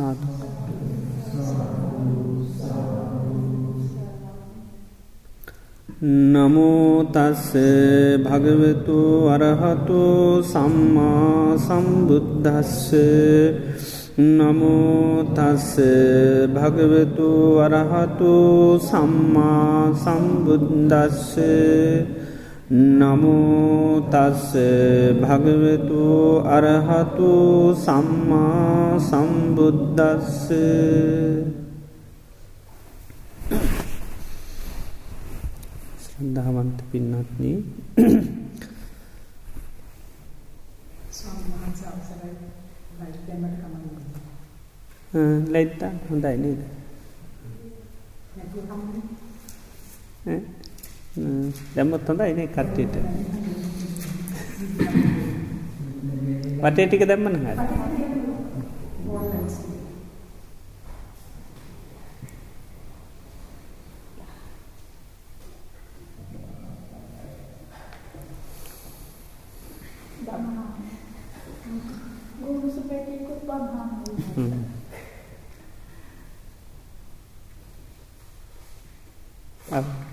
සාතු නමෝතස්ස භගවතු අරහතු සම්මා සම්බුද්ධස්ස නමෝතස්ස භගවතු වරහතු සම්මා සම්බුද්දස්ස. නමෝතස්ස භගවතු අරහතු සම්මා සම්බුද්දස්ස ශ්‍රද්ධාවන්ත පින්නත්න ලැයිත්තා හොඳයි නේද? දැම්මත් හොඳයි නේ කට්ටියට. වටේ ටික දැම්මන හ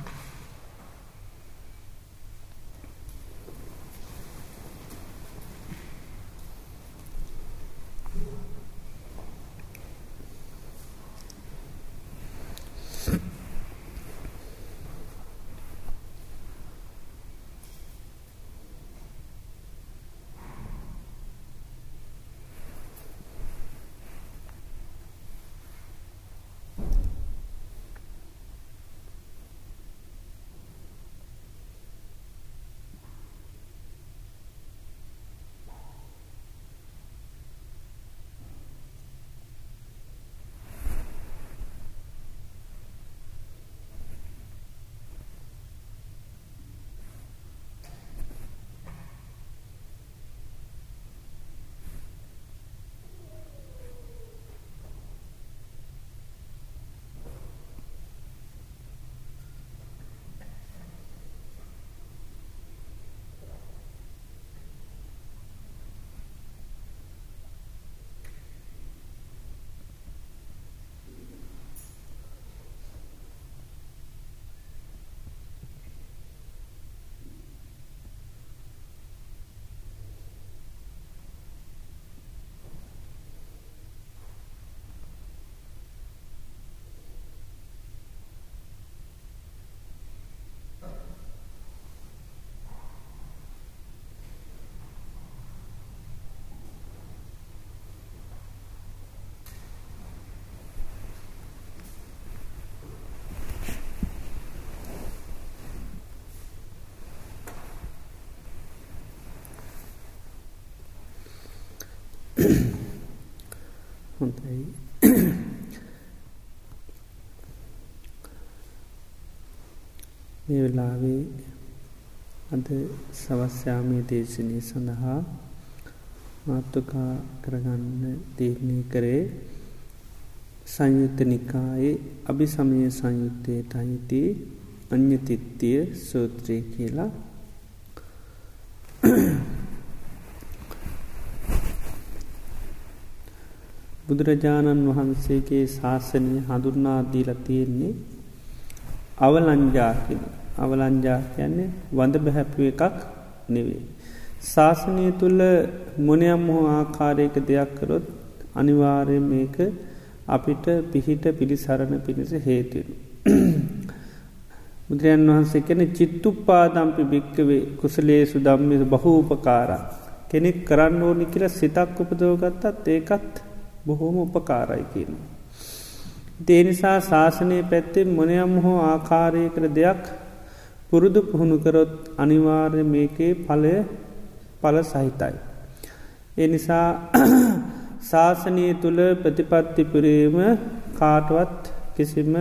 හොඳයි. මේ වෙලාවේ අද සවස්්‍යාමය දේශනය සඳහා මාත්තුකා කරගන්න තීරණය කරේ සංයුත්ත නිකායේ අභි සමය සංයුත්තයට අයිති අන්‍යතිත්තිය සූත්‍රය කියලා. බුදුරජාණන් වහන්සේගේ ශාසනය හඳුන්නාදීල තියෙන්නේ අවලංජා කියෙන අවලංජා කියන්නේ වඳ බැහැපුව එකක් නෙවේ. ශාසනය තුළ මොනයම් හෝ ආකාරයක දෙයක් කරොත් අනිවාරය මේක අපිට පිහිට පිළිසරණ පිණිස හේතුරු. බුදුරයන් වහන්සේ කැන චිත්තු පාදම්පි භික්කවේ කුසලේසු දම්මිස බහූපකාරා. කෙනෙක් කරන්න ඕනි කියලා සිතක් උපදෝගත්තත් ඒකත් බොහෝම උපකාරයි කියන. දේනිසා ශාසනය පැත්තෙන් මොනයම් හෝ ආකාරය කර දෙයක් පුරුදු පුහුණුකරොත් අනිවාර්ය මේකේ පලය පල සහිතයි. ඒ නිසා ශාසනය තුළ ප්‍රතිපත්තිපුරීම කාටවත් කිසිම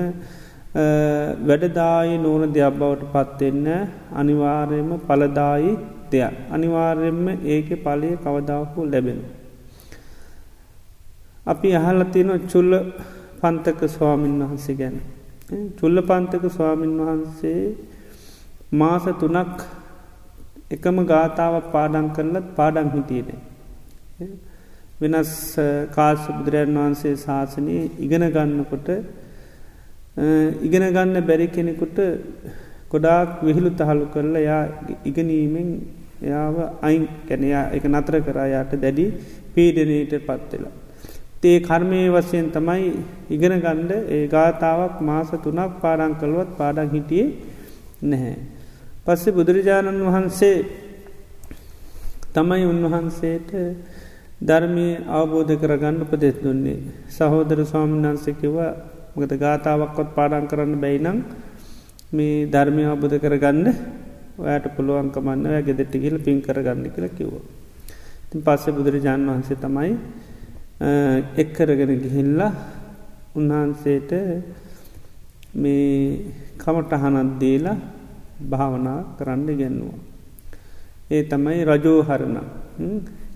වැඩදායි නෝන දෙයක් බවට පත්වෙන්න අනිවාර්යම පලදායි දෙයක්. අනිවාර්යෙන්ම ඒක පලය කවදාහු ලැබෙන. අපි අහල තියෙන චුල්ල පන්තක ස්වාමීන් වහන්සේ ගැන. චුල්ල පන්තක ස්වාමීන් වහන්සේ මාස තුනක් එකම ගාථාව පාඩන් කරලත් පාඩන් හිටියනේ. වෙනස් කාශ බුදුරජන් වහන්සේ ශාසනය ඉගෙන ගන්නකොට ඉගෙන ගන්න බැරි කෙනෙකුට ගොඩාක් විහිළු තහළු කරලා යා ඉගනීමෙන් එයාව අයින් කැනයා එක නතර කරායාට දැඩි පීඩනයට පත්වෙලා. තේ කර්මය වසයෙන් තමයි ඉගෙන ගණ්ඩ ඒ ගාථාවක් මාස තුනක් පාඩන් කළුවත් පාඩන් හිටියේ නැහැ. පස්සෙ බුදුරජාණන් වහන්සේ තමයි උන්වහන්සේට ධර්මය අවබෝධ කරගන්න උපදෙස් දුන්නේ. සහෝදර ස්වාමින්වන්සකිව මකද ගාථාවක්කොත් පාඩන් කරන්න බැයිනම් මේ ධර්මය අවබෝධ කරගන්න ඔයට පුළුවන්කමන්න ඔය ගෙදෙට්ටි කියල පින් කරගන්න කියල කිව්ව. තින් පස්සේ බුදුරජාණන් වහන්සේ තමයි එක්කරගෙන ගිහිල්ලා උන්වහන්සේට මේ කමටහනත් දීලා භාවනා කරන්න ගැන්නවා. ඒ තමයි රජෝහරණ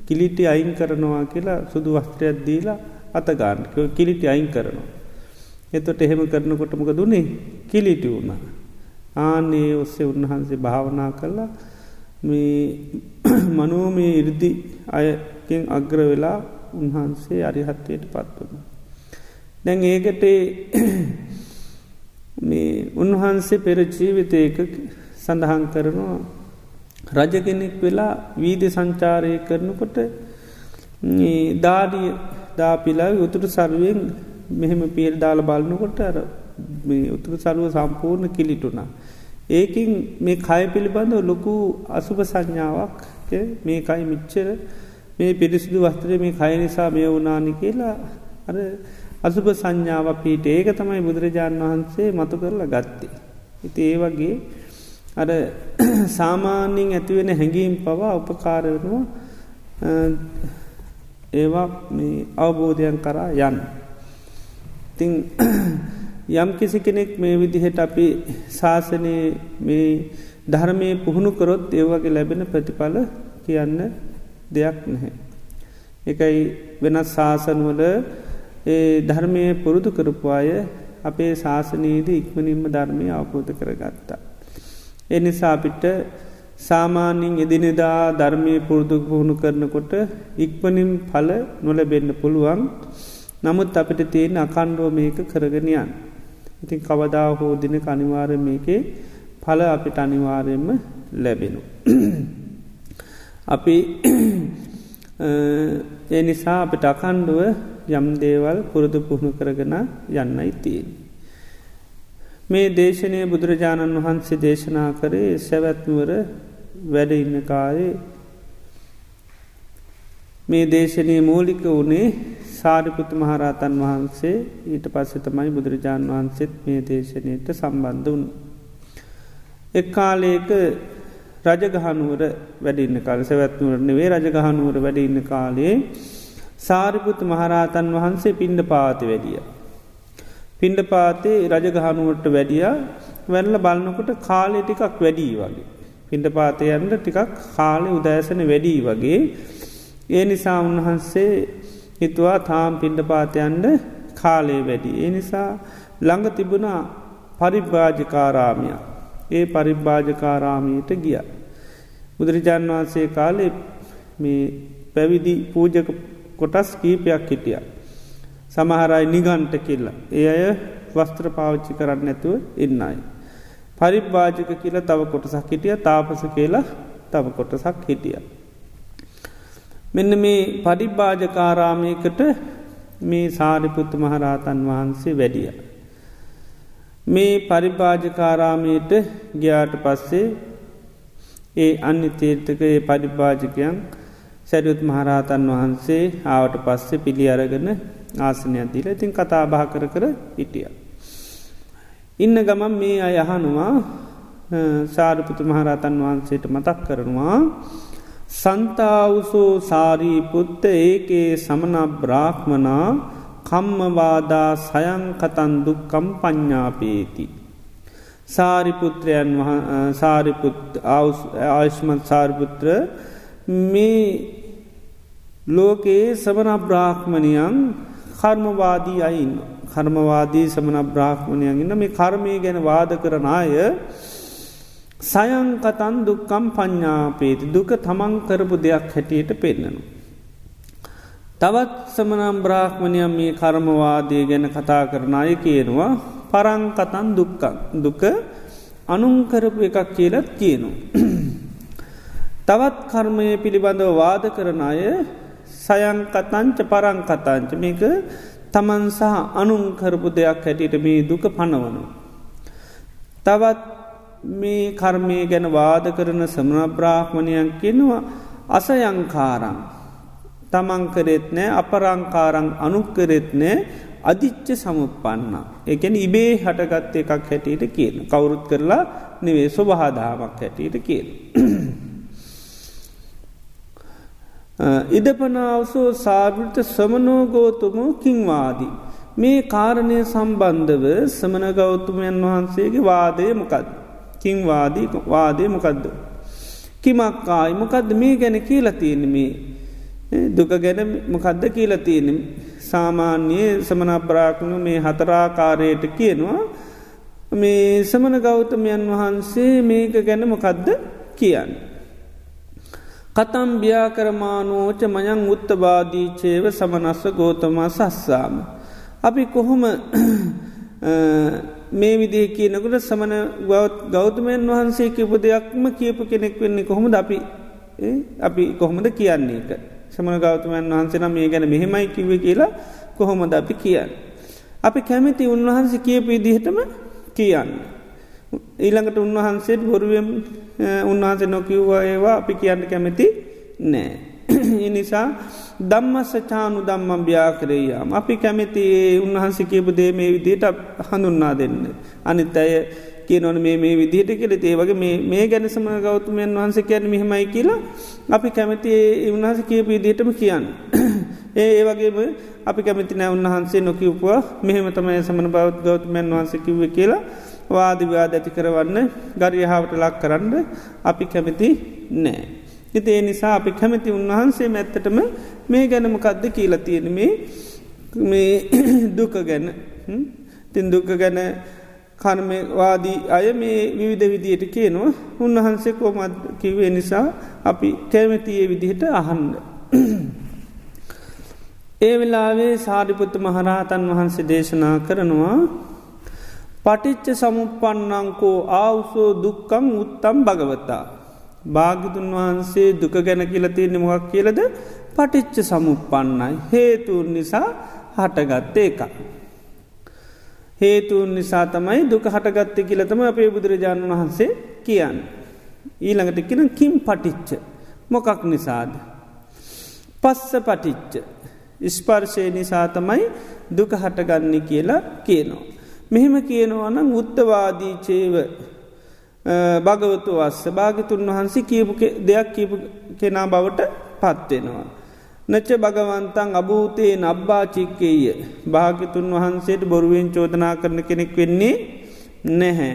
කිලිටි අයින් කරනවා කියලා සුදු වස්ත්‍රයක් දීලා අතගාන්න කිලිටි අයින් කරනවා. එතොට එහෙම කරනකොටමක දුන්නේ කිලිටි වුණ. ආනේ ඔස්සේ උන්වහන්සේ භාවනා කරලා මනෝමේ ඉරදි අයකින් අග්‍ර වෙලා උන්වහන්සේ අරිහත්වයට පත් වුණ. දැන් ඒකට මේ උන්වහන්සේ පෙර ජීවිතයක සඳහන් කරනවා රජ කෙනෙක් වෙලා වීද සංචාරය කරනකොට දාඩිය දාපිලා උතුරු සරුවෙන් මෙහෙම පිල් දාල බලන්නකොට අර උතුරු සරුව සම්පූර්ණ කිලිටුනා. ඒකින් මේ කය පිළිබඳව ලොකු අසුභ සංඥාවක් මේකයි මිච්චර මේ පිරිසිදු වස්තරය මේ කය නිසා මේ වුනානි කියලා අර අසුභ සංඥාව පීට ඒක තමයි බුදුරජාණන් වහන්සේ මතු කරලා ගත්තේ. ඉති ඒ වගේ අර සාමාන්‍යින් ඇතිවෙන හැඟීම් පවා උපකාරවෙනවා ඒවා අවබෝධයන් කරා යන්න. තිං යම් කිසි කෙනෙක් මේ විදිහට අපි ශාසනය මේ ධර්මය පුහුණු කරොත් ඒවගේ ලැබෙන ප්‍රතිඵල කියන්න දෙයක් නැහැ. එකයි වෙනත් ශාසනවල ඒ ධර්මය පුරුදු කරපු අය අපේ ශාසනයේදී ඉක්මනින්ම ධර්මය අවබෝධ කරගත්තා. එනිසා අපිට සාමාන්‍යින් එදිනෙදා ධර්මය පුරුදු පුහුණු කරනකොට ඉක්මනින් පල නොලබෙන්න පුළුවන් නමුත් අපිට තියෙන අකණ්ඩුව මේක කරගෙනයන්. ඉතින් කවදා හෝ දින කනිවාර මේකේ පල අපිට අනිවාරයෙන්ම ලැබෙනු. අපි ඒ නිසා අපිට අකණ්ඩුව යම් දේවල් පුරුදු පුහුණු කරගෙන යන්නයි තියෙන්. මේ දේශනය බුදුරජාණන් වහන්සේ දේශනා කරේ සැවැත්නුවර වැඩ ඉන්න කායේ මේ දේශනය මූලික වනේ සාරිපුත මහරහතන් වහන්සේ ඊට පස්ස තමයි බුදුරජාණන් වහන්සේත් මේ දේශනයට සම්බන්ධ වුන්. එක්කාලේක රජගහනුවර වැඩින්න කාල සැවැත්නුවරන වේ රජගහනුවර වැඩඉන්න කාලේ සාරිපුත් මහරහතන් වහන්සේ පිණ්ඩ පාති වැඩිය. පිණ්ඩ පාතේ රජගහනුවට වැඩිය වැල්ල බලන්නකොට කාලෙ ටිකක් වැඩී වගේ. පිණ්ඩ පාතයන්ට ටිකක් කාලෙ උදෑසන වැඩී වගේ ඒ නිසා උන්වහන්සේ හිතුවා තාම් පිණ්ඩ පාතයන්ට කාලේ වැඩි. ඒ නිසා ළඟ තිබුණා පරිභ්භාජකාරාමිය. ඒ පරිභ්භාජකාරාමීට ගිය. බුදුරජාන් වහන්සේ කාලේ මේ පැවිදි පූජක කොටස් කීපයක් හිටිය. සමහරයි නිගන්ට කිල්ල. ඒ අය වස්ත්‍ර පාවිච්චි කරන්න නැතුව ඉන්නයි. පරිභ්භාජක කියල තව කොටසක් හිටිය තාපස කියලා තව කොටසක් හිටිය. මෙන්න මේ පරිභ්භාජකාරාමයකට මේ සාරිපුත්ත මහරහතන් වහන්සේ වැඩිය. මේ පරිභාජකාරාමයට ගියාට පස්සේ ඒ අන්‍ය තීර්ථක ඒ පරිභාජකයන් සැරියුත් මහරහතන් වහන්සේ ආවට පස්සේ පිළි අරගන ආසනයක් දීල ඉතින් කතා බා කර කර හිටිය. ඉන්න ගමන් මේ අයහනුවා සාරපුතු මහරහතන් වහන්සේට මතක් කරනවා සන්තාවුසෝ සාරීපුත්ත ඒකේ සමන බ්‍රාහ්මනා කම්මවාදා සයංකතන් දුක්කම් ප්ඥාපේති. සාරිපුත්‍රයන් සාරිපුත් ආයුෂ්මත් සාරිපුත්‍ර මේ ලෝකයේ සමන බ්‍රාහ්මණයන් කර්මවාදී අයින් කර්මවාදී සමන බ්‍රාහ්මණයන් ඉන්න මේ කර්මය ගැන වාද කරන අය සයංකතන් දුක්කම් ප්ඥාපේති දුක තමන් කරපු දෙයක් හැටියට පෙන්න්නනවා. තවත් සමනම් බ්‍රාහ්මණයම් මේ කර්මවාදය ගැන කතා කරන අය කියනවා පරංකතන් දුක්කන් දුක අනුංකරපු එකක් කියලත් කියනු. තවත් කර්මය පිළිබඳව වාද කරන අය සයංකතංච පරංකතංච මේක තමන් සහ අනුංකරපු දෙයක් හැටියට මේ දුක පනවනු. තවත් මේ කර්මය ගැන වාද කරන සමන බ්‍රාහ්මණයක් කෙනවා අසයංකාරං තමන් කරෙත් නෑ අපරංකාරං අනුක්කරෙත් නෑ අධිච්ච සමුපන්න. එකන ඉබේ හටගත්ත එකක් හැටියට කියන. කවුරුත් කරලා නෙවේ ස්වබහාදාමක් හැටියට කියන. ඉදපනාවසෝ සාර්ෘත සමනෝගෝතුමු කින්වාදී. මේ කාරණය සම්බන්ධව සමන ගෞතුමයන් වහන්සේගේ වාදය මොකද. කින්වාදී වාදය මොකක්ද. කිමක්කායි මොකක්ද මේ ගැන කියලතියන මේ දුක ගැන මොකක්ද කියලතියන සාමාන්‍යයේ සමන අප්‍රාක්ණු මේ හතරාකාරයට කියනවා මේ සමන ගෞතමයන් වහන්සේ මේක ගැන මොකක්ද කියන්න. කතම් ්‍යාකරමානෝච මයං උත්තබාදීචේව සමනස්ස ගෝතමා සස්සාම. අපි කොහොම මේ විදිහ කියනකට සමන ගෞතමයන් වහන්සේ කිපු දෙයක්ම කියපු කෙනෙක් වෙන්නේ කොහොමද අපි අපි කොහොමද කියන්නේ එක. සමන ගෞතමයන් වහන්සේ නම් මේ ගැන මෙහෙමයි කිව කියලා කොහොමද අපි කියන්න. අපි කැමති උන්වහන්සේ කියපු ඉදිහටම කියන්න. ඊළඟට උන්වහන්සේට බොරුවම් උන්වහන්සේ නොකිව්වා ඒවා අපි කියන්න කැමති නෑ. එනිසා දම්මස්ස චානු දම්මම් ්‍යාකරයාම අපි කැමති උන්වහන්සේ කියපු දේ මේ විදියට හඳුන්නා දෙන්න. අනිත් අය කියනවන මේ මේ විදිහට කියල ඒ වගේ මේ ගැන සම ගෞතමයන් වහන්සේ කියන මෙහෙමයි කියලා අපි කැමති උන්වහස කියපු ඉදිටම කියන්න. ඒ ඒ වගේම අපි කැමති නෑ උන්වහන්සේ නොකිව්වා මෙහෙම තමයි සමන බෞද් ගෞතමයන් වහන්ස කිව්ව කියලා වාදිවාද ඇති කරවන්න ගරියහාාවට ලක් කරන්න අපි කැමති නෑ. ඉති ඒ නිසා අපි කැමති උන්වහන්සේ මැත්තටම මේ ගැනමකක්ද කියලා තියෙන මේ මේ දුක ගැන තින් දුක ගැන කර්මවාදී අය මේ විවිධ විදියට කියනවා උන්වහන්සේ කෝමත් කිවේ නිසා අපි කැමතියේ විදිහට අහන්ඩ. ඒ වෙලාවේ සාරිපුත්ත මහරහතන් වහන්සේ දේශනා කරනවා පටිච්ච සමුපන්නංකෝ ආවුසෝ දුක්කං උත්තම් භගවතා. භාගිතුන් වහන්සේ දුක ගැන කියලතියන්න මොක් කියලද පටිච්ච සමුපන්නයි හේතුන් නිසා හටගත්තේ එකක්. හේතුන් නිසා තමයි දුක හටගත්ත කියලතම අපේ බුදුරජාණන් වහන්සේ කියන්න. ඊළඟට කියෙන කිම් පටිච්ච මොකක් නිසාද. පස්ස පටිච්ච ස්පර්ශය නිසා තමයි දුක හටගන්න කියලා කියනවා. මෙහෙම කියනවනම් උත්තවාදීචේව භගවතු වස්ස භාගිතුන් වහන්සේ කියපු දෙයක් කියපු කෙනා බවට පත්වෙනවා. නච්ච භගවන්තන් අභූතයේ නබ්බා චික්කේය භාගිතුන් වහන්සේට බොරුවෙන් චෝදනා කරන කෙනෙක් වෙන්නේ නැහැ.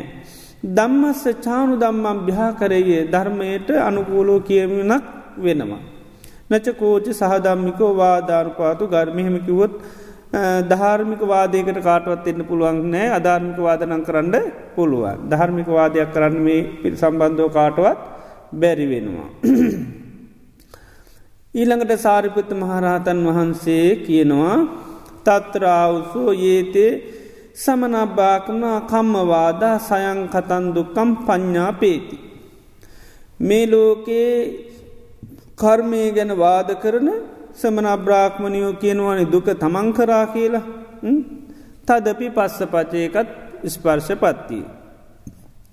දම්මස්ස චානු දම්මම් භ්‍යාකරයේ ධර්මයට අනුකූලෝ කියමනක් වෙනවා. නච කෝච සහදම්මිකෝ වාධාරපාතු ගර්මිහෙමකිවොත් ධාර්මික වාදයකට කාටවත් එන්න පුළුවන් නෑ අධාර්මික වාදනං කරන්න පුළුවන්. ධර්මික වාදයක් කරන්න මේ පිල් සම්බන්ධෝ කාටවත් බැරි වෙනවා. ඊළඟට සාරිපුත්ත මහරහතන් වහන්සේ කියනවා තත්රාවසෝ ඒතේ සමනබ්භාකනා කම්මවාදා සයං කතන් දුක්කම් ප්ඥා පේති. මේ ලෝකයේ කර්මය ගැන වාද කරන සමන බ්‍රාක්්මණයෝ කියනවන දුක තමන් කරා කියලා තදපි පස්ස පචයකත් ස්පර්ශ පත්තිී.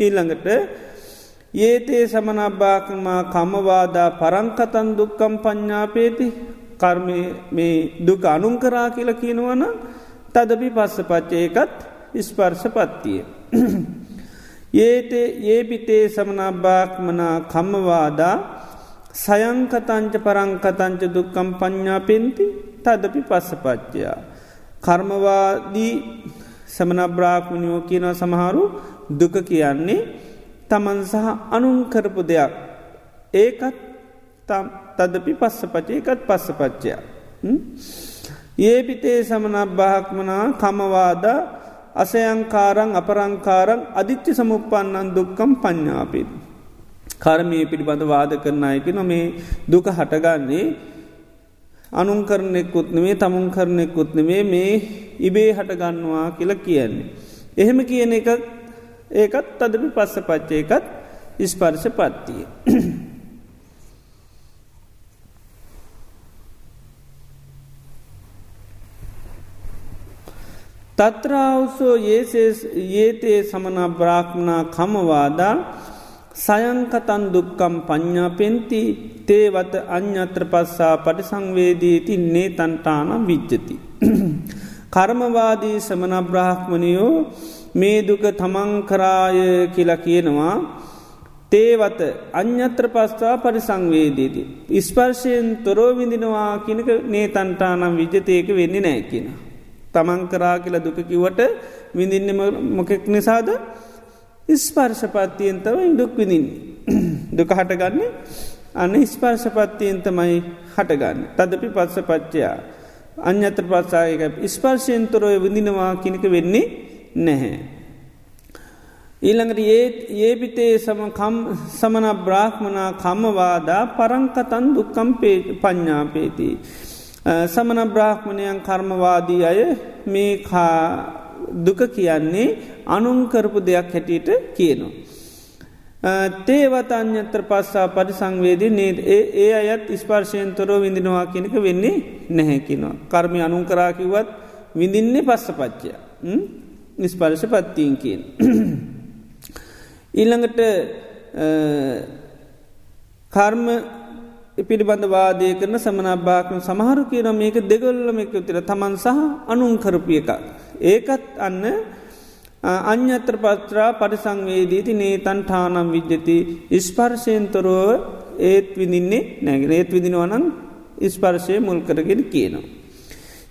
ඊළඟට ඒතේ සමනබ්භාකමා කමවාදා පරංකතන් දුක්කම් පඤ්ඥාපේති කර්ම මේ දුක අනුන් කරා කියලා කියනවන තදපි පස්ස පච්චයකත් ස්පර්ශ පත්තිය. ඒතේ ඒ පිතේ සමනබ්භාක්මනා කම්මවාදා සයංකතංච පරංකතංච දුක්කම් පඤ්ඥාපෙන්ති තදපි පස්ස පච්චයා. කර්මවාදී සමනබ්‍රාක්මණයෝ කියන සමහරු දුක කියන්නේ තමන් සහ අනුන් කරපු දෙයක් ඒකත් තදපි පස්ස පචයකත් පස්ස පච්චයා. ඒ පිතේ සමනබ්භාක්මනා කමවාද අසයංකාරං අපරංකාරං අධිච්චි සමුපන්නන් දුක්කම් පඤ්ඥාපින්. කර්මය පිළිබඳ වාද කරන අයක නො මේ දුක හටගන්නේ අනුන් කරනෙකුත් නෙමේ තමුන් කරනෙකුත් නෙමේ මේ ඉබේ හටගන්නවා කියලා කියන්නේ. එහෙම කියන එක ඒකත් තදපි පස්ස පච්චය එකත් ඉස්පර්ශ පත්තිය. තත්‍රාවසෝ ඒතේ සමන බ්‍රාක්්නා කමවාදා සයංකතන් දුක්කම් පඤ්ඥා පෙන්ති තේවත අ්‍යත්‍ර පස්සා පටිසංවේදී තින්නේ තන්ටානම් විච්චති. කර්මවාදී සමන බ්‍රාහ්මණයෝ මේ දුක තමංකරාය කියලා කියනවා. තේවත අ්‍යත්‍ර පස්සා පරිසංවේදීදී. ඉස්පර්ශයෙන් තොරෝ විඳිනවා කියනක නේතන්ටානම් විජතයක වෙන්නේ නෑ කියෙන. තමංකරා කියලා දුක කිවට විඳින්න මොකෙක් නිසාද? ස්පර්ශපත්තියෙන් තව ඉඩුක් විඳින් දුක හටගන්නේ අන්න ස්පර්ශපත්තියෙන් තමයි හටගන්න. තදපි පත්ස පච්චයා අන්‍යත්‍ර පත්සායක ස්පර්ශයන්තරෝය විඳිනවා කිනික වෙන්නේ නැහැ. ඊළඟට ඒත් ඒපිතේ සමකම් සමන බ්‍රාහ්මනා කම්මවාදා පරංකතන් දුක්කම් පඤ්ඥාපේති. සමන බ්‍රාහ්මණයන් කර්මවාදී අය මේ දුක කියන්නේ අනුන්කරපු දෙයක් හැටියට කියනවා. තේවතන්‍යත්‍ර පස්සා පරිසංවේදී නේද ඒ අයත් ස්පර්ශයෙන් තොරෝ විඳිනවා කෙනෙක වෙන්නේ නැහැකිනවා. කර්මය අනුන් කරාකිවත් විඳින්නේ පස්ස පච්චය නිස්පර්ශ පත්තිීන් කියෙන්. ඊළඟට කර්ම පිළිබඳ වාදය කරන සමනබ්භාකන සමහරු කියන මේක දෙගොල්ලම එක උතිර තමන් සහ අනුන් කරපිය එකක්. ඒකත් අන්න අන්‍යත්‍ර පත්‍රා පරිසංවේදීති නේතන් ටානම් විද්්‍යති ඉස්පර්ශයන්තොරෝව ඒත් විඳින්නේ නැගෙන ඒත් විදිනවනන් ඉස්පර්ශය මුල් කරගෙන කියනවා.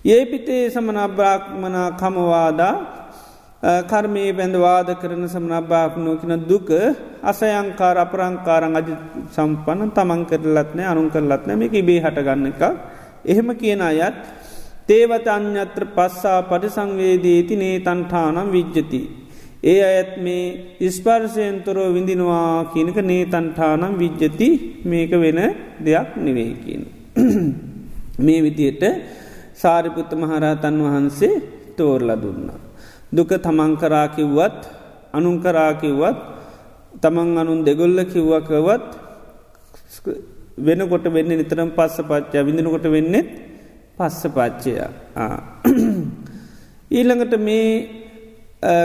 ඒ පිතේ සමනබ්‍රාක්මනා කමවාදා කර්මයේ බැඳවාද කරන සමනබ්භාපනෝකින දුක අසයංකාර අපරංකාරං අජ සම්පන්න තමන් කරලත්නෑ අනුන් කරලත්න මේක ඉබේ හටගන්න එක එහෙම කියන අයත් තේවත අන්‍යත්‍ර පස්සා පරිසංවේදීති නේ තන්ටානම් විජ්ජති. ඒ අයත් මේ ඉස්පර්ශයන්තොරෝ විඳිනවා කියනක නේ තන්ටානම් විජ්ජති මේක වෙන දෙයක් නෙවෙයි කියන. මේ විදියට සාරිපුත්ත මහරහතන් වහන්සේ තෝරල දුන්නා. දුක තමංකරා කිව්වත් අනුන්කරා කිව්වත් තමන් අනුන් දෙගොල්ල කිව්වකවත් වෙනකොට වෙන්න නිතරම් පස්ස පච්චා විඳනකොට වෙන්නෙත් පස්ස පච්චය ඊළඟට මේ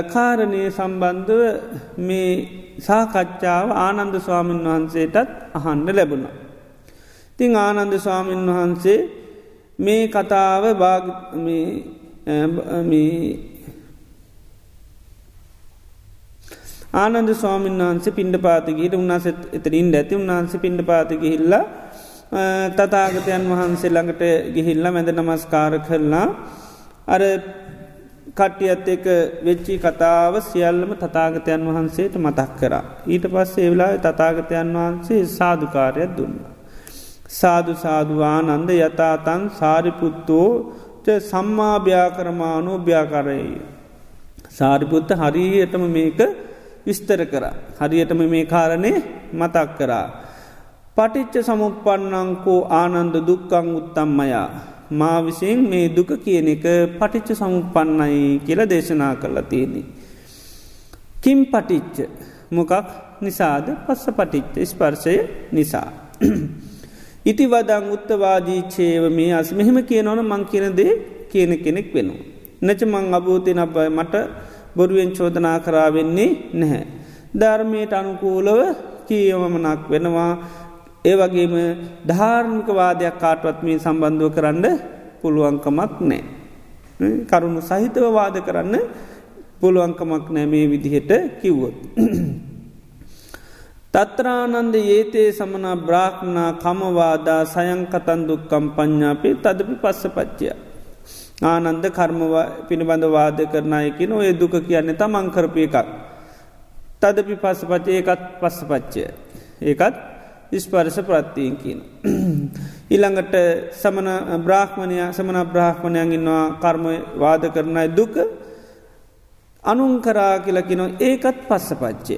කාරණය සම්බන්ධව මේ සාකච්ඡාව ආනන්ද ස්වාමීන් වහන්සේටත් අහන්න ලැබුණ. තිං ආනන්ද ස්වාමීන් වහන්සේ මේ කතාව ආනන්ද ස්වාමීන් වහන්සේ පින්ඩ පාතිගේට උන්නාසත් එතරින් ඇති උන්වහන්සේ පින්ඩ පාතිගහිල්ලා තතාගතයන් වහන්සේ ළඟට ගිහිල්ල මැද නමස්කාර කරලා අර කට්ටියත් එක වෙච්චි කතාව සියල්ලම තතාගතයන් වහන්සේට මතක් කරා. ඊට පස්සේ වෙලා තතාගතයන් වහන්සේ සාධකාරයක් දුන්න. සාධු සාධවානන්ද යතාතන් සාරිපුත්තෝ සම්මාභ්‍යා කරමානෝ භ්‍යාකරයි. සාරිපුත්ත හරියටම මේක විස්තර කර. හරියටම මේ කාරණය මතක් කරා. පටිච්ච සමුපන්නංකෝ ආනන්ද දුක්කං උත්තම්මයා. මා විසින් මේ දුක කියන එක පටිච්ච සමුපන්නයි කියල දේශනා කරලා තියෙනෙ. කිම් පටිච්ච මොකක් නිසාද පස්ස පටිච්ච ස්පර්ශය නිසා. ඉති වදං උත්තවාදී චේව මේ අස් මෙහෙම කියනවන මං කියනදේ කියන කෙනෙක් වෙනවා. නච මං අභූතින අප මට බොරුවෙන් චෝදනා කරාවෙන්නේ නැහැ. ධර්මයට අනුකූලව කියවමනක් වෙනවා ඒ වගේම ධාර්මිකවාදයක් කාටවත්මී සම්බන්ධව කරන්න පුළුවන්කමක් නෑ. කරුණු සහිතව වාද කරන්න පුළුවන්කමක් නෑ මේ විදිහට කිව්වොත්. තත්‍රානන්ද ඒතේ සමන බ්‍රාක්්නා කමවාදා සයංකතන් දුක්කම් පඤ්ඥාපේ තදපි පස්ස පච්චය. ආනන්ද කර්මවා පිළිබඳ වාද කරනායකින ඔය දුක කියන්නේ තමන් කරපය එකක්. තදපි පස්ස පච්චය ඒකත් පස්ස පච්චය. ඒකත් ස්පර්ශ ප්‍රත්තියෙන් කියන. ඉළඟට සමන බ්‍රාහ්මණය සමන බ්‍රාහ්මණයන් ඉන්නවා කර්ම වාද කරනයි දුක අනුන් කරා කියලකිනො ඒකත් පස්ස පච්චය.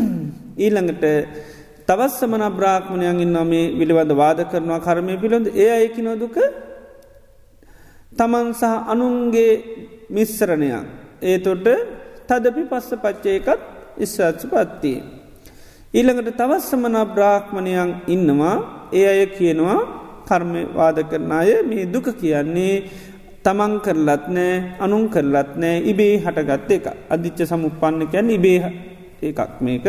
ඊළඟට තවත් සමන බ්‍රාහ්මණයන් ඉන්නවා මේ විළිබඳ වාද කරනවා කර්මය පිළොඳ ඒ අයකි නොදුක තමන් සහ අනුන්ගේ මිස්සරණයක් ඒතොට තදපි පස්ස පච්චයකත් ඉස්සත්ස පත්තිය. ඊළඟට තවත් සමන බ්‍රාහ්මණයන් ඉන්නවා ඒ අය කියනවා කර්මය වාද කරන අය මේ දුක කියන්නේ තමන් කරලත් නෑ අනුන් කරලත් නෑ ඉබේ හටගත්ත එක අධිච්ච සමුපන්න කියන්න ඉබේ එකක් මේක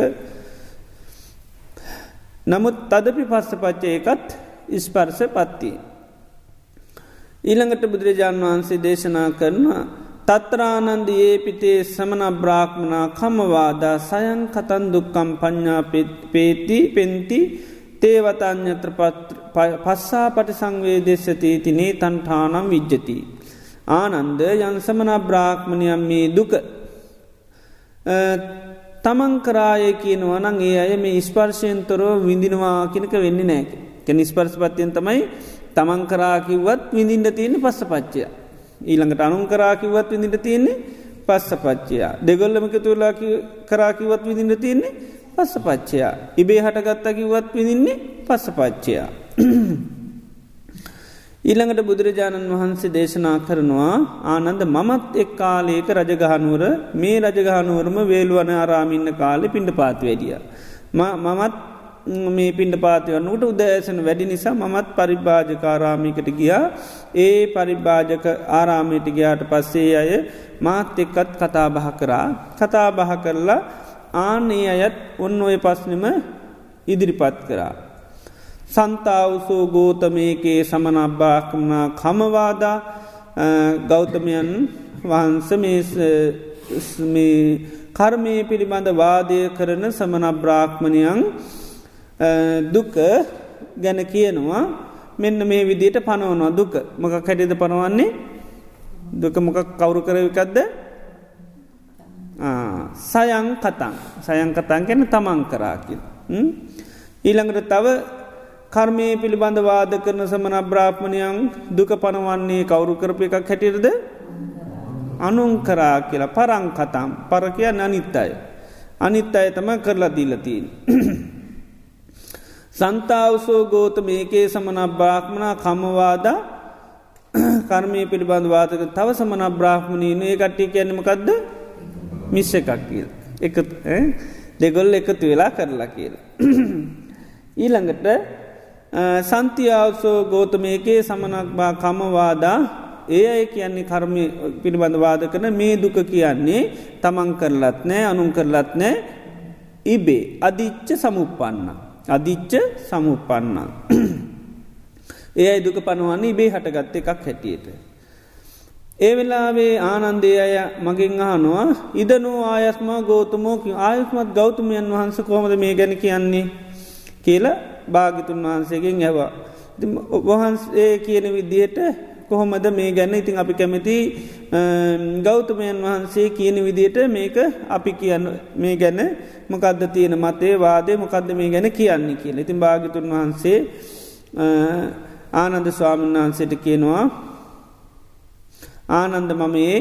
නමුත් තදපි පස්ස පච්චය එකත් ඉස්පර්ස පත්තිය. ඊළඟට බුදුරජාණන් වහන්සේ දේශනා කරනවා තත්‍රානන්ද ඒ පිතේ සමන බ්‍රාහ්මනා කමවාදා සයන් කතන් දුක්කම් පඤ්ඥා පේති පෙන්ති තේවතඥත්‍ර පස්සා පට සංවේදෙස්සති තිනේ තන්ටානම් විජ්ජති. ආනන්ද යන් සමන බ්‍රාහ්මණයම් මේ දුක තමන් කරාය කියනවනං ඒ අය මේ ස්පර්ශයෙන් තොරෝ විඳිනවා කියනක වෙන්න නෑක කෙන ස්පර්ශපත්තියෙන් තමයි තමන් කරාකිවත් විඳින්ට තියෙන පස්ස පච්චය. ඊළඟට අනුන් කරාකිවත් විඳිට තියෙන්නේ පස්ස පච්චයා දෙගොල්ලමක තුලා කරාකිවත් විදිින්ට තියෙන්නේ පස්ස පච්චයා ඉබේ හටගත්තකිවත් විඳින්නේ පස්ස පච්චයා. ඊළඟට බුදුරජාණන් වහන්සේ දේශනා කරනවා ආනන්ද මමත් එක් කාලයක රජගහනුවර මේ රජගහනුවරම වේළුවන ආරාමින්න කාලෙ පිඩ පාති වැඩිය. මමත් මේ පින්ඩ පාතිවන්නට උදෑසන වැඩි නිසා මමත් පරිභාජකාරාමිකට ගියා ඒ පරිභාජක ආරාමයට ගයාට පස්සේ අය මාත් එක්කත් කතා බහ කරා කතා බහ කරලා ආනේ අයත් ඔන්න ඔය පස්නම ඉදිරිපත් කරා. සන්තාවසෝ ගෝතමයකේ සමනබ්භාක්මනා කමවාදා ගෞතමයන් වහන්ස මේ කර්මය පිළිබඳ වාදය කරන සමනබ්‍රාක්්මණයන් දුක ගැන කියනවා. මෙන්න මේ විදියට පනවනවා දුක. මොක කැඩිද පනවන්නේ? දුක මොක කවුරු කරවිකක්ද සයං කතන් සයං කතන් ගැන තමන් කරාකිල් ඊළඟට තව කර්මය පිළිබඳ වාද කරන සමන බ්‍රාප්මණයන් දුක පනවන්නේ කවුරු කරප එකක් හැටිරද අනුන් කරා කියලා. පරංකතම් පරකය අනිත් අය. අනිත් අය තම කරලා දීලතිීන්. සන්තාවසෝ ගෝත මේකේ සමන බ්‍රාහ්මණ කමවාදා කර්මය පිළිබඳ වාතක තව සමන බ්‍රාහ්මණී ඒ කට්ටිය කියන්නමකක්ද මිස්ස එකක් කියල්. එක දෙගොල් එකතු වෙලා කරලා කියල. ඊළඟට සන්තියාවසෝ ගෝතමයකේ සමනක් බා කමවාදා ඒ අය කියන්නේ කර්මය පිළිබඳ වාද කරන මේ දුක කියන්නේ තමන් කරලත් නෑ අනුන් කරලත් නෑ ඉබේ අධිච්ච සමුපන්න. අධිච්ච සමුපන්න. ඒ අයි දුක පනුවන්නේ ඉබේ හටගත්ත එකක් හැටියට. ඒ වෙලාවේ ආනන්දේ අය මගින් අහනවා ඉදනෝ ආයස්මා ගෝතමෝක ආයුස්මත් ගෞතමයන් වහන්ස කොමද මේ ගැන කියන්නේ කියලා භාගිතුන් වහන්සේගෙන් ඇවා. වහන්සේ කියන විදියට කොහොමද මේ ගැන්න ඉතින් අපි කැමති ගෞතමයන් වහන්සේ කියන විදියට මේක අපි කියන්න මේ ගැන මොකක්ද තියෙන මතේ වාදය මොකක්ද මේ ගැන කියන්නේ කියලා. ඉතින් භාගිතුන් වහන්සේ ආනන්ද ස්වාමීන් වහන්සේට කියනවා ආනන්ද මම ඒ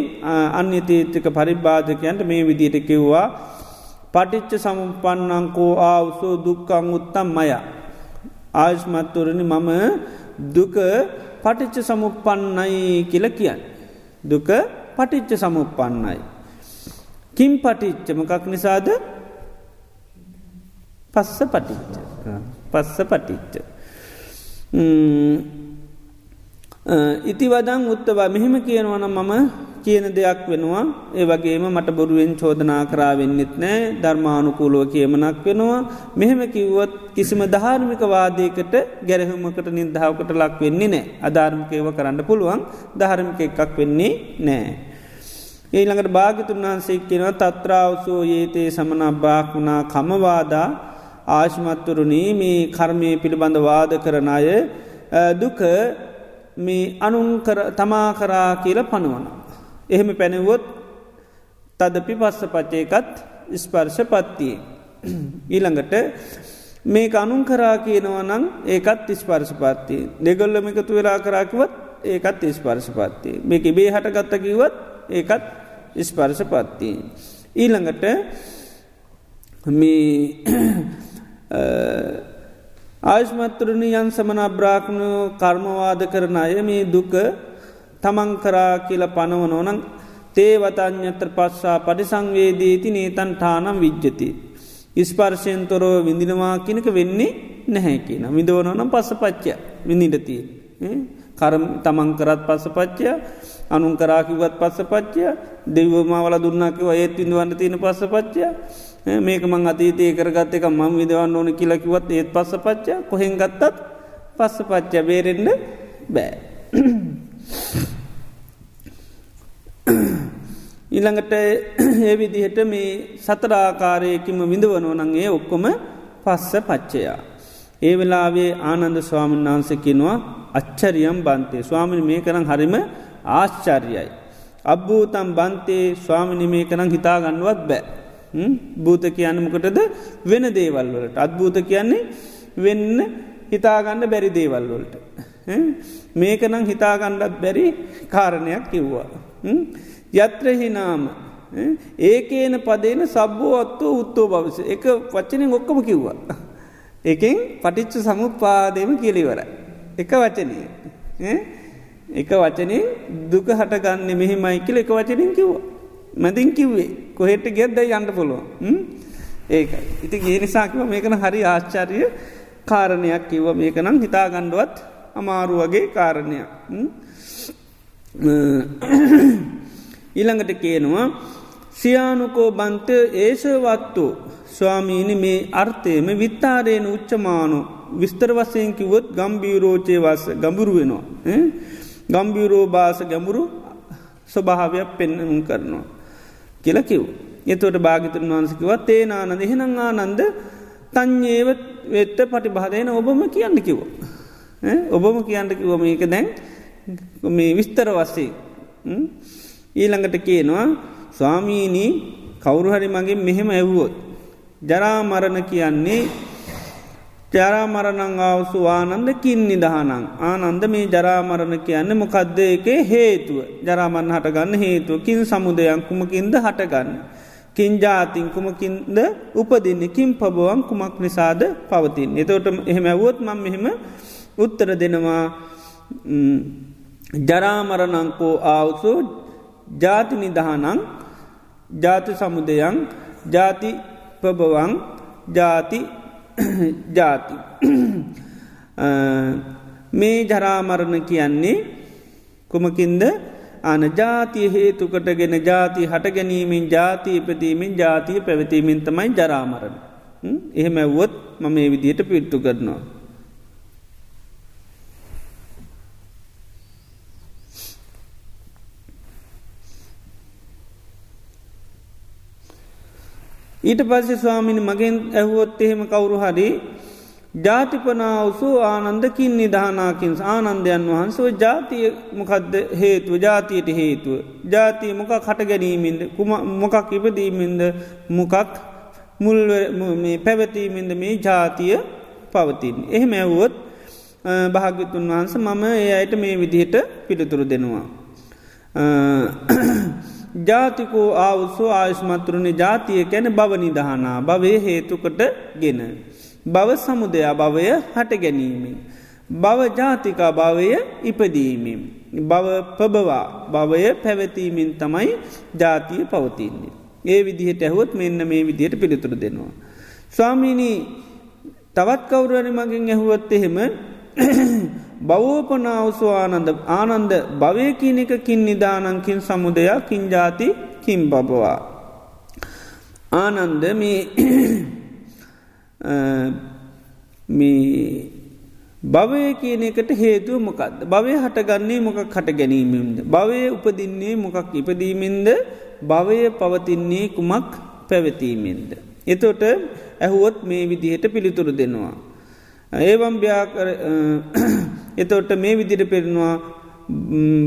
අන්‍යතීතික පරිබාධකයන්ට මේ විදියට කිව්වා පටිච්ච සමුපන්නංකෝ ආවසෝ දුක්කං උත්තම් මය ආයුෂ්මත්තුරණි මම දුක පටිච්ච සමුපන්නයි කියල කියන්න. දුක පටිච්ච සමුපන්නයි. කිම් පටිච්ච මොකක් නිසාද පස්ස පටිච්ච පස්ස පටිච්ච. ඉතිවදං උත්තවා මෙහෙම කියනවන මම කියන දෙයක් වෙනවා. ඒ වගේම මට බොරුවෙන් චෝදනා කරාවෙන්නෙත් නෑ. ධර්මානුකූලුව කියමනක් වෙනවා. මෙහෙම කිව්වොත් කිසිම ධාර්මික වාදයකට ගැරහමකට නිර්ධාවකට ලක් වෙන්නේ නෑ. අධාර්මිකයව කරන්න පුළුවන්. ධර්මික එකක් වෙන්නේ නෑ. ඒළඟට භාගිතුන් වහන්සේ කියෙනව තත්‍රාවසෝ ඒතේ සමන භාක්ුණා කමවාදා ආශ්මත්තුරුණී මේ කර්මය පිළිබඳ වාද කරන අය දුක මේ අනුන් තමා කරා කියල පනුවන. එහෙම පැනවොත් තදපි පස්ස පච්චයකත් ස්පර්ශ පත්තියේ. ඊළඟට මේ අනුන් කරා කියනවනං ඒකත් ස්පර්ශ පත්තිය දෙගොල්ලම එකතු වෙලා කරාකිවත් ඒකත් ස්පර්ශ පත්තිය මේක බේ හටගත්තකිවත් ඒකත් ස්පර්ශ පත්තිය. ඊළඟට මේ ආයුෂ්මත්තරණ යන් සමන අබ්‍රාක්්ණු කර්මවාද කරන අය මේ දුක තමන් කරා කියල පනවනෝනං තේවතඥත්‍ර පස්සා පරිසංවේදීති නේතන් ටානම් විජ්ජති. ඉස්පර්ශයෙන් තොරව විඳිනවා කියනක වෙන්නේ නැහැ කියන. විදෝනනම් පස්ස පච්චය විඳිටතිය. කරම තමන් කරත් පස්ස පච්චය අනුන් කරාකිවත් පස්ස පච්චය දෙව්වමවල දුන්නකිව ඒත් විඳවන්න තියෙන පස්ස පච්චය මේක මං අතීතය කරගත්ත එක මං විදවන්න ඕන කියලකිවත් ඒත් පස්ස පච්චය කොහෙන් ගත්තත් පස්ස පච්චය බේරෙන්ඩ බෑ. ඊළඟට ඒවිදිහට මේ සතරාකාරයකිම විඳවනෝනන්ගේ ඔක්කොම පස්ස පච්චයා. ඒ වෙලාවේ ආනන්ද ස්වාමීන් වහන්සකිනවා අච්චරියම් බන්තේ ස්වාමිනි මේ කරම් හරිම ආශ්චර්යයි. අබ්භූතම් බන්තේ ස්වාමිනි මේ කරම් හිතාගන්නුවත් බෑ. භූත කියන්නමකටද වෙන දේවල් වලට අත්භූත කියන්නේ වෙන්න හිතාගන්න බැරි දේවල් වලට. මේකනම් හිතාගණ්ඩත් බැරි කාරණයක් කිව්වා. යත්‍රහිනාම ඒකේන පදේන සබ්බෝ අත්වෝ උත්තෝ භවස එක වච්චනෙන් ඔක්කම කිව්වා. එකෙන් පටිච්ච සමුපාදයම කියලිවර. එක වචනය. එක වචනින් දුක හටගන්න මෙහෙමයි කියල එක වචනින් කිව්වා. මැදින් කිව්වේ කොහෙට ගෙද්ද යන්න පොළුව. ඒක ඉති ගේ නිසාකිව මේකන හරි ආශ්චාරය කාරණයක් කිව්ව මේකනම් හිතාගණ්ඩුවත් අමාරු වගේ කාරණයක්. ඊළඟට කියනවා සියානුකෝ බන්ත ඒශවත්තු ස්වාමීනි මේ අර්ථයම විත්තාරයෙන් උච්චමානු විස්තර වසයෙන් කිවොත් ගම්බීරෝචය වස ගඹුරු වෙනවා. ගම්බීරෝ බාස ගැඹුරු ස්වභාවයක් පෙන්නුම් කරනවා. කියල කිව්. එතවට භාගිතන් වහන්සකිවත් තේනානද එහෙනං ආනන්ද තං්ඥේව වෙත්ත පටි බාදයන ඔබම කියන්න කිව. ඔබම කියන්න කිව මේක දැන් මේ විස්තර වස්සේ. ඊළඟට කියනවා ස්වාමීනී කවුරුහරි මගේ මෙහෙම ඇව්වොත්. ජරාමරණ කියන්නේ ජරාමරණං අවසු ආනන්ද කින් නිදහනං ආනන්ද මේ ජරාමරණ කියන්න මොකක්ද එක හේතුව ජරාමන් හටගන්න හේතුව කින් සමුදයන් කුමකින්ද හටගන්න. කින් ජාතින් කුමකින්ද උපදින්න කින් පබුවන් කුමක් නිසාද පවතින්. එතවට එහෙම ඇවුවොත් මං මෙහෙම උත්තර දෙනවා ජරාමරණංකෝ ආවුසු ජාති නිදහනං ජාති සමුදයන් ජාති ප්‍රභවන් ජාති ජාති මේ ජරාමරණ කියන්නේ කුමකින්ද අන ජාතිය හේතුකටගෙන ජාති හට ගැනීමෙන් ජාතිය ඉපදීමෙන් ජාතිය පැවතීමෙන් තමයි ජරාමරණ. එහෙම ඇව්වොත් මම මේ විදියට පිට්ටු කරනවා. ඊට පස්සේ ස්වාමිනි මගෙන් ඇහුවොත් එහෙම කවුරු හරි ජාතිපනාවසු ආනන්දකින් නිධානාකින් ආනන්දයන් වහන්සෝ ජාතිය මොකක්ද හේතුව ජාතියට හේතුව. ජාතිය මොකක් හට ගැනීමෙන්ද මොකක් ඉපදීමෙන්ද මොකක් මුල් පැවතීමෙන්ද මේ ජාතිය පවතින්. එහෙම ඇවුවොත් භාග්‍යතුන් වහන්ස මම ඒ අයට මේ විදිහට පිළිතුරු දෙනවා. ජාතිකෝ ආවුස්සෝ ආයුෂ්මත්තුරුණ ජාතිය කැන බව නිදහනා භවය හේතුකට ගෙන. බව සමුදයා භවය හට ගැනීමෙන්. බව ජාතිකා භවය ඉපදීමෙන්. බව පබවා භවය පැවතීමෙන් තමයි ජාතිය පවතින්නේ. ඒ විදිහට ඇහුවත් මෙන්න මේ විදිහයට පිළිතුරු දෙනවා. ස්වාමීණී තවත් කවුරුවනි මගින් ඇහුවත් එහෙම බවෝපනාවසු ආනන්ද ආනන්ද භවය කියන එක කින් නිධානංකින් සමුදයක් කින් ජාති කින් බබවා. ආනන්ද මේ භවය කියන එකට හේතුව මොකක්ද භවය හටගන්නේ මොකක් හට ගැනීමෙන්ද. භවය උපදින්නේ මොකක් ඉපදීමෙන්ද භවය පවතින්නේ කුමක් පැවතීමෙන්ද. එතොට ඇහුවොත් මේ විදිහට පිළිතුරු දෙනවා. ඒවම්භ්‍යා එතොට මේ විදිට පෙරෙනවා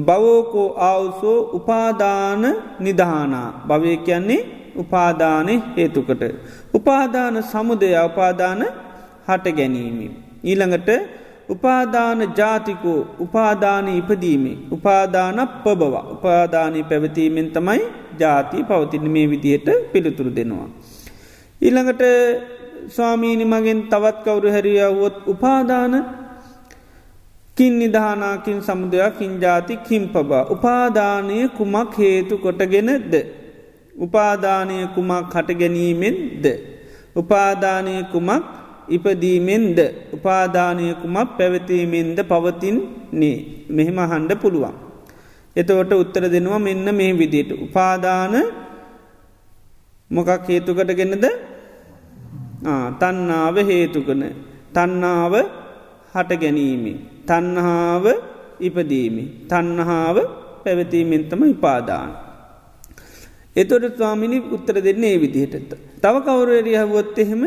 බවෝකෝ ආවුසෝ උපාදාන නිදහානා භවය කියන්නේ උපාදානය හේතුකට. උපාදාන සමුදය උපාදාන හට ගැනීම. ඊළඟට උපාදාන ජාතිකෝ උපාදාන ඉපදීමේ උපාදාන පබව උපාදානී පැවතීමෙන් තමයි ජාති පවතින මේ විදියට පිළිතුරු දෙනවා. ඊළඟට ස්වාමීනි මගෙන් තවත් කවුරු හැරියාවොත් උපාදාන කින් නිධානාකින් සමුදයක් කින්ජාති කිම්පබා. උපාදානය කුමක් හේතු කොටගෙනද. උපාදානය කුමක් හට ගැනීමෙන්ද. උපාදානය කුමක් ඉපදීමෙන්ද උපාදානය කුමක් පැවතීමෙන්ද පවතින්නේ මෙහෙම හන්ඩ පුළුවන්. එතවට උත්තර දෙනවා මෙන්න මේ විදියට. උපාදාන මොකක් හේතුකට ගෙනද තන්නාව හේතුකන තන්නාව හට ගැනීමේ. තන්හාාව ඉපදීමි. තන්නහාාව පැවතීමෙන්තම උපාදාන. එතොට ස්වාමිනි උත්තර දෙන්නේ ඒ විදිහට. තව කවුරරිය හවොත් එහෙම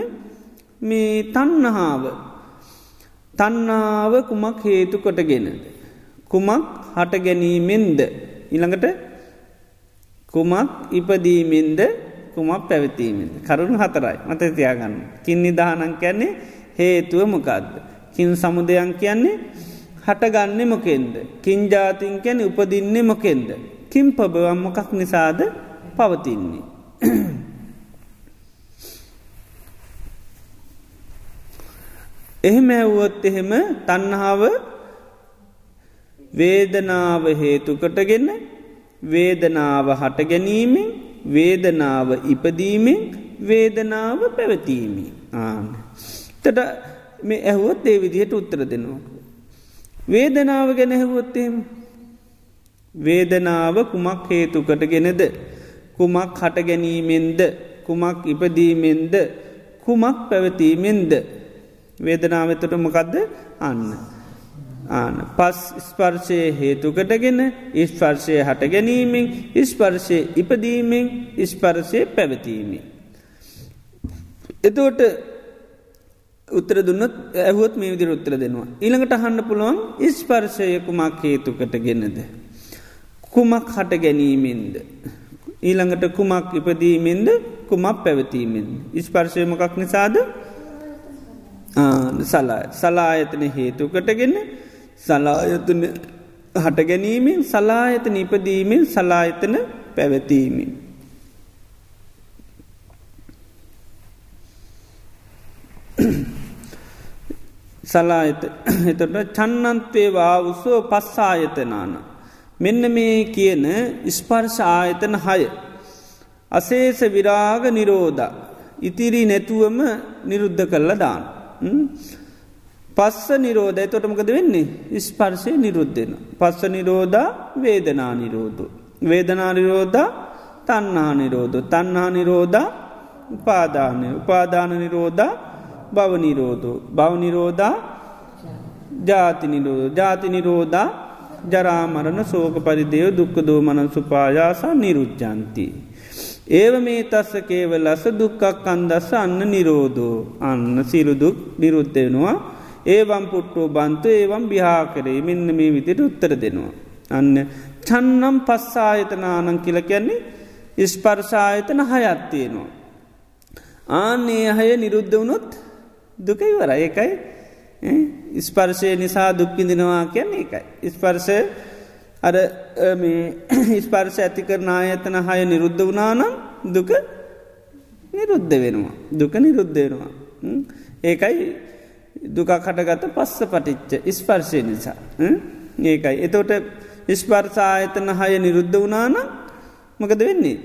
මේ තන්නහාාව තන්නාව කුමක් හේතු කොටගෙනද. කුමක් හට ගැනීමෙන්ද ඉළඟට කුමක් ඉපදීමෙන්ද කුමක් පැවතීමෙන්ද කරුණු හතරයි මත තියාගන්න කින් නිදානන් කියන්නේ හේතුව මොකක්ද. කින් සමුදයන් කියන්නේ හටගන්නේ මොකෙන්ද. කින්ජාතින් කැන උපදින්නේ මොකෙන්ද. කින් පබවම් මොකක් නිසාද පවතින්නේ. එහෙම ඇව්වොත් එහෙම තන්නහාාව වේදනාව හේතුකටගෙන වේදනාව හට ගැනීමෙන් වේදනාව ඉපදීමෙන් වේදනාව පැවතීමි ආන. තට මේ ඇහුවත් ඒ විදිහට උත්තර දෙනවා. වේදනාව ගැන ඇහුවොත්තේම වේදනාව කුමක් හේතුකට ගෙනද? කුමක් හට ගැනීමෙන්ද? කුමක් ඉපදීමෙන්ද? කුමක් පැවතීමෙන්ද? වේදනාවතට මොකක්ද අන්න. ආන පස් ස්පර්ශය හේතුකටගෙන ඉස්පර්ශය හට ගැනීමෙන් ඉස්පර්ශය ඉපදීමෙන් ඉස්පර්ශය පැවතීමි. එතෝට උත්තර දුන්නත් ඇහුවත් මේ විදිර උත්තර දෙනවා. ඊළඟට හන්න පුළුවන් ඉස්පර්ශය කුමක් හේතුකට ගෙනද. කුමක් හට ගැනීමෙන්ද. ඊළඟට කුමක් ඉපදීමෙන්ද කුමක් පැවතීමෙන්. ඉස්පර්ශයමකක් නිසාද සලාය සලායතන හේතුකටගෙන සලායතන හට ගැනීමෙන් සලායතන ඉපදීමෙන් සලායතන පැවතීමෙන්. සලායත එතට චන්නන්තේ වාවුසෝ පස්සායතනාන. මෙන්න මේ කියන ස්පර්ශ ආයතන හය. අසේස විරාග නිරෝධ. ඉතිරි නැතුවම නිරුද්ධ කරලා දාන්න. පස්ස නිරෝධය තොටමකද වෙන්නේ ස්පර්ශය නිරුද්ධෙන. පස්ස නිරෝධා වේදනා නිරෝධ. වේදනා නිරෝධා තන්නා නිරෝධ. තන්හා නිරෝධා උපාදානය උපාදාන නිරෝධා බවනිරෝධ. බවනිරෝධා ජාති නිරෝධ ජාති නිරෝධා ජරාමරණ සෝක පරිදේව දුක්ක දෝමනන් සුපායාසා නිරුච්ජන්ති. ඒව මේ තස්ස කේව ලස දුක්කක් අන්දස්ස අන්න නිරෝධෝ අන්න සිරුදුක් නිරුද්ධෙනවා ඒවම් පුට්ටෝ බන්තු ඒවම් බිහා කරේ මෙන්න මේ විදිට උත්තර දෙනවා. අන්න චන්නම් පස්සායතනානං කියල කියන්නේ ඉස්පර්ශායතන හයත්තියෙනවා. ආන්නේ හය නිරුද්ධ වුණොත් දුකයි වර ඒකයි ඉස්පර්ශය නිසා දුක්කිදිනවා කියන්නේ එකයි. ඉස්පර්ශය අර මේ ස්පර්ශ ඇති කරන ආයතන හය නිරුද්ධ වනානම් දුක නිරුද්ධ වෙනවා. දුක නිරුද්ධ වෙනවා. ඒකයි දුක කටගත පස්ස පටිච්ච ස්පර්ශය නිසා. ඒකයි. එතෝට ස්පර්සායතන හය නිරුද්ධ වනානම් මකද වෙන්නේ.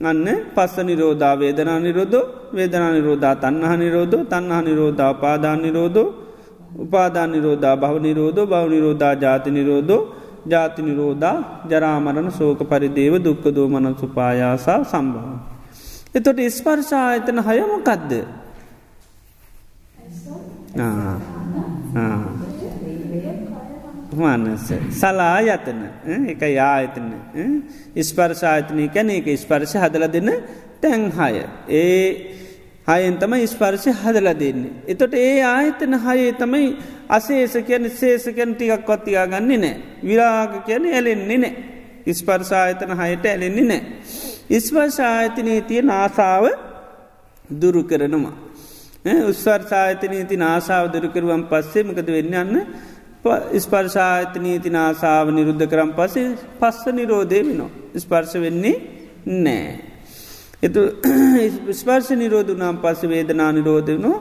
අන්න පස්ස නිරෝධා වේදනා නිරෝධෝ වේදනා නිරෝධා තන්නහ නිරෝධෝ තන්නහ නිරෝධා පාදාන නිරෝධෝ උපාදාන නිරෝධා භව නිරෝධෝ භව නිරෝධා ජාති නිරෝධෝ ජාති නිරෝධා ජරාමරණ සෝක පරිදේව දුක්ක දෝමන සුපායාසා සම්භව. එතොට ස්පර්ශායතන හයමකක්ද මනස සලා යතන එක යායතන ස්පර්ශායතනය කැන එක ස්පර්ශ හදල දෙන්න තැන්හය ඒ හයෙන් තමයි ස්පර්ශය හදල දෙන්නේ. එතොට ඒ ආයතන හයේ තමයි අසේස කියන සේසකැන් ටිකක් කොත්තියා ගන්නේ නෑ. විරාග කියන ඇලෙන්නේ නෑ. ඉස්පර්ශායතන හයට ඇලෙන්නේ නෑ. ඉස්පර්ශායතනයේ තිය නාසාාව දුරු කරනවා. උස්වර්ශායතනී ති නාසාාව දුරුකරුවන් පස්සේ මකද වෙන්න යන්න ස්පර්ශායතනීති නාසාාව නිරුද්ධ කරම් පසේ පස්ස නිරෝධය වෙනවා. ස්පර්ශ වෙන්නේ නෑ. එතු ස්පර්ශ නිරෝධ නම් පස්ස වේදනා නිරෝධ වනවා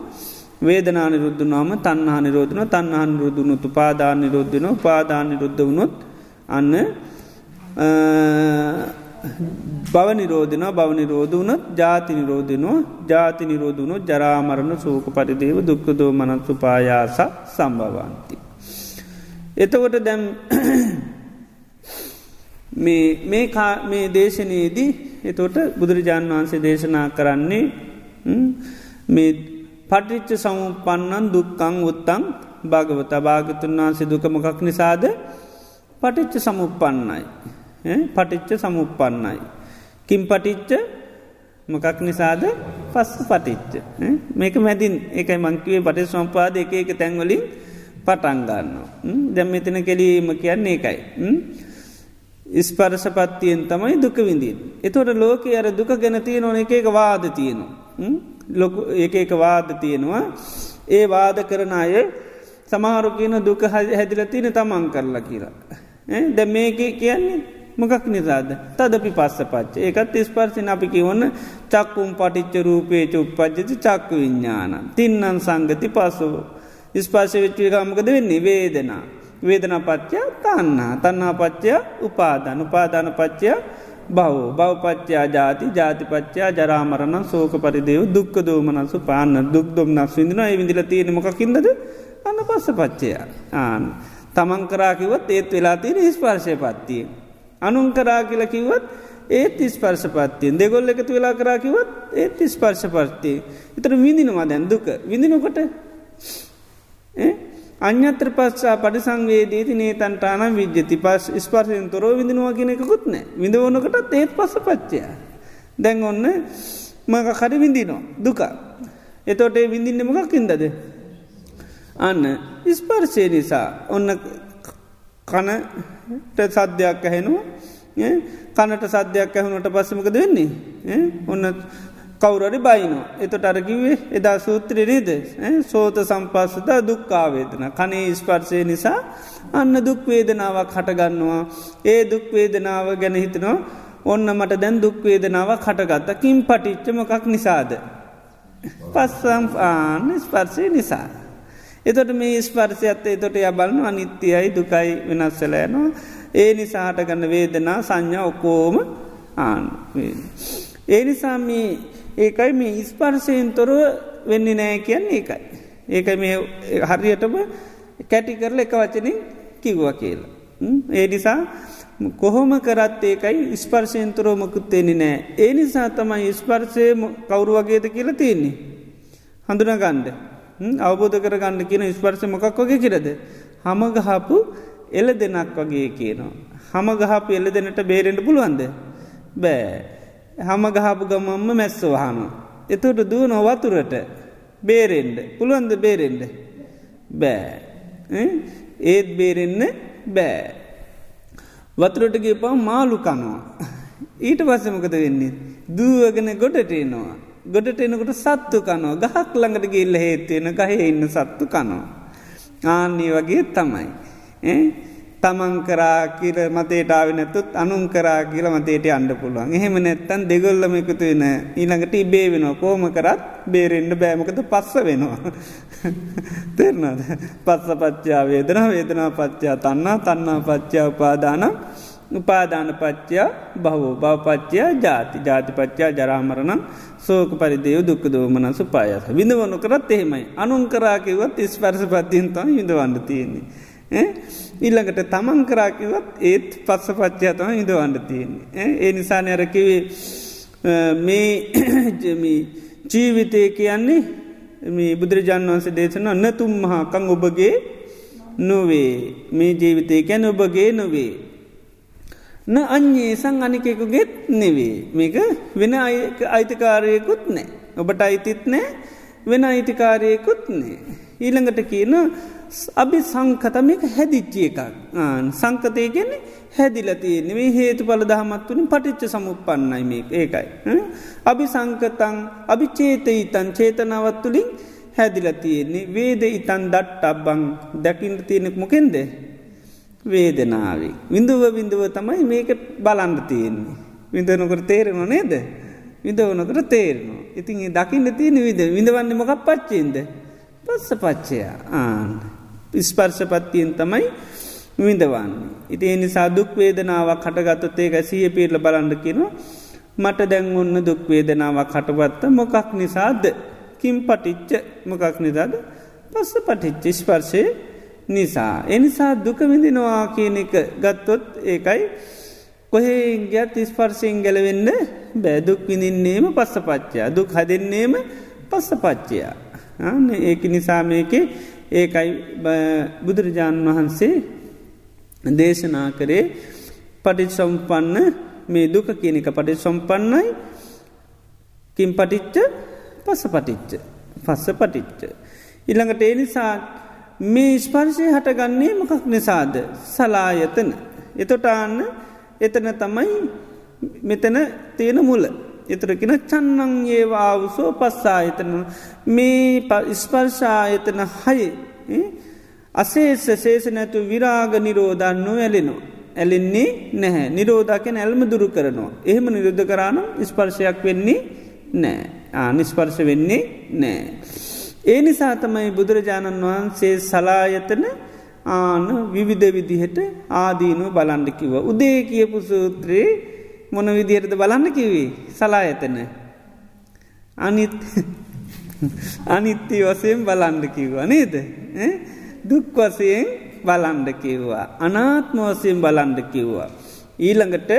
වේදනා නිරුද්ධ නාම තන්හා නිරෝධන තන්හන් රුදුනුතු පාදාන නිරුද්ධන පාදාන නිරුද්ධ වුණොත් අන්න බව නිරෝධන බව නිරෝධ වනත් ජාති නිරෝධනවා ජාති නිරෝධුණු ජරාමරණ සූක පරිදේව දුක්කදෝ මනත්සු පායාස සම්භවන්ති. එතකොට දැම් මේ දේශනයේදී එතොට බුදුරජාණන් වහන්සේ දේශනා කරන්නේ මේ පටිච්ච සමුපන්නන් දුක්කං උත්තං භාගවත භාගතුන් වහන්සේ දුකමකක් නිසාද පටිච්ච සමුපන්නයි. පටිච්ච සමුපන්නයි. කිම් පටිච්ච මොකක් නිසාද පස්ස පටිච්ච. මේක මැදින් එකයි මංකිවේ පටි සම්පාද එක එක තැන්වලින් පටන්ගන්න. දැම් මෙතන කෙලීම කියන්නේ එකයි. ඉස්පරසපත්තියෙන් තමයි දුක විඳීන්. එතොට ලෝක අර දුක ගැන තියෙන ඕන එක එක වාද තියෙනවා. ලොක එක එක වාද තියෙනවා. ඒ වාද කරන අය සමහරු කියන දුක හැදිල තියෙන තමන් කරලා කියලා. දැ මේක කියන්නේ මොකක් නිසාද තදපි පස්ස පච්ච ඒකත් ස්පර්සින අපි කිවන්න චක්කුම් පටිච්ච රූපේ චුප්පජ්ජති චක්ක විඤ්ඥාන තින්නන් සංගති පසුව ස්පාශ වෙච්චිකමකද වෙන්නේ? වේදනා. වේදන පච්චය තන්න තන්නා පච්චය උපාධන උපාධන පච්චය බව බවපච්චයා ජාති ජාතිපච්චයා ජරාමරණ සෝක පරිදේව දුක්ක දෝමනසු පාන්න දුක් දොම් නස් විදින ඒ විදිල තියෙන මොකින්දද අන්න පස්ස පච්චය ආන තමන් කරාකිවත් ඒත් වෙලා තියෙන ස්පර්ශය පත්තිය අනුන් කරා කියල කිවත් ඒත් ස්පර්ශ පත්තියෙන් දෙගොල්ල එකතු වෙලා කරාකිවත් ඒත් ස්පර්ශ පත්තිය එතර විඳිනවා දැන් දුක. විඳිනකොට අන්‍යත්‍ර පස්සා පඩි සංවේදීති නේතන්ටාන විද්‍යති පස් ස්පර්ශයෙන් තොරෝ විඳනවා කියෙන එකකුත් නෑ. විඳවනකටත් ඒත් පස පච්චය. දැන් ඔන්න මක හරි විඳිනවා. දුක. එතොට ඒ විඳින්න මොකක් ඉදද අන්න ස්පර්ශය නිසා. ඔන්න කනට සද්‍යයක් ඇහෙනවා. කනට සද්‍යයක් ඇහුණට පස්සමකද වෙන්නේ? ඔන්න කවුරරි බයිනෝ එතොට අරකිවේ එදා සූත්‍රය නේද? සෝත සම්පස්සත දුක්කාවේදන කනේ ස්පර්ශය නිසා අන්න දුක්වේදනාවක් හටගන්නවා. ඒ දුක්වේදනාව ගැන හිතනවා. ඔන්න මට දැන් දුක්වේදනාව කටගත්ත කින් පටිච්චමකක් නිසාද? පස්සම් ආන ස්පර්ශය නිසා. එතොට මේ ස්පර්ශයත් එතොට යබලනු අනිත්‍යයයි දුකයි වෙනස්සලෑනවා ඒ නිසාහට ගන්න වේදනා සංඥා ඔකෝම ආන්. ඒ නිසා මේ ඒකයි මේ ඉස්පර්සයෙන් තොරව වෙන්න නෑ කියන්න ඒකයි. ඒක මේ හරියටම කැටි කරල එක වචනින් කිව්ව කියලා. ඒ නිසා කොහොම කරත් ඒකයි ස්පර්ශයෙන් තොරෝමකුත්තේෙන නෑ. ඒ නිසා තමයි ස්පර්ශය කවුරු වගේද කියලා තියෙන්නේ. හඳුන ගණ්ඩ. අවබෝධ කරගන්න කියන ස්පර්ශ මොකක් වගේ කියරද. හමගහපු එල දෙනක් වගේ කියනවා. හමගහපු එල දෙනට බේරෙන්ට පුළුවන්ද. බෑ. හම ගහපු ගමම්ම මැස්ස වහන. එතොට දුව නොවතුරට බේරෙන්ඩ පුළුවන්ද බේරෙන්ඩ. බෑ. ඒත් බේරෙන්න බෑ. වතුරට ගේපා මාලු කනවා. ඊට පස්සමකද වෙන්නේ. දුවගෙන ගොඩටේනවා. ගොඩට එනකොට සත්තු කනෝ ගහක් ළඟට ගිල්ල හේත්වෙන ගහේ ඉන්න සත්තු කනෝ. ආන්නේ වගේ තමයි. තමන් කරා කියල මතේටාව නැතුත් අනුන් කරා කියල මතේට අන්ඩ පුළුවන් එහෙම නැත්තන් දෙගොල්ලම එකතු වෙන ඊළඟට ඉබේ වෙනවා කෝම කරත් බේරෙන්ඩ බෑමකද පස්ස වෙනවා. තෙරනද පස්ස පච්චා වේදන වේදනා පච්චා තන්නා තන්නා පච්චා උපාදානම් උපාධාන පච්චයා බහෝ භවපච්චයා ජාති ජාතිපච්චා ජරාමරණ සෝක පරිදේව දුක්ක දෝමන සුපායස. විඳවනු කරත් එහෙමයි. අනුන් කරාකිවත් ස්පර්ස පත්තියන්තම විඳවන්න තියෙන්නේ. ඉල්ළඟට තමන් කරාකිවත් ඒත් පස්ස පච්චාතම ඉඳවන්න තියෙන්නේ. ඒ නිසා නැරකිවේ මේ ජීවිතය කියන්නේ මේ බුදුරජාන් වන්සේ දේශන අන්නතුම් මහාකං ඔබගේ නොවේ මේ ජීවිතය ගැන ඔබගේ නොවේ. න අඥේසං අනිකෙකුගෙත් නෙවේ මේක වෙන අයිතිකාරයකුත් නෑ ඔබට අයිතිත් නෑ වෙන අයිතිකාරයකුත් නෑ ඊළඟට කියන අභි සංකතමක හැදිච්චිය එකක් සංකතය ගැන්නේ හැදිලතිය නෙවේ හේතු පල දහමත්වනින් පටිච්ච සමුපන්නයි මේ ඒකයි. අභි සංකතං අභි චේත ඉතන් චේතනාවත් තුළින් හැදිල තියෙන්නේ වේද ඉතන් දට්ට අබ්බං දැකින්ට තියෙනෙක් මොකෙන්ද වේදනාවේ. විඳුව විඳුව තමයි මේක බලන්ඩ තියෙන්නේ. විඳනකට තේරෙන නේද. විදවනකට තේරනවා. ඉතින් දකින්න තියෙන විද විඳවන්න මොකක් පච්චේන්ද. පස්ස පච්චය ආන් ස්පර්ශපත්තියෙන් තමයි විඳවන්න. ඉති එනිසා දුක්වේදනාවක් කටගත්තත් ඒක සිය පිරල බලන්ඩ කිනවා මට දැන් ඔන්න දුක්වේදනාවක් කටපත්ත මොකක් නිසාද කිම් පටිච්ච මොකක් නිසාද පස්ස පටිච්ච ස්පර්ශය නිසා. එනිසා දුකවිඳිනවා කියන එක ගත්තොත් ඒකයි කොහේ ගත් ස්පර්ශයෙන් ගැලවෙන්න බෑදුක් විඳින්නේම පස්ස පච්චයා දුක් හදන්නේම පස්ස පච්චයා. ඒක නිසා මේක ඒකයි බුදුරජාණන් වහන්සේ දේශනා කරේ පටිච් සම්පන්න මේ දුක කියන එක පටි සම්පන්නයි කින් පටිච්ච පස පටිච්ච පස්ස පටිච්ච. ඉළඟට ඒ නිසා මේ ස්පර්ශය හටගන්නේ මොකක් නිසාද සලායතන. එතොටාන්න එතන තමයි මෙතන තියෙන මුල. එතරකින චන්නං ඒවාවසෝ පස්සායතන මේ ස්පර්ශායතන හය අසේස සේෂ නැතු විරාග නිරෝධන්නු ඇලෙනවා. ඇලෙන්නේ නැහැ නිරෝධකෙන ඇල්ම දුරු කරනවා. එහෙම නිරුද්ධ කරානම් ස්පර්ශයක් වෙන්නේ නෑ ආනිස්පර්ශ වෙන්නේ නෑ. ඒ නිසා තමයි බුදුරජාණන් වහන්සේ සලායතන ආන විවිධ විදිහට ආදීනුව බලන්ඩ කිව. උදේ කියපු සූත්‍රයේ මොන විදිහටද බලන්න කිවේ සලායතන. අනිත් අනිත්‍ය වසයෙන් බලන්ඩ කිව්වා නේද. දුක් වසයෙන් බලන්ඩ කිව්වා. අනාත්ම වසයෙන් බලන්ඩ කිව්වා. ඊළඟට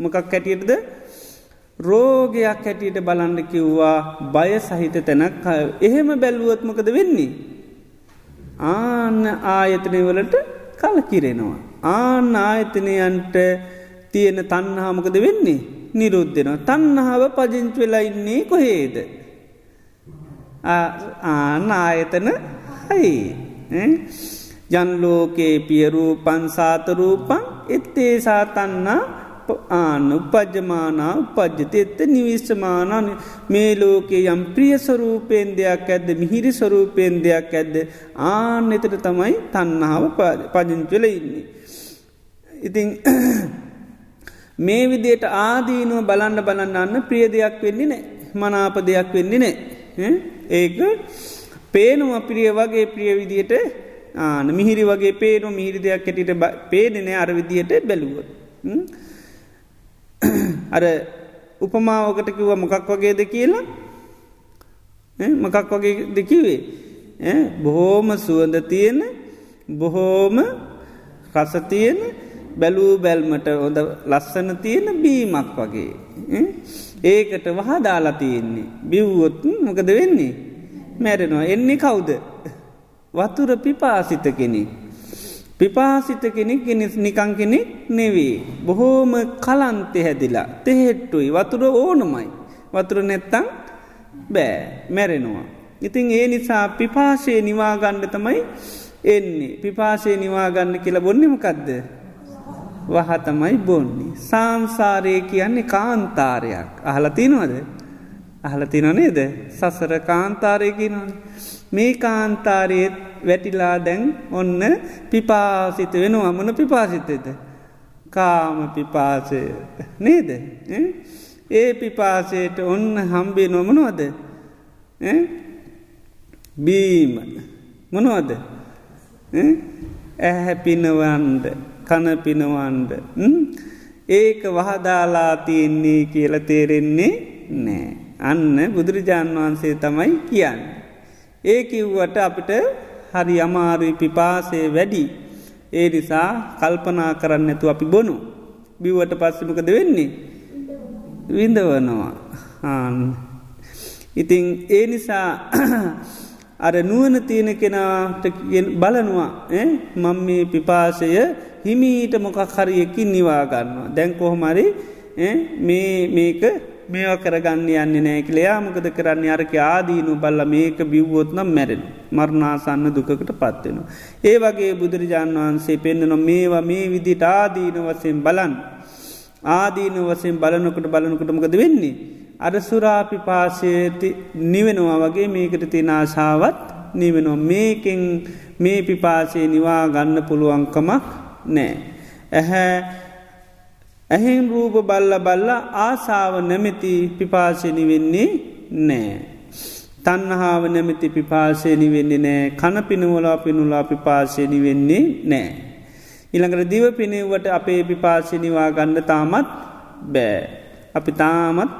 මොකක් හැටියටද රෝගයක් හැටියට බලන්ඩ කිව්වා බය සහිත තැනක් එහෙම බැල්ුවත්මකද වෙන්නේ. ආන්න ආයතනයවලට කල කිරෙනවා. ආන්න ආයතනයන්ට තියෙන තන්නහාමකද වෙන්නේ නිරුද්ධෙනවා. තන්නහාව පජංච වෙලා ඉන්නේ කොහේද. ආන්න ආයතන හයි. ජන්ලෝකේ පියරූ පන්සාතරූපන් එත්තේ සාතන්නා ආන උපජමානා උපජ්ජත එත්ත නිවිශ්මානන මේ ලෝකේ යම් ප්‍රිය ස්වරූපයෙන් දෙයක් ඇද්ද මිහිරි ස්වරූපයෙන් දෙයක් ඇද්ද ආන එතට තමයි තන්නාව පජංචල ඉන්නේ. ඉතිං මේ විදියට ආදීනුව බලන්න බලන්නන්න ප්‍රිය දෙයක් වෙන්නේ නෑ. මනාප දෙයක් වෙන්නේ නෑ. ඒක පේනුව ප්‍රිය වගේ ප්‍රිය විදියට ආන මිහිරි වගේ පේනු මිහිරි දෙයක් ඇටිට පේනෙන අර විදියට බැලුව. අර උපමාවකට කිව්ව මොකක් වගේද කියලා? මොකක් වගේ දෙකිවේ බොහෝම සුවඳ තියෙන බොහෝම රස තියෙන බැලූ බැල්මට හොඳ ලස්සන තියෙන බීමක් වගේ. ඒකට වහා දාලා තියෙන්නේ. බිව්වොත් මොකද වෙන්නේ. මැරෙනවා එන්නේ කවුද. වතුර පිපාසිත කෙනෙක්. පිපාසිත කෙනෙක් නිකං කෙනෙක් නෙවේ. බොහෝම කලන්තෙ හැදිලා තෙහෙට්ටුයි වතුර ඕනමයි. වතුර නැත්තං බෑ මැරෙනවා. ඉතින් ඒ නිසා පිපාශය නිවාගණ්ඩ තමයි එන්නේ. පිපාශය නිවාගන්න කියලා බොන්නෙමකක්ද. වහතමයි බොන්නේ. සාංසාරය කියන්නේ කාන්තාරයක් අහලතිනවද. අහලතින නේද සසර කාන්තාරයකි නොන. මේ කාන්තාරයත් වැටිලා දැන් ඔන්න පිපාසිත වෙනවා අමන පිපාසිතද. කාම පිපාසය නේද. ඒ පිපාසයට ඔන්න හම්බේ නොමනවද. බීම මොනවද ඇහැ පිනවන්ඩ කන පිනවන්ඩ ඒක වහදාලා තියන්නේ කියල තේරෙන්නේ නෑ අන්න බුදුරජාණන් වහන්සේ තමයි කියන්න. ඒ කිව්වට අපිට හරි අමාරුයි පිපාසේ වැඩි. ඒ නිසා කල්පනා කරන්න ඇතු අපි බොනු. බිව්වට පස්සමකද වෙන්නේ. විඳවනවා. ඉතිං ඒ නිසා අර නුවන තියෙන කෙනාට බලනවා මං මේ පිපාසය හිමීට මොකක් හරියකින් නිවාගන්නවා. දැන් කොහොමරි මේ මේක මේවා කරගන්න යන්න නෑ කලයා මොකද කරන්න අරක ආදීනු බල්ල මේක බිව්වෝත්නම් මැරෙන මරණාසන්න දුකට පත්වෙන. ඒ වගේ බුදුරජාණන් වහන්සේ පෙන්න්නන මේවා මේ විදිට ආදීන වසයෙන් බලන් ආදීන වසයෙන් බලනකට බලනකට මොකද වෙන්නේ. අර සුරාපි පාසයති නිවෙනවා වගේ මේකට තියෙන ආශාවත් නිවෙනවා මේකෙන් මේ පිපාසේ නිවා ගන්න පුළුවන්කමක් නෑ. ඇහැ ඇහෙන් රූප බල්ල බල්ල ආසාාව නැමැති පිපාශනි වෙන්නේ නෑ. තන්නහාාව නැමති පිපාශයනි වෙන්නේ නෑ කණ පිනුවලා පිනුලා පිපාශයනි වෙන්නේ නෑ. ඉළඟට දිව පිනෙව්වට අපේ පිපාශනිවා ගන්න තාමත් බෑ. අපි තාමත්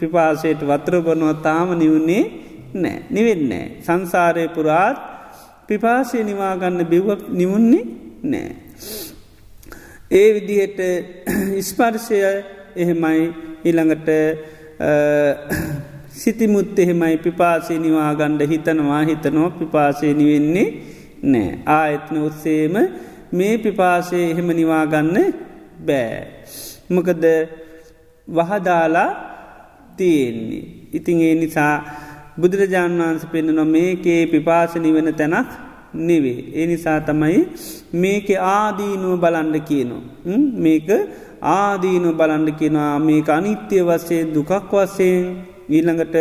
පිපාසයට වත්‍ර බොනුව තාම නිවුණේ නෑ නිවෙන්නේ. සංසාරය පුරාත් පිපාසය නිවාගන්න බිව්වක් නිවුන්නේ නෑ. ඒ විදිහට ඉස්පර්ශය එහෙමයි ඊළඟට සිතිමුත් එහෙමයි පිපාසය නිවාගණ්ඩ හිතනවා හිතනෝ පිපාසය නිවෙන්නේ නෑ ආයත්න ඔස්සේම මේ පිපාසය එහෙම නිවාගන්න බෑ. මොකද වහදාලා තියෙන්නේ. ඉතින් ඒ නිසා බුදුරජාණන් වහන්ස පෙන්න්නන මේකේ පිපාසනි වෙන තැනක් නෙවේ. ඒ නිසා තමයි මේක ආදීනුව බලන්ඩ කියනවා. මේක ආදීනු බලන්ඩ කෙනවා මේක අනිත්‍ය වශයෙන් දුකක් වශයෙන් ඊළඟට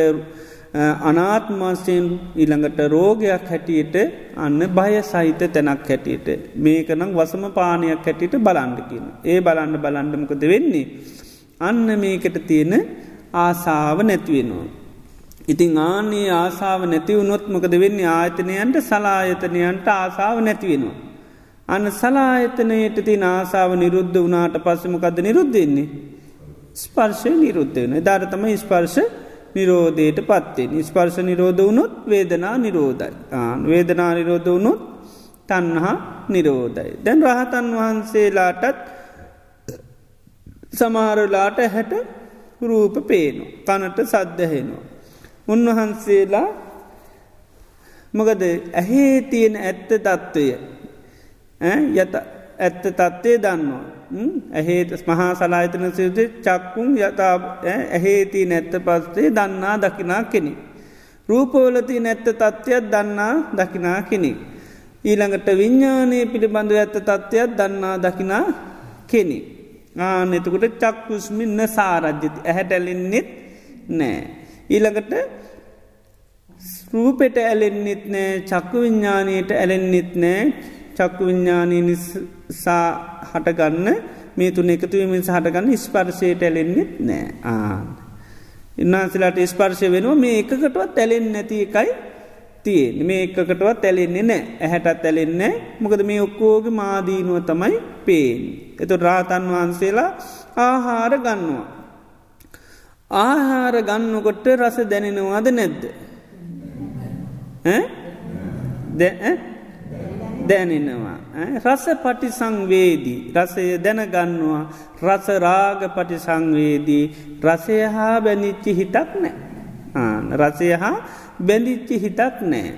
අනාත්මාසයෙන් ඊළඟට රෝගයක් හැටියට අන්න බය සහිත තැනක් හැටියට මේකනම් වසම පානයක් හැටියට බලන්ඩකින. ඒ බලන්න බලන්ඩමකද වෙන්නේ. අන්න මේකට තියෙන ආසාාව නැතිවෙනවා. ඉතිං ආනේ ආසාාව නැති වුණොත්මකද වෙන්නේ ආයතනයන්ට සලායතනයන්ට ආසාාව නැතිවෙනවා. අන්න සලායතනයට තින ආසාාව නිරුද්ධ වනාට පස්සමකද නිරුද්ධෙන්නේ. ස්පර්ශය නිරුද්ධ වෙන ධර්තම ස්පර්ශ නිරෝධයට පත්තේ නිස්පර්ශ නිරෝධ වුණොත් වේදනා නිරෝධයි ආන වේදනා නිරෝධ වුණොත් තන්නහා නිරෝධයි. දැන් රහතන් වහන්සේලාටත් සමහරලාට හැට රූප පේනු. කනට සද්ධහෙනවා. උන්වහන්සේලා මොකද ඇහේ තියෙන ඇත්ත තත්ත්වය යත ඇත්ත තත්ත්වය දන්නවා. ඇහේට මහා සලාහිතන සිද චක්කුම් යතා ඇහේති නැත්ත පස්සේ දන්නා දකිනා කෙනෙ. රූපෝලති නැත්ත තත්ත්වයක් දන්නා දකිනා කෙනෙක්. ඊළඟට විඤ්ඥානය පිළිබඳව ඇත්ත තත්ත්වයක් දන්නා දකිනා කෙනෙ. ආනෙතකොට චක්කුස්මින්න සාරජ්‍යති ඇහැටැලෙන්නෙත් නෑ. ඊළඟට රූපෙට ඇලෙන්න්නෙත් නෑ චක්කු විඤ්ඥානයට ඇලෙන්න්නෙත් නෑ චක්කු විඤ්ඥානය නිසා හටගන්න මේ තුන එකතුවීමෙන් හටගන්න ස්පර්ශයට ඇලෙන්න්නෙත් නෑ ආන. ඉන්නාන්සිලාට ස්පර්ශය වෙනවා මේ එකකටවත් ඇලෙන් නැති එකයි තියෙන් මේ එකකටවත් ඇලෙන්නේ නෑ ඇහැටත් ඇලෙන්නේ මොකද මේ ඔක්කෝගේ මාදීනුව තමයි පේෙන්. එතු රාතන් වහන්සේලා ආහාර ගන්නවා. ආහාර ගන්නකොට රස දැනෙනවාද නැද්ද. දැ දැනෙනවා. රස පටි සංවේදී රසය දැනගන්නවා රසරාග පටි සංවේදී රසය හා බැනිච්චි හිතක් නෑ. රසය හා බැඳිච්චි හිතක් නෑ.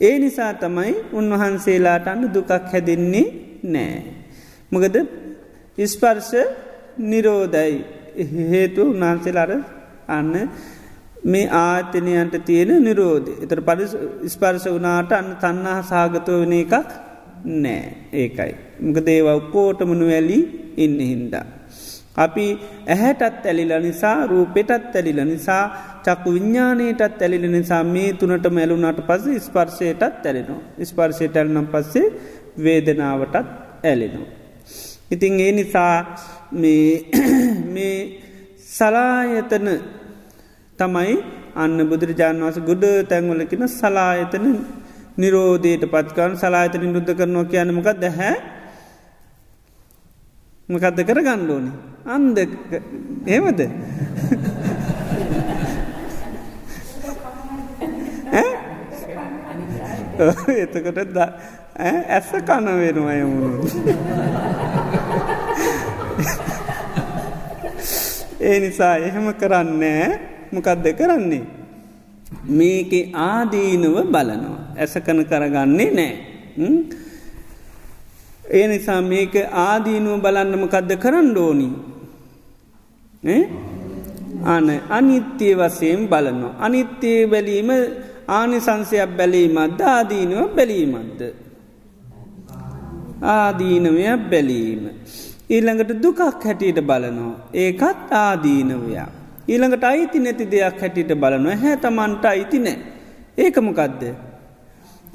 ඒ නිසා තමයි උන්වහන්සේලාට අන්න දුකක් හැදෙන්නේ නෑ. මොකද ඉස්පර්ශ නිරෝධයි හේතු උන්වහන්සේලාර අන්න මේ ආතනයන්ට තියෙන නිරෝධ. එතර පලි ස්පර්ශ වනාට අන්න තන්නහා සාගතව වෙන එකක් නෑ ඒකයි. මක දේව කෝටමනු වැලි ඉන්න හින්දා. අපි ඇහැටත් ඇලිල නිසා රූපෙටත් ඇලිල නිසා චක්කු විඤ්ඥානයටත් ඇලිල නිසා මේ තුනට මැලුනාට පස ස්පර්ශයටත් ඇලෙනවා. ස්පර්ශයට ඇල්නම් පස්සේ වේදනාවටත් ඇලෙනවා. ඉතින් ඒ නිසා මේ සලායතන තමයි අන්න බුදුරජාණන් වස ගුඩ තැන්වලකින සලායතන නිරෝධයට පත්කාන් සලායතන නිරුද්ධ කරනවා කියනමකක් දැහැ මකදද කර ගණ්ඩෝනි අන්ද ඒමද එතකොට ද ඇස කන වෙනවා යමුණු ඒ නිසා එහෙම කරන්නේ මොකක්ද කරන්නේ. මේක ආදීනුව බලනවා. ඇසකන කරගන්නේ නෑ. ඒ නිසා මේක ආදීනුව බලන්නම කදද කරන්න ඕනි. අන අනිත්‍යය වසයෙන් බලනවා. අනිත්‍යය බැලීම ආනිසංසයක් බැලීමත්ද ආදීනුව බැලීමත්ද. ආදීනවයක් බැලීම. ඊළඟට දුකක් හැටියට බලනවා. ඒකත් ආදීනවයා. ඊළඟට අයිති නැති දෙයක් හැටියට බලනවා හැ තමන්ට අයිති නෑ. ඒකමකදද.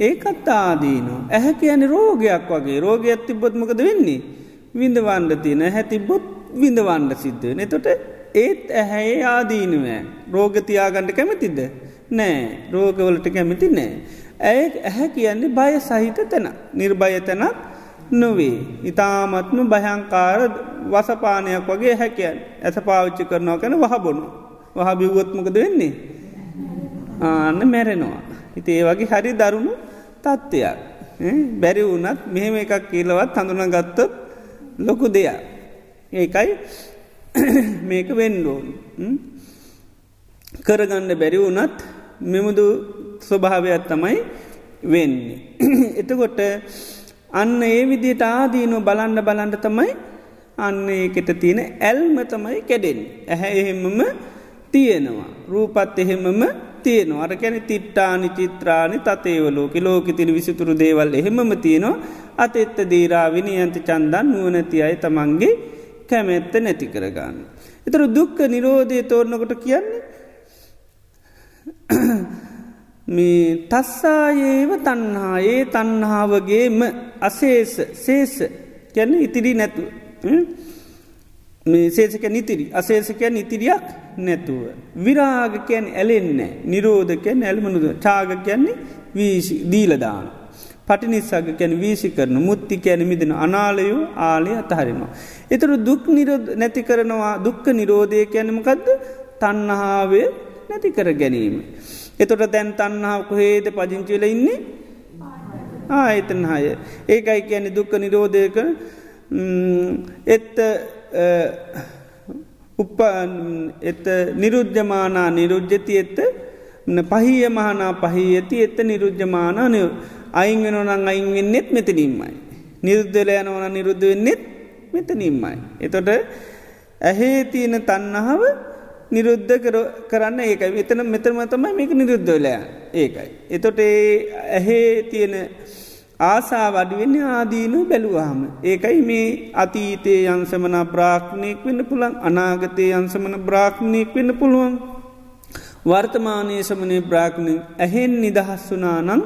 ඒකත් ආදීනු. ඇහැ කියන රෝගයක් වගේ රෝගයක් තිබොත්මකද වෙන්නේ. විඳවන්ඩ තියන හැතිබොත් විඳවන්ඩ සිද්ධ නතොට ඒත් ඇහැේ ආදීනුවෑ රෝගතියාගණ්ඩ කැමතිද නෑ රෝගවලට කැමති නෑ. ඇය ඇහැ කියන්නේ බය සහිත තැන නිර්භය තැනක් නොවේ. ඉතාමත්ම භයංකාර වසපානයක් වගේ හැකයන් ඇස පාවිච්චි කරනවා කැන වහබොනු. වහ බිව්වොත්මකද වෙන්නේ. ආන්න මැරෙනවා. හිති ඒ වගේ හරි දරුණු තත්ත්වයක්. බැරි වුනත් මෙහෙම එකක් කියලවත් හඳුන ගත්තොත් ලොකු දෙයක්. ඒකයි මේක වෙන්ඩෝන්. කරගන්න බැරි වුනත් මෙමුදු ස්වභාවයක් තමයි වෙන්නේ. එතකොට අන්න ඒ විදිට ආදීනු බලන්ඩ බලන්ඩ තමයි අන්න ඒකට තියෙන ඇල්ම තමයි කැඩෙන්. ඇහැ එහෙමම තියෙනවා. රූපත් එහෙමම තියෙනවා අර කැන තිට්ටානි චිත්‍රානි තතේවලෝක ලෝක තිර විසිතුරු දේවල් එහෙමම තියෙනවා අත එත්ත දීරා විනියන්ති චන්දන් නුවනැති අය තමන්ගේ කැමැත්ත නැති කරගන්න. එතර දුක්ක නිරෝධය තෝරණකොට කියන්නේ මේ තස්සායේව තන්හා ඒ තන්හාාවගේම අසේස සේස කැන්න ඉතිරි නැතු මේ සේසක නිතිරි අසේසකය නිතිරියක් නැතුව. විරාගකයන් ඇලෙන්නේ නිරෝධකයන් ඇල්මනුද චාග කියන්නේ වීසි දීලදාන. පටිනිස්සාග කැන වීසි කරන. මුත්ති කැන මිදෙන. අනාලයෝ ආලය අතහරිනවා. එතුරු දුක් නිරෝධ නැති කරනවා. දුක්ක නිරෝධය කැනමකක්ද තන්නහාාවේ නැති කර ගැනීම. එතොට දැන් තන්නාව කොහේද පජංචිල ඉන්නේ ආයතන හය ඒකයි කියන්නේ දුක්ක නිරෝධයක එත්ත උප එත නිරුද්ධමානා නිරුද්ධති එත්ත පහිය මහනා පහි ඇති එත්ත නිරුද්ධමානානය අයිංගෙනොනං අයින්වෙන්නෙත් මෙතනින්මයි. නිරුද්ධල යනවන නිරුද්ධ වෙන්නෙත් මෙතනින්මයි. එතොට ඇහේ තියෙන තන්නහාව නිරුද්ධ කරන්න ඒකයි එතන මෙතරම තමයි මේක නිරුද්ධලය ඒකයි. එතොට ඇහේ තියෙන ආසා වඩිවෙන්න ආදීනු බැලුවාම. ඒකයි මේ අතීතයේ යන්සමන බ්‍රාක්්නයෙක් වෙන්න පුළන් අනාගතය යන්සමන බ්‍රාක්්නයෙක් වෙන්න පුළුවන්. වර්තමානය සමනය බ්‍රාක්්ණය ඇහෙන් නිදහස් වනානං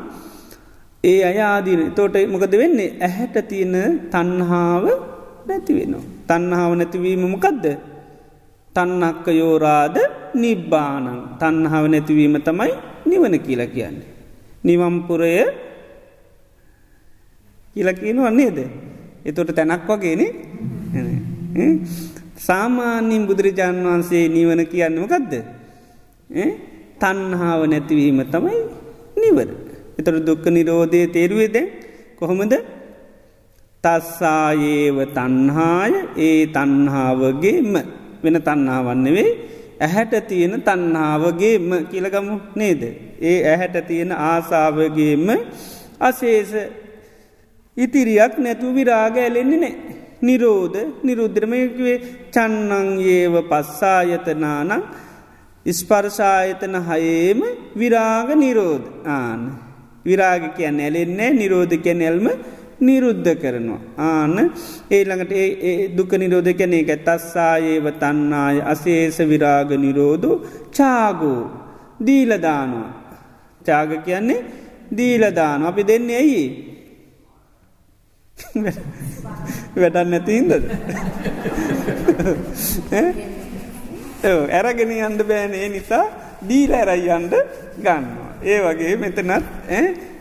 ඒ අයාදීන තෝට මොකද වෙන්නේ ඇහැට තියෙන තන්හාාව නැතිවෙනවා. තන්හාාව නැතිවීම මොකක්ද. තන්නක්ක යෝරාද නිබ්බානං තන්හාාව නැතිවීම තමයි නිවන කියලා කියන්නේ. නිවම්පුරය කියලකීන වන්නේද. එතොට තැනක් වගේන සාමාන්‍යින් බුදුරජාණන් වහන්සේ නිවන කියන්නමකක්ද. තන්හාාව නැතිවීම තමයි නිවර. එතොට දුක්ක නිරෝධය තේරුවේද කොහොමද තස්සායේව තන්හාය ඒ තන්හාාවගේම වෙන තන්නාවන්නවේ ඇහැට තියෙන තන්නාවගේම කියලගමු නේද. ඒ ඇහැට තියෙන ආසාාවගේම අසේස ඉතිරියක් නැතු විරාග ඇලෙන්නේ නෑ. නිරෝධ නිරුද්ධරමයකවේ චන්නංයේව පස්සායතනානං ස්පර්ශායතන හයේම විරාග නිරෝධ ආන විරාග කියන්න ඇලෙන්නේ නිරෝධ කැන ඇල්ම නිරුද්ධ කරනවා. ආන ඒළඟට ඒ දුක නිරෝධ කැනේ එක තස්සායේව තන්නාය අසේස විරාග නිරෝධ චාගෝ දීලදානවා. චාග කියන්නේ දීලදාන අපි දෙන්නේ ඇයි. වැටන් නැතින්දද ඇරගෙන අන්ඩ බෑනේ නිසා දීල ඇරයි අන්ඩ ගන්නවා. ඒ වගේ මෙතනත්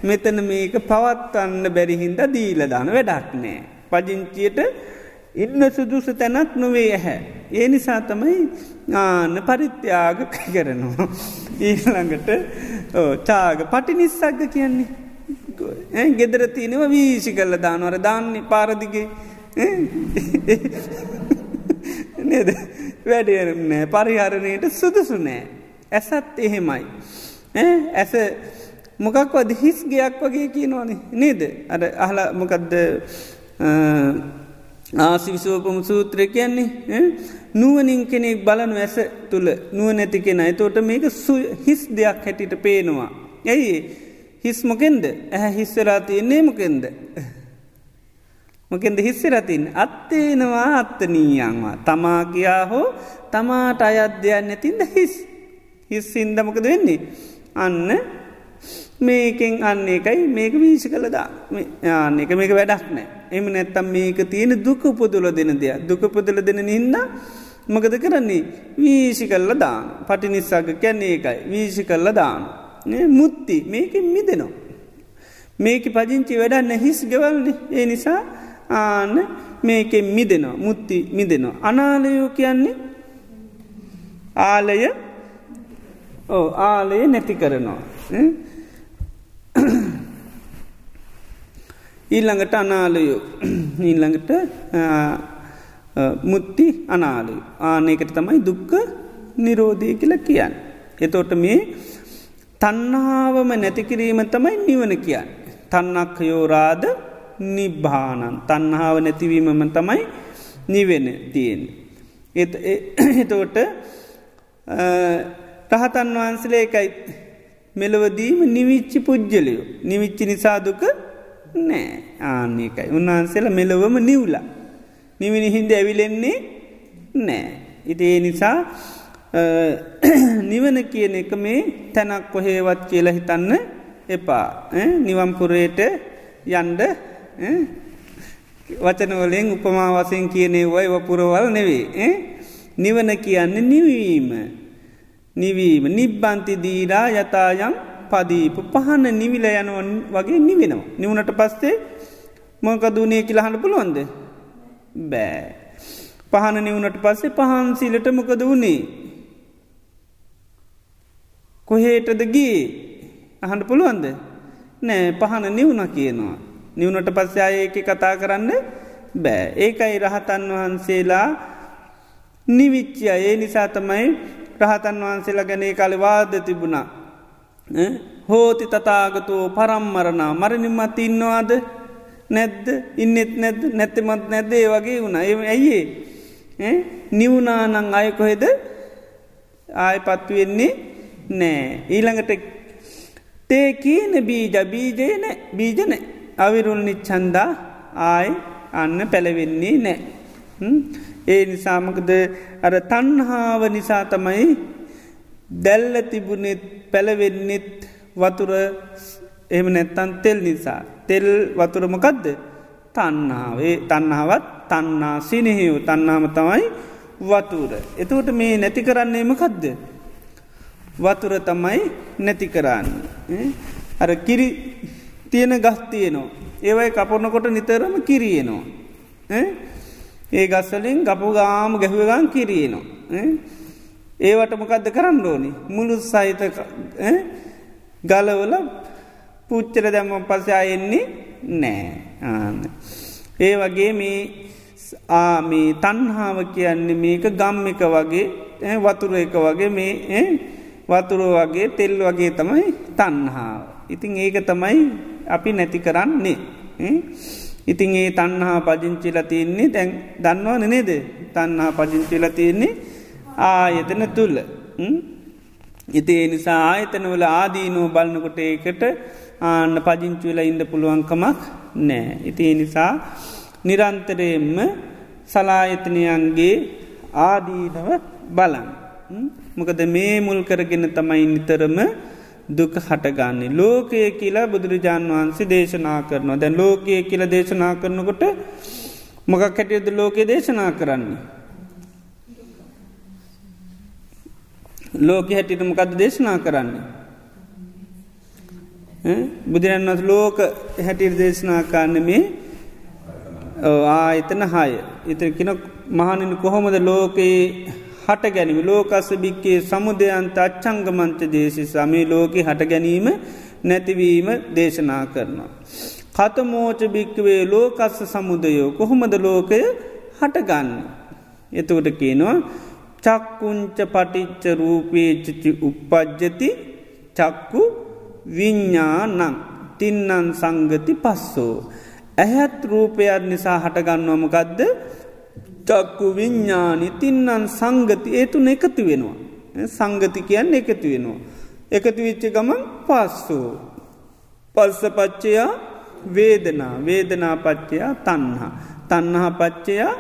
මෙතන මේක පවත්වන්න බැරිහින්ද දීලදාන වැඩක් නෑ. පජිංචියට ඉන්න සුදුස තැනත් නොවේ ඇහැ. ඒ නිසා තමයි ආන්න පරිත්‍යාග කරනවා. ඊළඟට චාග පටි නිස්සක්ග කියන්නේ. ගෙදර තියනව වීසි කල්ල දානවර දාන්නේ පාරදිගේ නේද වැඩනෑ පරිහරණයට සුදුසු නෑ ඇසත් එහෙමයි ඇස මොකක්වද හිස් ගයක් වගේ කියනවනේ නේද? අර අහල මොකක්ද ආසිවිසෝපම සූත්‍රය කියන්නේ නුවනින් කෙනෙක් බලනු ඇස තුළ නුව නැති කෙන. එතෝට මේක හිස් දෙයක් හැටිට පේනවා. ඇයි හිස් මොකෙන්ද? ඇහැ හිස්සරා තියන්නේ මොකෙන්ද. මොකෙන්ද හිස්සරතින් අත්තේනවා අත්තනීයන්වා තමා කියා හෝ තමාට අයද්‍යයන් නැතින්ද හිස්? හිස් සින්දමකද වෙන්නේ? අන්න මේකෙන් අන්න එකයි මේක වීසි කළදා ආන්න එක මේක වැඩක් නෑ. එම නැත්තම් මේක තියෙන දුක උපදුල දෙන දෙයක්. දුක පුදල දෙන නින්ද මකද කරන්නේ? වීසි කල්ල දාන පටි නිස්සාග කැන්නේ එකයි වීසි කල්ල දාන මුත්ති මේක මිදෙනවා. මේක පජංචි වැඩන්න හිස් ගෙවල්ද ඒ නිසා ආන්න මේකෙන් මිදෙනවා. මුත්ති මිදෙනවා. අනාලයෝ කියන්නේ ආලය ඕ ආලය නැති කරනවා. ඊල්ළඟට අනාලයෝ ඊල්ළඟට මුත්ති අනාලු ආනයකට තමයි දුක්ක නිරෝධය කියල කියන්න. එතෝට මේ තන්නාවම නැතිකිරීම තමයි නිවන කියන්න. තන්නක් යෝරාද නිබ්භානන් තන්නාව නැතිවීමම තමයි නිවෙන තියෙන්. එතෝට රහතන් වහන්සලේ එකයි. මෙලවදීම නිවිච්චි පුද්ජලයෝ නිවිච්චි නිසාදුක නෑ. ආන්නේකයි උන්වහන්සේල මෙලොවම නිවලා. නිවිනි හින්ද ඇවිලෙන්නේ නෑ. ඉති ඒ නිසා නිවන කියන එක මේ තැනක් කොහේවත් කියලා හිතන්න එපා. නිවම්පුරයට යන්ඩ වචනවලෙන් උපමාවසයෙන් කියනේ වයි වපුරවල් නෙවේ නිවන කියන්න නිවීම. නිවීම නිබ්බන්ති දීරා යතායම් පදීපු පහන්න නිවිල යනුවන් වගේ නිවෙනවා. නිවනට පස්සේ මොක දුනේ කියලහන්න පුළුවන්ද බෑ. පහන නිවුණට පස්සේ පහන්සිලට මොකද වුණේ. කොහේටද ගී අහන්ට පුළුවන්ද නෑ පහන නිවුණ කියනවා. නිවුණට පස්සේ අයඒක කතා කරන්න බෑ ඒකයි රහතන් වහන්සේලා නිවිච්චිය ඒ නිසා තමයි රහතන් වහන්සේලා ගැනේ කලවාද තිබුණා. හෝති තතාගතෝ පරම්මරණා. මරණින්මත් ඉන්නවාද? නැද්ද? ඉන්නෙත් නැද්ද? නැත්තමත් නැද්ද? ඒ වගේ වුණ. ඒ ඇයිඒ නිවුනානං අයකොහෙද ආය පත්වෙන්නේ නෑ. ඊළඟට තේ කීන බීජ? බීජයන බීජන අවිරුල් නිච්චන්දා ආය අන්න පැළවෙන්නේ නෑ. ඒ නිසාමකද අර තන්හාාව නිසා තමයි දැල්ල තිබුණෙත් පැළවෙන්නෙත් වතුර එම නැත්තන් තෙල් නිසා තෙල් වතුරමකදද තන්නාවේ තන්නාවත් තන්නා සිනහිව් තන්නාම තමයි වතුර. එතුට මේ නැති කරන්නේම කදද. වතුර තමයි නැති කරන්න. අර කිරි තියෙන ගස්තියනවා. ඒවයි කපොනකොට නිතරම කිරියනවා. ඒ ගස්සලින් ගපු ගාම ගැහුවගන් කිරියනවා. ඒවට මොකක්ද කරන්න ඕනි මුළු සහිත ගලවල පුච්චර දැම්ම පස අයෙන්නේ නෑ ආන්න. ඒ වගේ මේ ආමී තන්හාාව කියන්නේ මේක ගම් එක වගේ වතුර එක වගේ මේ වතුර වගේ තෙල් වගේ තමයි තන්හාාව. ඉතිං ඒක තමයි අපි නැති කරන්නේ. ඉතිං ඒ තන්හා පජංචිල තියන්නේ දැන් දන්නවා නනේද තන්හා පජංචිල තියන්නේ ආයතන තුල්ල. ඉතිේ නිසා ආයතනවල ආදීනෝ බලන්නකොට ඒකට ආන්න පජිංචු වෙලා ඉන්න පුළුවන්කමක් නෑ. ඉති නිසා නිරන්තරයෙන්ම සලායතනයන්ගේ ආදීනව බලන්. මොකද මේ මුල් කරගෙන තමයි නිතරම දුක හටගන්නේ. ලෝකය කියලා බුදුරජාණන් වහන්සේ දේශනා කරනවා. දැන් ලෝකය කියල දේශනා කරනකොට මොකක් හැටියද ලෝකයේ දේශනා කරන්නේ. ලෝක හැටිට මොකද දේශනා කරන්නේ. බුදුරන් වස් ලෝක හැටිර් දේශනා කාන්න මේ ආයතන හාය ඉතරකින මහනින් කොහොමද ලෝකයේ හට ගැනීම ලෝකස්ස භික්කේ සමුදයන්ත අච්චංගමන්ත දේශි සමේ ලෝක හට ගැනීම නැතිවීම දේශනා කරනවා. කතමෝච භික්කවේ ලෝකස්ස සමුදයෝ කොහොමද ලෝකය හටගන්න. එතකොට කියනවා චක්කුංච පටිච්ච රූපේචචි උපද්ජති චක්කු විඤ්ඥානං තින්නන් සංගති පස්සෝ. ඇහැත් රූපයක් නිසා හටගන්නවමකදද චක්කු විඤ්ඥානි තින්නන් සංගති ඒතුන එකතු වෙනවා. සංගති කියන්න එකතු වෙනවා. එකතු විච්ච ගමන් පස්සෝ. පල්ස පච්චයා වේදනා වේදනා පච්චයා තන්හා. තන්නහා පච්චයා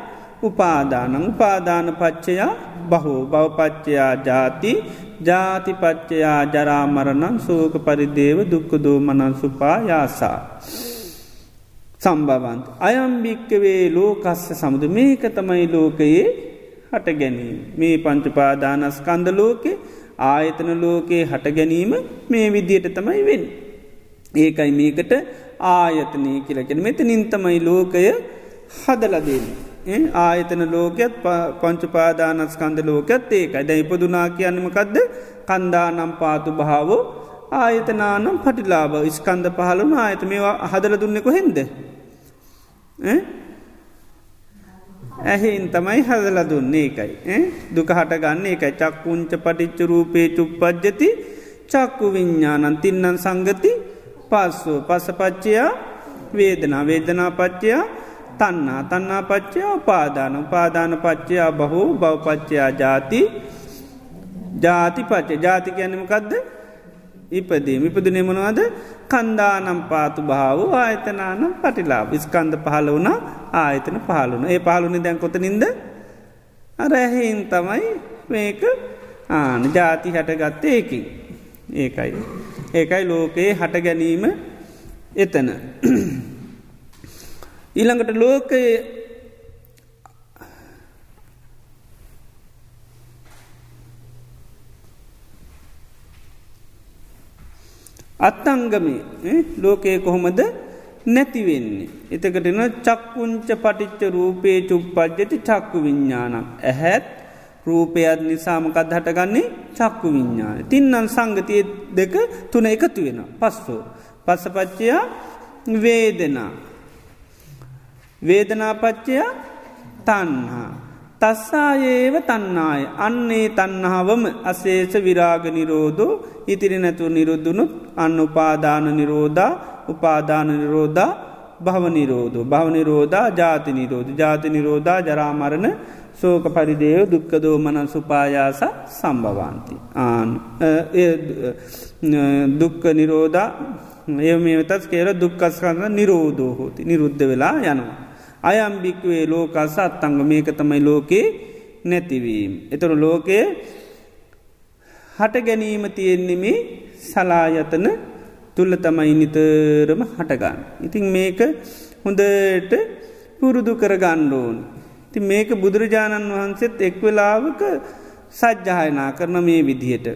උපාදානං උපාදාන පච්චයා බහෝ බවපච්චයා ජාති ජාතිපච්චයා ජරාමරණන් සෝක පරිදේව දුක්කදෝ මනන් සුපා යාසා. සම්බවන්ත. අයම්භික්කවේ ලෝකස්ස සමුද මේක තමයි ලෝකයේ හට ගැනීම. මේ පංචපාදානස්කන්ද ලෝකෙ ආයතන ලෝකයේ හට ගැනීම මේ විදියට තමයි වෙන්. ඒකයි මේකට ආයතනය කියලකෙන මෙත නින්තමයි ලෝකය හදලදන්න. ආයතන ලෝකයත් පංචපාදානස්කන්ද ලෝකත් ඒකයි දැ ඉපදුනා කියන්නමකක්ද කන්දානම් පාතු භාවෝ ආයතනානම් පටිලාබ ස්කන්ද පහලුන ආයත මේවා හදල දුන්නෙකො හෙන්ද. ඇහෙන් තමයි හදල දුන්නේ එකයි. දුක හට ගන්න එකයි චක්කුංච පටිච්ච රූපේ චුප්පද්ජති චක්කු විඤ්ඥානන් තින්නන් සංගති පස්සෝ පසපච්චයා වේදනා වේදනා පච්චයා තන්නා තන්නා පච්චයා උපාදාන උපාදාන පච්චයා බහෝ බවපච්චයා ජාති ජාති පච්ච ජාති ගැනීමකක්ද ඉපදීම. ඉපදනේ මොනවාද? කන්දානම් පාතු භාව ආයතනානම් පටිලා විස්කන්ද පහල වුණ ආයතන පහලුන ඒ පහලුනි දැන් කොතනින්ද? අරැහෙන් තමයි මේක ආන ජාති හැටගත්ත ඒකින්. ඒකයි. ඒකයි ලෝකයේ හට ගැනීම එතන. ඊළඟට ලෝකයේ අත්තංගමේ ලෝකයේ කොහොමද නැතිවෙන්නේ. එතකටන චක්කුංච පටිච්ච රූපේ චුප්පද්ජති චක්කු විඤ්ඥානම්. ඇහැත් රූපයත් නිසාමකත් හටගන්නේ චක්කු විඤ්ඥාන. තින්නන් සංගතිය දෙක තුන එකතු වෙන. පස්සෝ. පස්සපච්චයා වේදනා. වේදනාපච්චයා තන්හා. තස්සායේව තන්නාය අන්නේ තන්නහාවම අසේෂ විරාග නිරෝධෝ ඉතිරි නැතුව නිරුද්ධනුත් අන්න උපාදාන නිරෝධා උපාදාන නිරෝධා භවනිරෝධ භවනිරෝධා ජාති නිරෝධ ජාති නිරෝධා ජරාමරණ සෝක පරිදේව දුක්කදෝ මන සුපායාස සම්භවන්ති. ආන් දුක්ක නිරෝධා එය මේ වෙතස් කියර දුක්කස්කන්න නිරෝධෝ හෝති නිරුද්ධ වෙලා යනවා. අයම්භික්වේ ලෝකස අත්තංග මේක තමයි ලෝකේ නැතිවීම. එතරු ලෝකයේ හට ගැනීම තියෙන්නෙමේ සලායතන තුල්ල තමයි නිතරම හටගන්න. ඉතින් මේක හොඳට පුරුදු කරගණ්ඩෝන්. ති මේක බුදුරජාණන් වහන්සේත් එක්වෙලාවක සජ්්‍යායනා කරන මේ විදිහට.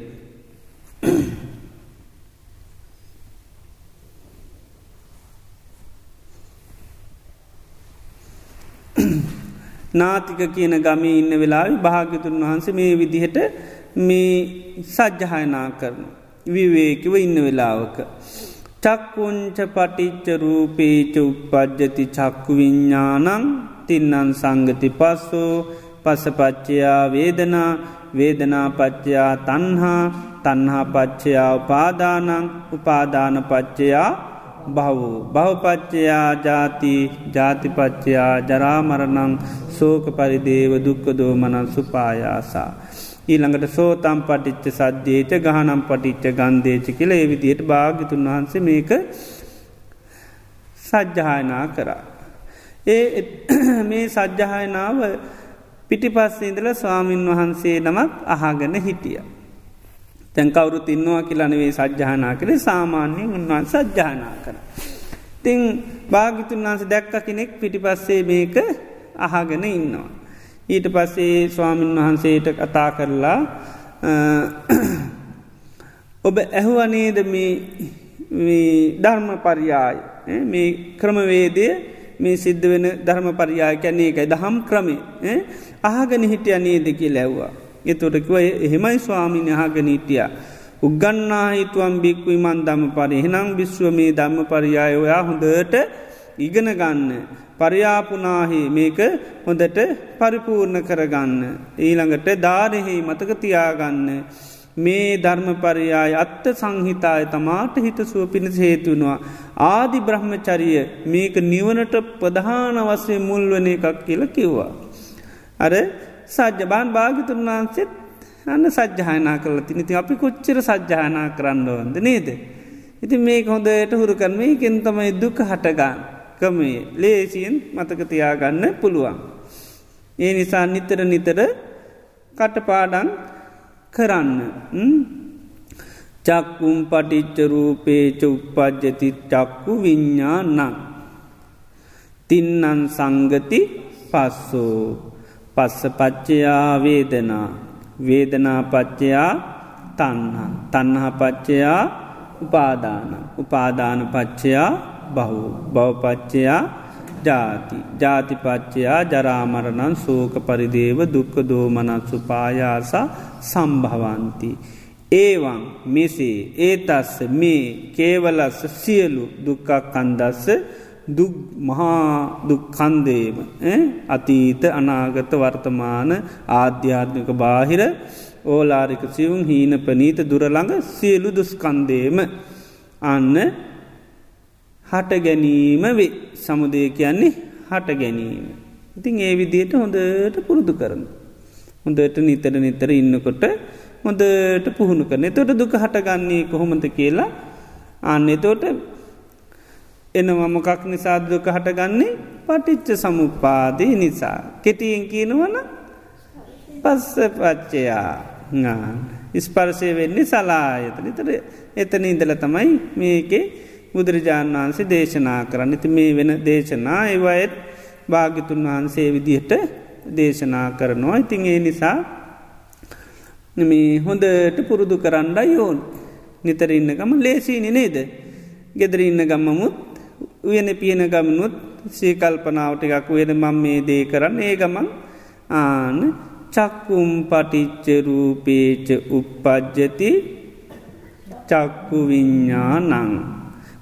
නාතික කියන ගමේ ඉන්න වෙලාවි භාගතුන් වහන්සේ මේ විදිහට මේ සජ්්‍යහයනා කරන. විවේකිව ඉන්න වෙලාවක. චක්කුංච පටිච්ච රූපේච උපද්ජති චක්කු විඤ්ඥානං තින්නන් සංගති පස්සෝ පසපච්චයා වේදනා වේදනාපච්චයා තන්හා තන්හා පච්චයා උපාදානං උපාදානපච්චයා බහු බහුපච්චයා ජාති ජාතිපච්චයා ජරාමරණං සෝක පරිදේව දුක්කදෝ මනන් සුපායාසා. ඊළඟට සෝතම් පටිච්ච සද්්‍යේච ගහනම් පටිච්ච ගන්දේච කියල ඒවිදියට භාගිතුන් වහන්සේ මේක සජ්්‍යහායනා කරා. ඒ මේ සජ්්‍යහායනාව පිටිපස්සේඉදල ස්වාමීන් වහන්සේ නමක් අහාගන හිටිය. තැන් කවුරු තින්නවා කියලනවේ සජ්්‍යානා කරේ සාමාන්‍යයෙන් උන්වන් සජ්්‍යානා කර. තිං භාගිතුන් වහන්ස දැක්ක කෙනෙක් පිටිපස්සේ මේක අහගෙන ඉන්නවා. ඊට පස්සේ ස්වාමීන් වහන්සේට කතා කරලා ඔබ ඇහුවනේද ධර්ම පරියාය මේ ක්‍රමවේදය මේ සිද්ධ වෙන ධර්ම පරියාය කැන්නේ එකයි දහම් ක්‍රමේ අහගෙන හිටිය නේද කිය ලැව්වා. එතොටකිව එහෙමයි ස්වාමීන් අහගෙන හිටිය. උගන්නා හිතුවම් බික්වී මන් දම පරි එහෙනම් බිශ්ව මේ ධම්ම පරියාය ඔයා හොඳට ඉගෙන ගන්න. පරියාපුනාහි මේක හොඳට පරිපූර්ණ කරගන්න. ඊළඟට ධාරෙහි මතක තියාගන්න. මේ ධර්මපරයාය අත්ත සංහිතාය තමාට හිතසුව පිණිස හේතුනවා. ආදි බ්‍රහ්මචරිය මේක නිවනට ප්‍රධාන වසේ මුල්වන එකක් කියල කිව්වා. අර සජ්‍යබාන් භාගිතුන් වහන්සෙත් අන්න සජ්්‍යායනා කරල තිනිති අපි කොච්චර සජ්්‍යායනා කරන්න ඕන්ද නේද. ඉති මේක හොඳට හුරු කරන මේ කෙන්තමයි දුක හටගන්න. ක්‍රමේ ලේසියෙන් මතක තියාගන්න පුළුවන්. ඒ නිසා නිතර නිතර කටපාඩන් කරන්න. චක්කුම් පටිච්චරූපේච උපද්ජති චක්කු විඤ්ඥා නං. තින්නන් සංගති පස්සෝ. පස්ස පච්චයා වේදනා. වේදනා පච්චයා තන්හා තන්නහ පච්චයා උපාදාන. උපාදාන පච්චයා බහු. බවපච්චයා ජාති. ජාතිපච්චයා ජරාමරණන් සෝක පරිදේව දුක්ක දෝමනත්සු පායාස සම්භවන්ති. ඒවන් මෙසේ ඒතස්ස මේ කේවලස්ස සියලු දුක්කක් කන්දස්ස දුක් මහා දුක්කන්දේම අතීත අනාගත වර්තමාන ආධ්‍යාත්මික බාහිර ඕලාරික සිවුම් හීන පනීත දුරළඟ සියලු දුස්කන්දේම අන්න හට ගැනීම වේ සමුදය කියන්නේ හට ගැනීම. ඉතින් ඒ විදියට හොඳට පුරුදු කරන. හොඳට නිතර නිතර ඉන්නකොට හොඳට පුහුණු කරන තොට දුක හටගන්නේ කොහොමද කියලා අන්න එතෝට එනවා මොකක් නිසා දුක හටගන්නේ? පටිච්ච සමුපාදී නිසා. කෙටියෙන් කියනවන පස්ස පච්චයා. ඉස්පර්සය වෙන්නේ සලායතන. තර එතන ඉඳල තමයි මේකේ බුදුරජාණන් වහන්සේ දේශනා කරන්න. ඉති මේ වෙන දේශනා ඒවයත් භාගිතුන් වහන්සේ විදිහට දේශනා කරනවා. ඉතින් ඒ නිසා මේ හොඳට පුරුදු කරන්න යෝන් නිතර ඉන්න ගම ලේසිීනි නේද? ගෙදර ඉන්න ගම්මමුත් උයන පියන ගමනුත් සීකල්පනාවට එකක් වෙන මං මේ දේ කරන්න ඒ ගමන් ආන චක්කුම් පටිච්චරූපේච උපපජ්ජති චක්කු විඤ්ඥානං.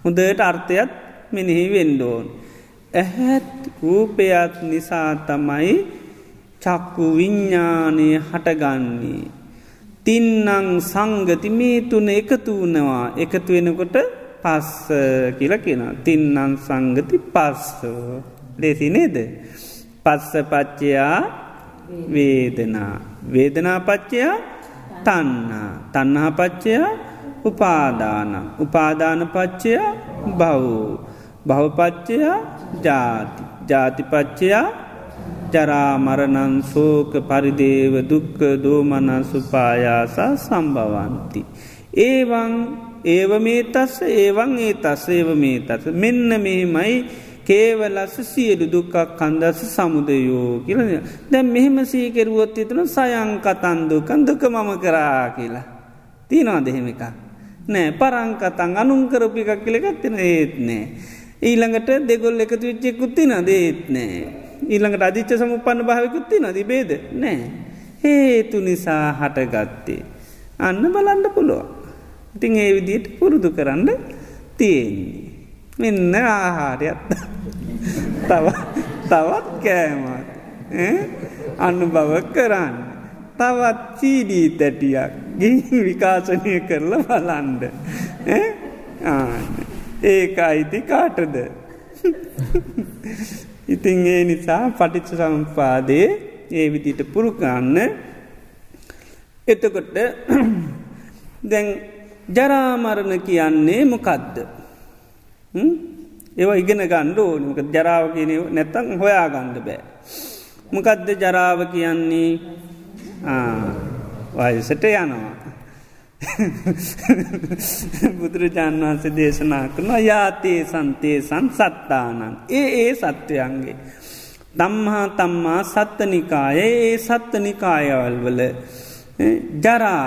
හොඳට අර්ථයත් මෙනෙහි වෙන්ඩෝන්. ඇහැත් රූපයත් නිසා තමයි චක්කු විඤ්ඥානය හටගන්නේ. තින්නං සංගති මේ තුන එකතු වනවා එකතු වෙනකොට පස්ස කියල කියෙන තින්නන් සංගති පස්සෝ. ලෙසි නේද? පස්ස පච්චයා වේදනා. වේදනා පච්චයා තන්නා තන්නහා පච්චයා උපාදාන. උපාදාන පච්චයා බව් බහපච්චයා ජාති. ජාතිපච්චයා ජරාමරණන් සෝක පරිදේව දුක්ක දෝමනසුපායාසා සම්භවන්ති. ඒවන් ඒව මේ තස්ස ඒවන් ඒ තස් ඒව මේ තස මෙන්න මෙහෙමයි කේවලස්ස සියලු දුක්කක් කන්දස සමුදයෝ කියල දැන් මෙහෙම සීකෙරුවොත් එතන සයං කතන්දුකන් දුක මම කරා කියලා. තියනවා දෙහෙම එක. නෑ පරංකතන් අනුංකරපි එකක් කියලෙකත්තින ඒත් නෑ. ඊළඟට දෙගොල් එකතු විච්චෙකුත්තින දේත් නෑ. ඊළඟට අධිච්ච සමුපන්න භාවකුත්ති නති බේද නෑ. හේතු නිසා හටගත්තේ. අන්න බලන්ඩ පුළුවන්. ඉතින් ඒ විදියට පුරුදු කරන්න තියෙන්නේ. මෙන්න ආහාරයත් තව තවත් කෑමත් අන්න බව කරන්න. තවත් චීඩී තැටියක් ගිහි විකාශනය කරලා බලන්ඩ ඒක අයිති කාටද? ඉතින් ඒ නිසා පටිච්ච සම්පාදයේ ඒ විදිට පුරුකන්න. එතකොට දැන් ජරාමරණ කියන්නේ මොකද්ද. ඒව ඉගෙන ගණ්ඩ ඕනක ජරාව කියන නැත්තං හොයා ගණ්ඩ බෑ. මොකදද ජරාව කියන්නේ වයසට යනවා. බුදුරජාණන් වහන්සේ දේශනා කරන යාතේ සන්තේ සන් සත්තානන්. ඒ ඒ සත්වයන්ගේ. දම්හා තම්මා සත්තනිකාය ඒ සත්තනිකායවල් වල ජරා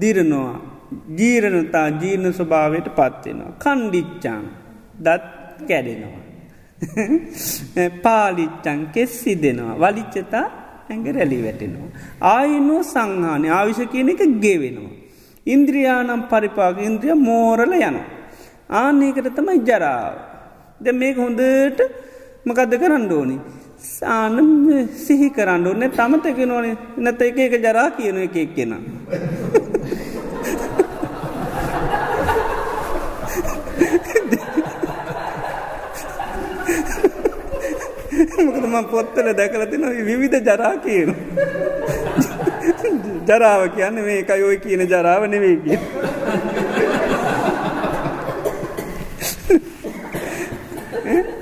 දිරනවා ජීරණතා ජීර්ණ ස්වභාවයට පත්වෙනවා. කණ්ඩිච්චාන් දත් කැඩෙනවා. පාලිච්චන් කෙස්සි දෙනවා. වලිච්චතා ඇඟ රැලි වැටෙනවා. ආයනෝ සංහානය ආවිශ කියන එක ගෙවෙනවා. ඉන්ද්‍රියානම් පරිපාග ඉන්ද්‍රිය මෝරල යන. ආනයකට තමයි ජරාව. ද මේක හොඳට මකදද කරන්න ඕනි. සාන සිහි කරන්න ඕන්න තමතක නොනේ නැත එක එක ජරා කියන එක එක්කෙන. මොකද ම පොත්තල දැකලතින විවිධ ජරා කියන. ජරාව කියන්න මේ එකයෝයි කියන ජරාව නෙවේ කිය.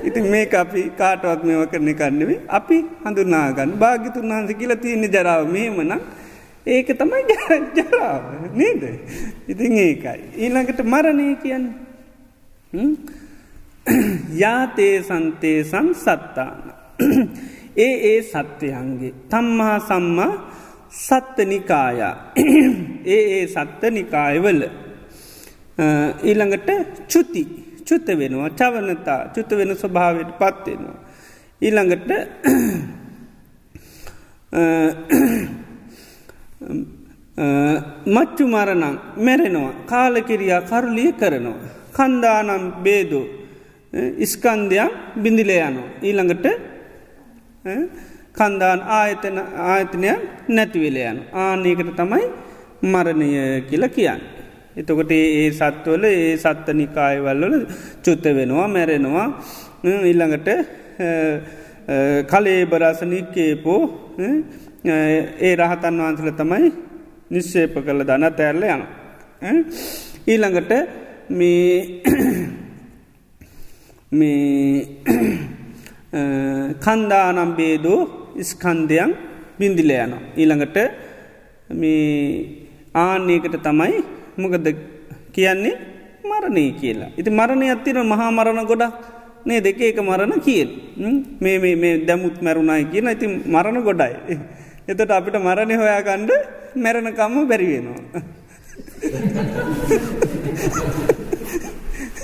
ඉතින් මේ අපි කාටවත් මේව කරන කන්නෙවේ අපි හඳුනාගන්න භාගිතුන් වහන්ස කියලා තියන්නේ ජරාව මේමන ඒක තමයි ජරාව නේද. ඉතින් ඒකයි. ඊළඟට මරණය කියන්න. යාතේ සන්තේ සං සත්තාන. ඒ ඒ සත්‍යයන්ගේ තම්මහා සම්මා සත්ත නිකායා ඒ ඒ සත්ත නිකායවල ඊළඟට චුති චුත්ත වෙනවා චවනතා චුත්ත වෙන ස්වභාවයට පත්වෙනවා. ඊළඟට මච්චු මරණං මැරෙනවා කාලකිරියා කරුලිය කරනවා. කන්දානම් බේදු ඉස්කන්දයක් බිඳිලේ යනවා. ඊළඟට කන්දාන් ආයතන ආයතනයක් නැතිවෙලයන් ආනයකට තමයි මරණය කියල කියන්න. එතකොට ඒ සත්වල ඒ සත්ත නිකායවල්වල චුත්ත වෙනවා මැරෙනවා ඉල්ළඟට කලේ බරසනික්කේපෝ ඒ රහතන් වහන්සල තමයි නිශ්ෂේප කළ දන තැරල යන. ඊළඟට මේ මේ කන්දානම් බේදෝ ස්කන්දයන් බින්දිල යන. ඊළඟට මේ ආන්නේකට තමයි මොකද කියන්නේ මරණය කියලා. ඉති මරණය අත්තින මහා මරණ ගොඩක් නේ දෙක එක මරණ කියල් මේ මේ දැමුත් මැරුණයි කියන ඉති මරණ ගොඩයි. එතට අපිට මරණය හොයාකණ්ඩ මැරණකම්ම බැරිවෙනවා.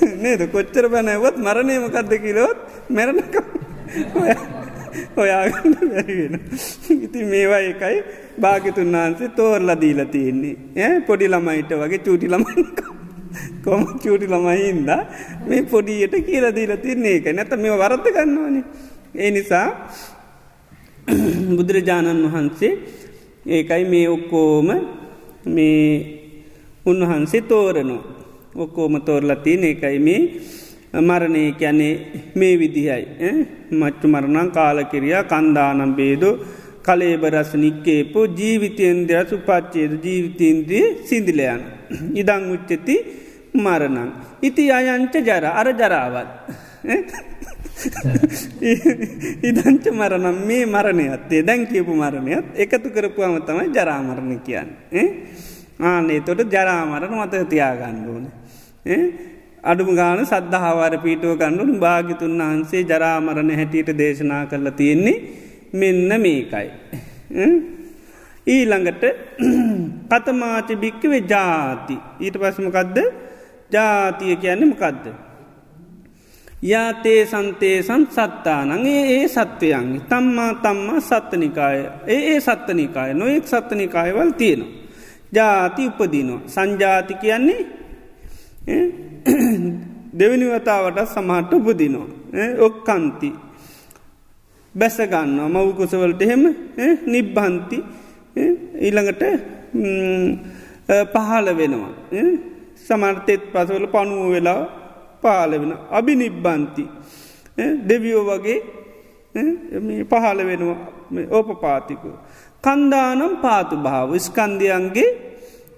නේද කොච්චර බැනැවත් මරණයමකක්ද කිලොත් මැරණකම් ඔයාගන්න බැරිවෙන. ඉති මේවා එකයි භාගතුන් වහන්සේ තෝරලා දීලා තියෙන්නේ. ඇ පොඩි ළමයිට වගේ චූටි ළමයි කොම චූටි ළමයින්ද මේ පොඩියට කියලා දීලා තින්නේ එක නැත මේ වරත්ත ගන්නවනේ. ඒ නිසා බුදුරජාණන් වහන්සේ ඒකයි මේ ඔක්කෝම මේ උන්වහන්සේ තෝරනවා. ඔක්කෝම තෝරලා තියන එකයි මේ මරණය කැනේ මේ විදිහයි මච්චු මරණං කාලකිරියා කන්දානම් බේදෝ කලේබරස නික්කේපෝ ජීවිතයෙන්දර සුපච්චේද ජීවිතීන්ද්‍රී සිදිලයන්. ඉදං උච්චති මරණං. ඉති අයංච ජර අර ජරාවත්. ඉදංච මරණම් මේ මරණයත්තේ දැන් කියපු මරණයත් එකතු කරපුවාම තමයි ජරාමරණ කියන්න. ආනේ තොට ජරාමරණ මත තියාගන්න ඕන. අඩුම ගාන සද්ධහාවාර පීටුව කණ්ඩුන් භාගිතුන් වහන්සේ ජරාමරණ හැටියට දේශනා කරලා තියෙන්නේ මෙන්න මේකයි. ඊළඟට කතමාච භික්කවේ ජාති ඊට පසමකදද ජාතිය කියන්නේ මකදද. යාතේ සන්තේසන් සත්තානගේ ඒ සත්වයන් තම්මා තම්මා සත්තනිකාය ඒ ඒ සත්තනිකාය නොයෙක් සත්තනිකායවල් තියෙනවා. ජාති උපදිනවා. සංජාති කියන්නේ දෙවනි වතාවට සමහට උපදිනවා. ඔක්කන්ති. බැසගන්න මවකුසවලට එහෙම නිබ්බන්ති. ඊළඟට පහල වෙනවා. සමර්තෙත් පසවල පනුව වෙලා පාල වෙන. අභි නිබ්බන්ති. දෙවියෝ වගේ පහල වෙනවා. ඕපපාතිකු. කන්දානම් පාතු භාව ස්කන්ධයන්ගේ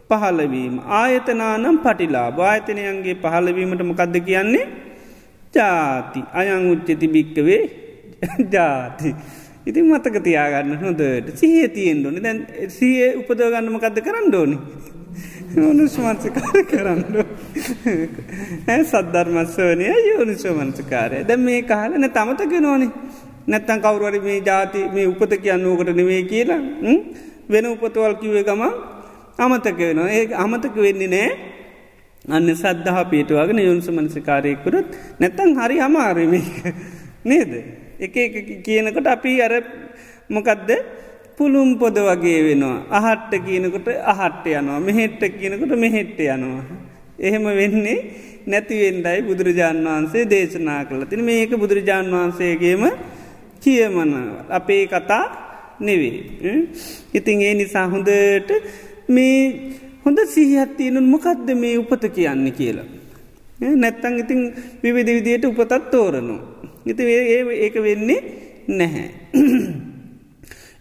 පහලවීම. ආයතනානම් පටිලා භායතනයන්ගේ පහලවීමට මොකක්ද කියන්නේ? ජාති. අයං උච්චති භික්කවේ ජාති. ඉතින් මතක තියාගන්න හොදට සිහිය තියෙන් ඕනි. දැන් සිය උපදෝගන්නම කද කරන්න ඕනි. යෝනිස්මන්සකාර කරන්න සද්ධර්මස්වනය යෝනිස්වමන්සකාරය දැ මේ කාලන තමතක නෝනි නැත්තන් කවරුවර මේ ජාති මේ උපත කියන්නූකට නෙවේ කියලා වෙන උපතවල් කිවේ ගම අමතක වෙනවා. ඒ අමතක වෙන්නේ නෑ. අන්න සද්ධහ පීටුවගෙන යුන්ස මනසිකාරයකුරත් නැත්තන් හරි අමාරමක නේද? එක එක කියනකොට අපි අර මොකදද? පුළුම් පොද වගේ වෙනවා. අහට්ට කියනකොට අහට්ට යනවා. මෙහෙට්ට කියනකොට මෙහෙට්ට යනවා. එහෙම වෙන්නේ නැතිවෙන්ඩයි බුදුරජාණන් වහන්සේ දේශනා කළ. තින මේක බුදුරජාණන් වහන්සේගේම කියමන අපේ කතා නෙවේ. ඉතින් ඒ නිසා හොඳට මේ හොඳ සිහිහත්තියනුන් මොකක්ද මේ උපත කියන්න කියලා. නැත්තං ඉතින් විවිධ විදියට උපතත් තෝරනු. ඉති ඒ ඒක වෙන්නේ නැහැ.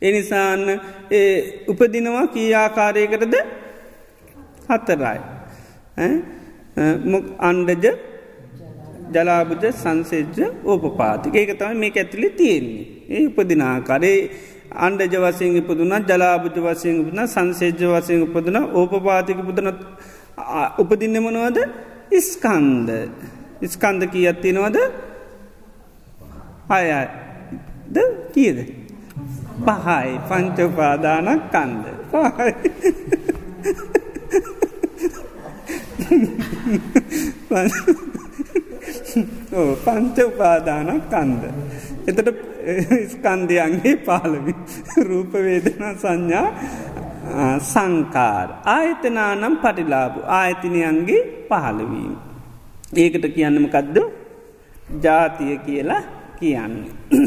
එනිසාන්න උපදිනවා කී ආකාරයකටද හත්තරයි. අන්ඩජ ජලාබුජ සංසේජ්ජ ඕපපාතික ඒක තමයි මේ ඇතුලි තියෙන්නේ. ඒ උපදිනාකාරේ අන්ඩජ වසයෙන් ඉපදුන ජලාබුජ වසයෙන් උපන සංසේජ්‍ය වසයෙන් උපදන ඕපපාතික පුදන උපදින්නමනවද ඉස්කන්ද ඉස්කන්ද කිය අත්තිනවද අයද කියද? පහයි. පංචපාදානක් කන්ද පහයි. පංච උපාදානක් කන්ද. එතට ස්කන්දයන්ගේ පාලවි රූපවේදනා සංඥා සංකාර. ආයතනානම් පටිලාබු ආයතනයන්ගේ පහළවීම. ඒකට කියන්නම කදද ජාතිය කියලා කියන්නේ.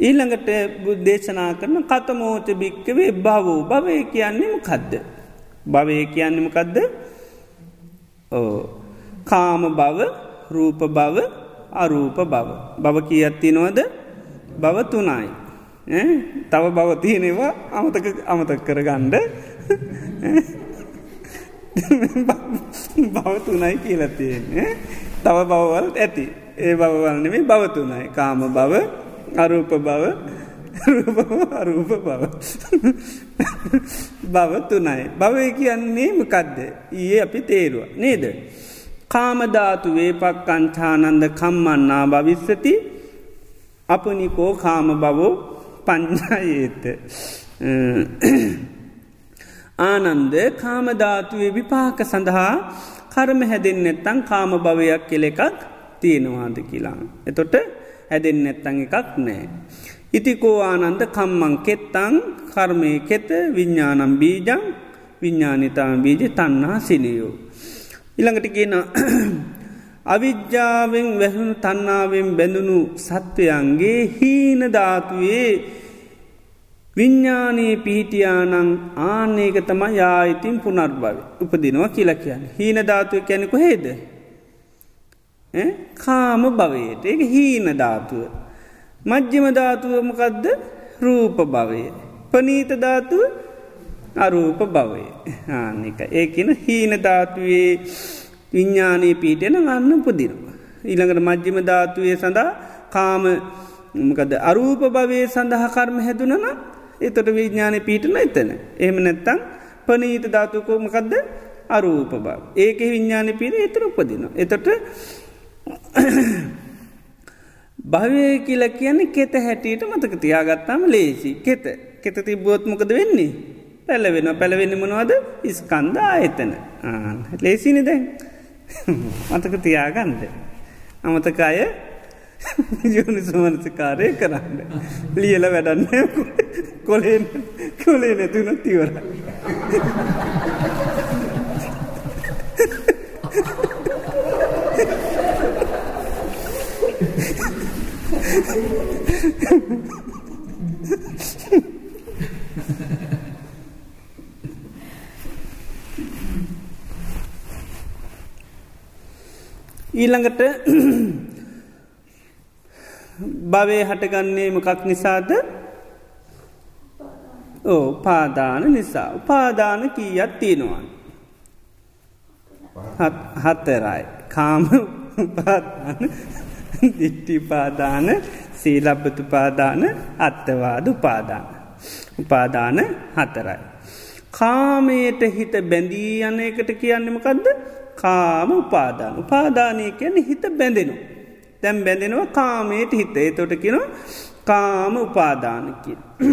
ඊළඟට බුද්ධේශනා කරන කතමෝච භික්කවේ බවූ භවය කියන්නේම කදද. භවය කියන්නම කදද කාම බව රූප බව අරූප බව. බව කියත්තිනවද බව තුනයි. තව බව තියෙනවා අමතක අමතක් කරගණ්ඩ බව තුනයි කියලතියෙන්නේ. තව බවවල් ඇති. ඒ බවවල් නෙමේ බව තුනයි. කාම බව අරූප බව අරූප බව. බව තුනයි. භවය කියන්නේ මකදද. ඊයේ අපි තේරුව. නේද. කාමධාතු වේපක්කංචානන්ද කම්මන්නා භවිස්සති අපනිකෝ කාම බවෝ පං්ඥායේත. ආනන්ද කාමධාතුවේ විපාක සඳහා කරම හැදෙන් නැත්තං කාම භවයක් කෙල එකක් තියෙනවාද කියලා. එතොට හැදෙන් නැත්තං එකක් නෑ. ඉතිකෝ ආනන්ද කම්මං කෙත්තං කර්මය කෙත විඤ්ඥානම් බීජං විඤ්ඥානිතාම බීජ තන්නා සිනියෝ. ඉළඟට කියන අවිද්‍යාවෙන් වැහුණු තන්නාවෙන් බැඳුණු සත්වයන්ගේ හීන ධාතුවේ විඤ්ඥානයේ පිහිටියානං ආනේක තම යායිතින් පුනර්භව උපදිනවා කියලා කියන්න. හීන ධාතුව කැනෙකු හේද. කාම භවයට ඒක හීන ධාතුව. මජ්්‍යම ධාතුවමකදද රූප භවය. පනීත ධාතුව අරූප භවය ආනික ඒකන හීන ධාතුවේ විඤ්ඥානී පීටයන ගන්න උපදිනවා. ඊළඟට මජ්්‍යම ධාතුවය සඳහා කාම මකද අරූප භවය සඳහා කර්ම හැදුනන එතොට විඤ්ඥානය පීටන එතන. එහෙම නැත්තං පනීත ධාතුකෝමකදද අරූප බව. ඒක විඤ්ඥානය පීට එතර උපදින. එතට භවය කියල කියන්නේ කෙත හැටියට මතක තියාගත්තාම ලේසි කෙත කෙත තිබ්බෝත්මකද වෙන්නේ. පැලවෙන පැළවෙන්න මොනවද ඉස්කන්දා එතන ලේසිනි දැන් මතක තියාගන්ද. අමතක අය යුනි සුමනසිකාරය කරන්න. ලියල වැඩන්න කොලේ කොලේ නැතුන තිවර. ඊළඟට භවය හටගන්නේ මකක් නිසාද? ඕ පාදාන නිසා. උපාදාන කීයත් තියෙනවා හත්තරයි කාම උපාදාන දිට්ටිපාදාන සීලබ්බතු පාදාන අත්තවාද උපාදාන. උපාදාන හතරයි. කාමයට හිත බැඳී යන එකට කියන්නමකක්ද කාම උපාදාන උපාදානය කියන්නේ හිත බැඳෙනු. දැම් බැඳෙනවා කාමයට හිත තොට කෙන කාම උපාදානකි.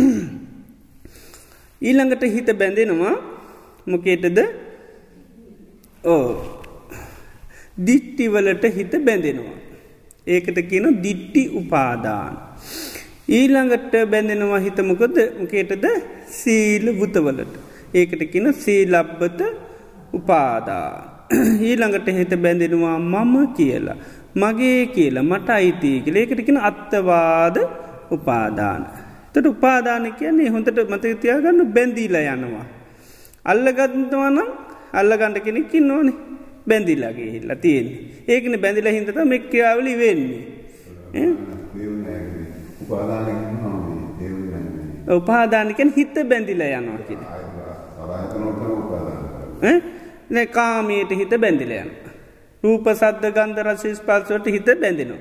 ඊළඟට හිත බැඳෙනවා මොකේටද ඕ දිට්ටිවලට හිත බැඳෙනවා. ඒකට කියන දිට්ටි උපාදාන. ඊළඟට බැඳෙනවා හිතමොකද මොකේටද සීල බුතවලට. ඒකට කියන සීලබ්බත උපාදාන. ඊළඟට හිත බැඳෙනවා මම කියලා. මගේ කියලා මට අයිතිය කියල ඒකටකෙන අත්තවාද උපාදාන. තට උපාදාන කියන්නේ හොඳට මතතියාගන්න බැඳීලා යනවා. අල්ලගත්තවනම් අල්ලගණඩ කෙනෙක්කින් ඕනේ බැඳිල්ලගේ හිල්ල තියෙන. ඒකන බැඳිල හිතත මෙක්්‍යාවලි වෙන්නේ. උපාදානකෙන් හිත බැඳිල යනවා කියෙන. කාමයට හිත බැඳිලයන්. රූප සද්ධ ගන්ධ රශිස් පල්සවට හිත බැඳෙනවා.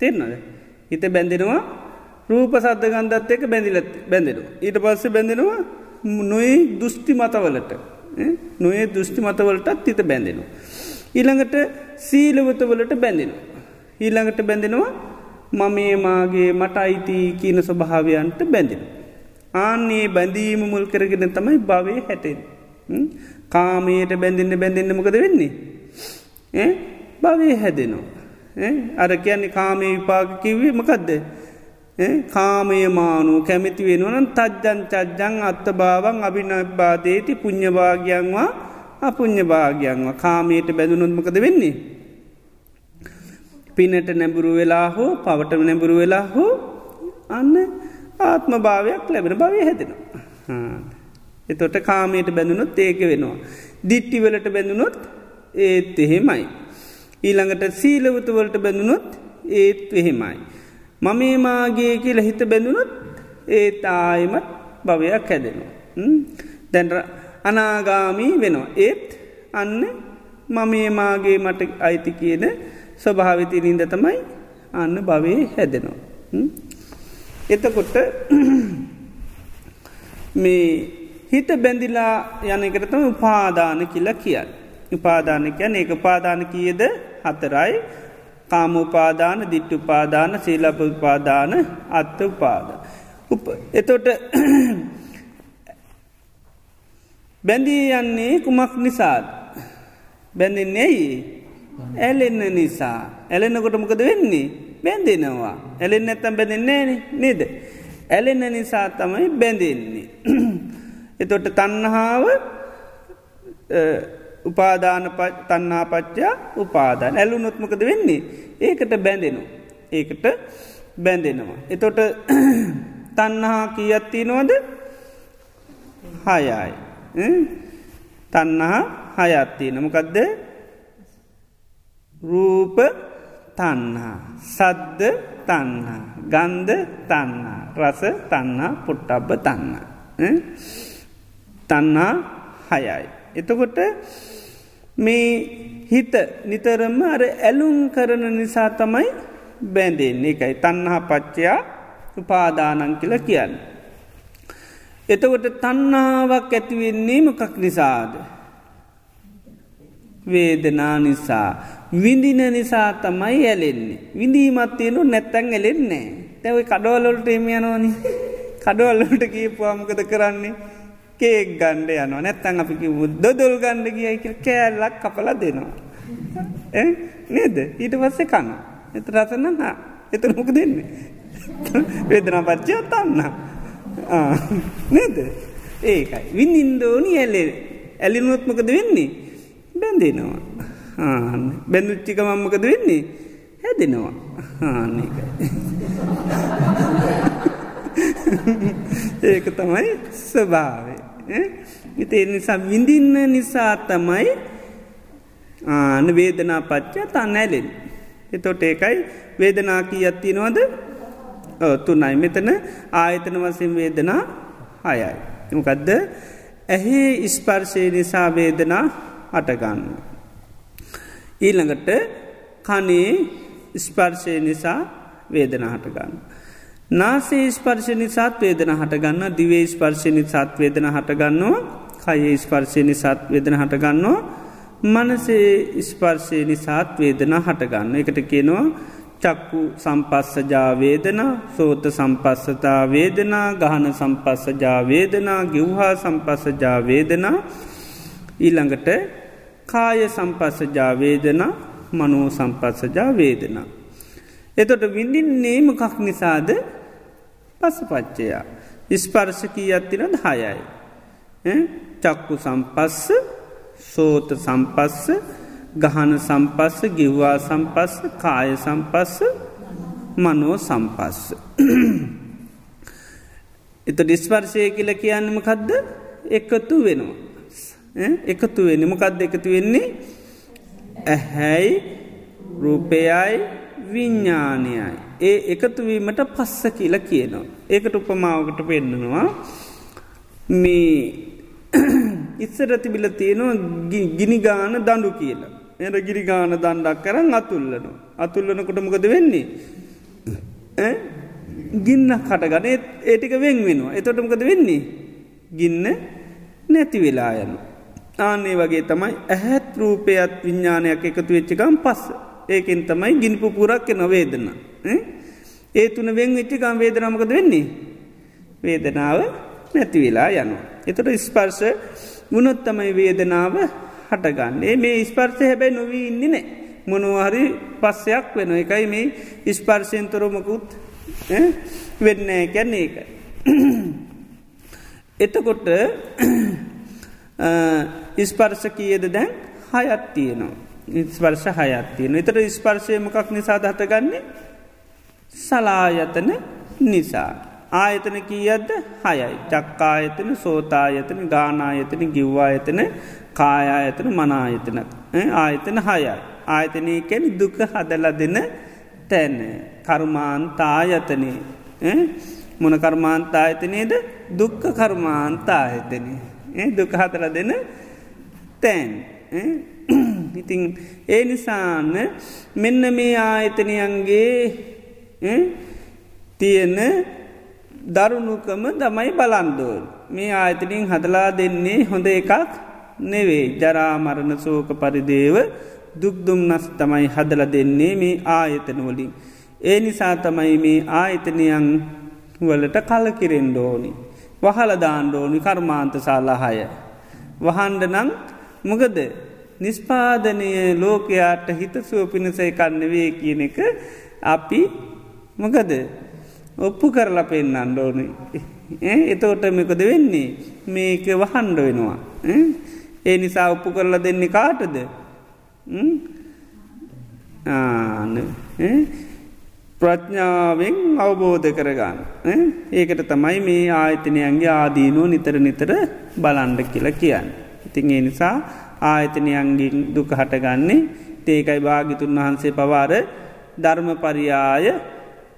තෙරනද. හිත බැඳෙනවා රූප සද්ධ ගන්ධත් එක බැඳිලත් බැඳෙනවා. ඊට පස්ස බැඳෙනවා නොයි දෘෂ්ටි මතවලට. නොේ දෘෂ්ටි මතවලටත් හිත බැඳෙනවා. ඊළඟට සීලවතවලට බැඳෙනවා. ඊළඟට බැඳෙනවා මමේ මාගේ මට අයිති කියන ස්වභාවයන්ට බැඳෙන. ආන්නේ බැඳීම මුල් කරගෙන තමයි භවය හැටෙන්. කාමයට බැඳන්න බැඳන්න මොකද වෙන්නේ. භවය හැදෙනවා. අර කියන්නේ කාමය විපාක කිව්වේ මකදද. කාමය මානු කැමිති වෙනුවන තජ්ජන් චජ්ජං අත්ත භාවන් අභිනබ්බාදේති පුං්ඥභාගයන්වා අපුං්ඥ භාගයන්වා කාමයට බැඳුනොත්මකද වෙන්නේ. පිනට නැබුරු වෙලා හෝ පවට නැබුරු වෙලා හෝ අන්න ආත්ම භාවයක් ලැබෙන භවය හැදෙනවා. එතොට කාමයට බැඳුනොත් ඒක වෙනවා. දිට්ටිවලට බැඳුනොත් ඒත් එහෙමයි. ඊළඟට සීලවතුවලට බැඳුනොත් ඒත් එහෙමයි. මමේ මාගේ කියල හිත බැඳුනොත් ඒත් ආයමත් භවයක් හැදෙනවා. දැන්ර අනාගාමී වෙනවා. ඒත් අන්න මමේ මාගේ මට අයිති කියන ස්වභාවිති නින්ද තමයි අන්න භවය හැදෙනවා. එතකොට මේ හිත බැඳිලා යන එකරතම උපාදාන කියලා කියන්න. උපාදානකයන් ඒක උපාදාන කියද? හතරයි. කාමෝපාදාන දිට්ටු පාදාන සීලප උපාදාන අත්ත උපාද. එතොට බැඳී යන්නේ කුමක් නිසාද. බැඳින්නේ ඇයි? ඇලෙන්න නිසා. ඇලෙනකොට මොකද වෙන්නේ? බැඳෙනවා. ඇලෙන් නැත්තම් බැඳෙන්නේ නේද? ඇලෙන්න නිසා තමයි බැඳෙන්නේ. එතොට තන්නහාාව උපාදාන තන්නා පච්චා උපාදාන. ඇලු නොත්මකද වෙන්නේ? ඒකට බැඳෙනු ඒකට බැඳෙනවා. එතොට තන්නහා කියත්ති නොවද හයයි. තන්නහා හයත්තිය නමකදද රූප තන්හා සද්ද තන්හා ගන්ධ තන්හා රස තන්නා පුට්ටබ්බ තන්න තන්නා හයයි. එතකොට මේ හිත නිතරම අර ඇලුම් කරන නිසා තමයි බැඳෙන් එකයි තන්නහා පච්චයා උපාදානන් කියල කියන්න. එතකොට තන්නාවක් ඇතිවෙන්නේ මොකක් නිසාද. වේදනා නිසා විඳින නිසා තමයි ඇලෙන්නේ. විඳීමත් තියෙනු නැත්තැන් එලෙන්නේ. තැව කඩවලොල්ට එම යනෝනි කඩවල්ලට කියපුවාමකද කරන්නේ කේක් ගණ්ඩ යන නැත්තන් අපිකි දොදොල් ගණ්ඩ ගියයි කෑල්ලක් කපල දෙනවා. නේද ඊට පස්සේ කන්න. එත රසන්න එත මොක දෙන්නේ. වේදනා පච්චය තන්න. නේද ඒකයි විඳින්දෝනි ඇලේ ඇලිනුවත්මකද වෙන්නේ බැඳෙනවා. බැඳුච්චික මම්මකද වෙන්නේ හැදෙනවා ආන්නේකයි. ඒක තමයි ස්වභාවේ. ඉති නිසා විඳින්න නිසා තමයි ආන වේදනා පච්චා තන්න ඇලෙන්. එතොට ඒකයි වේදනා කී අත්තිනවද තුනයි මෙතන ආයතන වසින් වේදනා හයයි. මොකදද ඇහේ ස්පර්ශය නිසා වේදනා අටගන්න. ඊළඟට කනේ ස්පර්ශය නිසා වේදන හටගන්න. නාසේ ස්පර්ශ නිසාත් වේදන හටගන්න දිවේ ස්පර්ශය නිසාත් වේදන හටගන්නවා කයේ ස්පර්ශය නිසාත් වේදන හටගන්නවා මනසේ ස්පර්ශය නිසාත් වේදන හටගන්න එකට කියනවා චක්කු සම්පස්සජාවේදන සෝත සම්පස්සතා වේදනා ගහන සම්පස්සජාවේදනා ගිව්හා සම්පස්සජාවේදනා ඊළඟට කාය සම්පස්සජා වේදනා මනෝ සම්පස්සජා වේදනා. එතොට විඳින්නේ මොකක් නිසාද පසපච්චයා. ඉස්පර්ශකී අත්තිනද හයයි. චක්කු සම්පස්ස සෝත සම්පස්ස ගහන සම්පස්ස ගිව්වා සම්පස්ස කාය සම්පස්ස මනෝ සම්පස්ස. එත ඩිස්පර්ශය කියල කියන්නම කදද එකතු වෙනවා. එකතු වෙන මොකක්ද එකතු වෙන්නේ ඇහැයි රූපයයි විඤ්ඥානයයි. ඒ එකතුවීමට පස්ස කියල කියනවා. ඒකට උපමාවකට පෙන්න්නනවා මේ ඉස්සරතිබිල තියෙනවා ගිනිගාන දඩු කියලා. එර ගිරිගාන දණ්ඩක් කරන්න අතුල්ලන. අතුල්ලනකොට මොකද වෙන්නේ. ගින්න කටගන ඒටික වෙන් වෙනවා. එතොටමකද වෙන්නේ. ගින්න නැති වෙලා යනවා. ආන්නේ වගේ තමයි ඇහැත් රූපයත් විඤ්ඥානයක් එකතු වෙච්චකම් පස්ස ඒකෙන් තමයි ගිනිපු පුරක්ක නොවේදන්න. ඒ තුන වෙන් විච්චිකම් වේදනමකද වෙන්නේ. වේදනාව නැතිවෙලා යනු. එතට ස්පර්ස ගුණොත්තමයි වේදනාව හටගන්නේ මේ ස්පර්සය හැබැයි නොවී ඉන්න නෑ. මොනුවහරි පස්සයක් වෙන එකයි මේ ස්පර්ශයන්තරොමකුත් වෙන්න කැන්නේ එක. එතකොට ඉස්පර්ශ කියද දැන් හයත් තියනවා. ස්පර්ශ හයත් තියෙන. එතට ස්පර්ශය මොකක් නිසා දහටගන්නේ සලායතන නිසා. ආයතන කීයද්ද හයයි. චක්කායතන සෝතායතන ගානායතන ගිව්වායතන කායායතන මනායතන. ආයතන හයයි. ආයතනය කැන දුක හදල දෙන තැන. කර්මාන්තායතනය. මොන කර්මාන්තායතනයද දුක්ක කර්මාන්තායතනය. දුක හතර දෙන තැන්. ඉතිං ඒ නිසාන්න මෙන්න මේ ආයතනයන්ගේ තියෙන දරුණුකම දමයි බලන්දෝල්. මේ ආයතනින් හදලා දෙන්නේ හොඳ එකක් නෙවේ ජරාමරණ සෝක පරිදේව දුක්දුම් නස් තමයි හදල දෙන්නේ මේ ආයතනවලින්. ඒ නිසා තමයි මේ ආයතනයන් වලට කලකිරෙන්ඩෝනි. වහලදාණ්ඩෝනි කර්මාන්ත සාලාහය. වහන්ඩ නං මොකද නිස්පාදනය ලෝකයාට හිතසුව පිණිසයි කන්නවේ කියන එක අපි මොකද ඔප්පු කරලා පෙන්න්න අන්ඩෝනි. එතෝට මෙකද වෙන්නේ මේක වහන්ඩ වෙනවා. ඒ නිසා ඔප්පු කරලා දෙන්නේ කාටද ආන ප්‍රඥාවෙන් අවබෝධ කරගන්න. ඒකට තමයි මේ ආයතනයන්ගේ ආදීනුව නිතර නිතර බලන්ඩ කියලා කියන්න. ඉතින් ඒ නිසා ආයතනයන්ගින් දුක හටගන්නේ. ඒකයි භාගිතුන් වහන්සේ පවාර ධර්ම පරියාය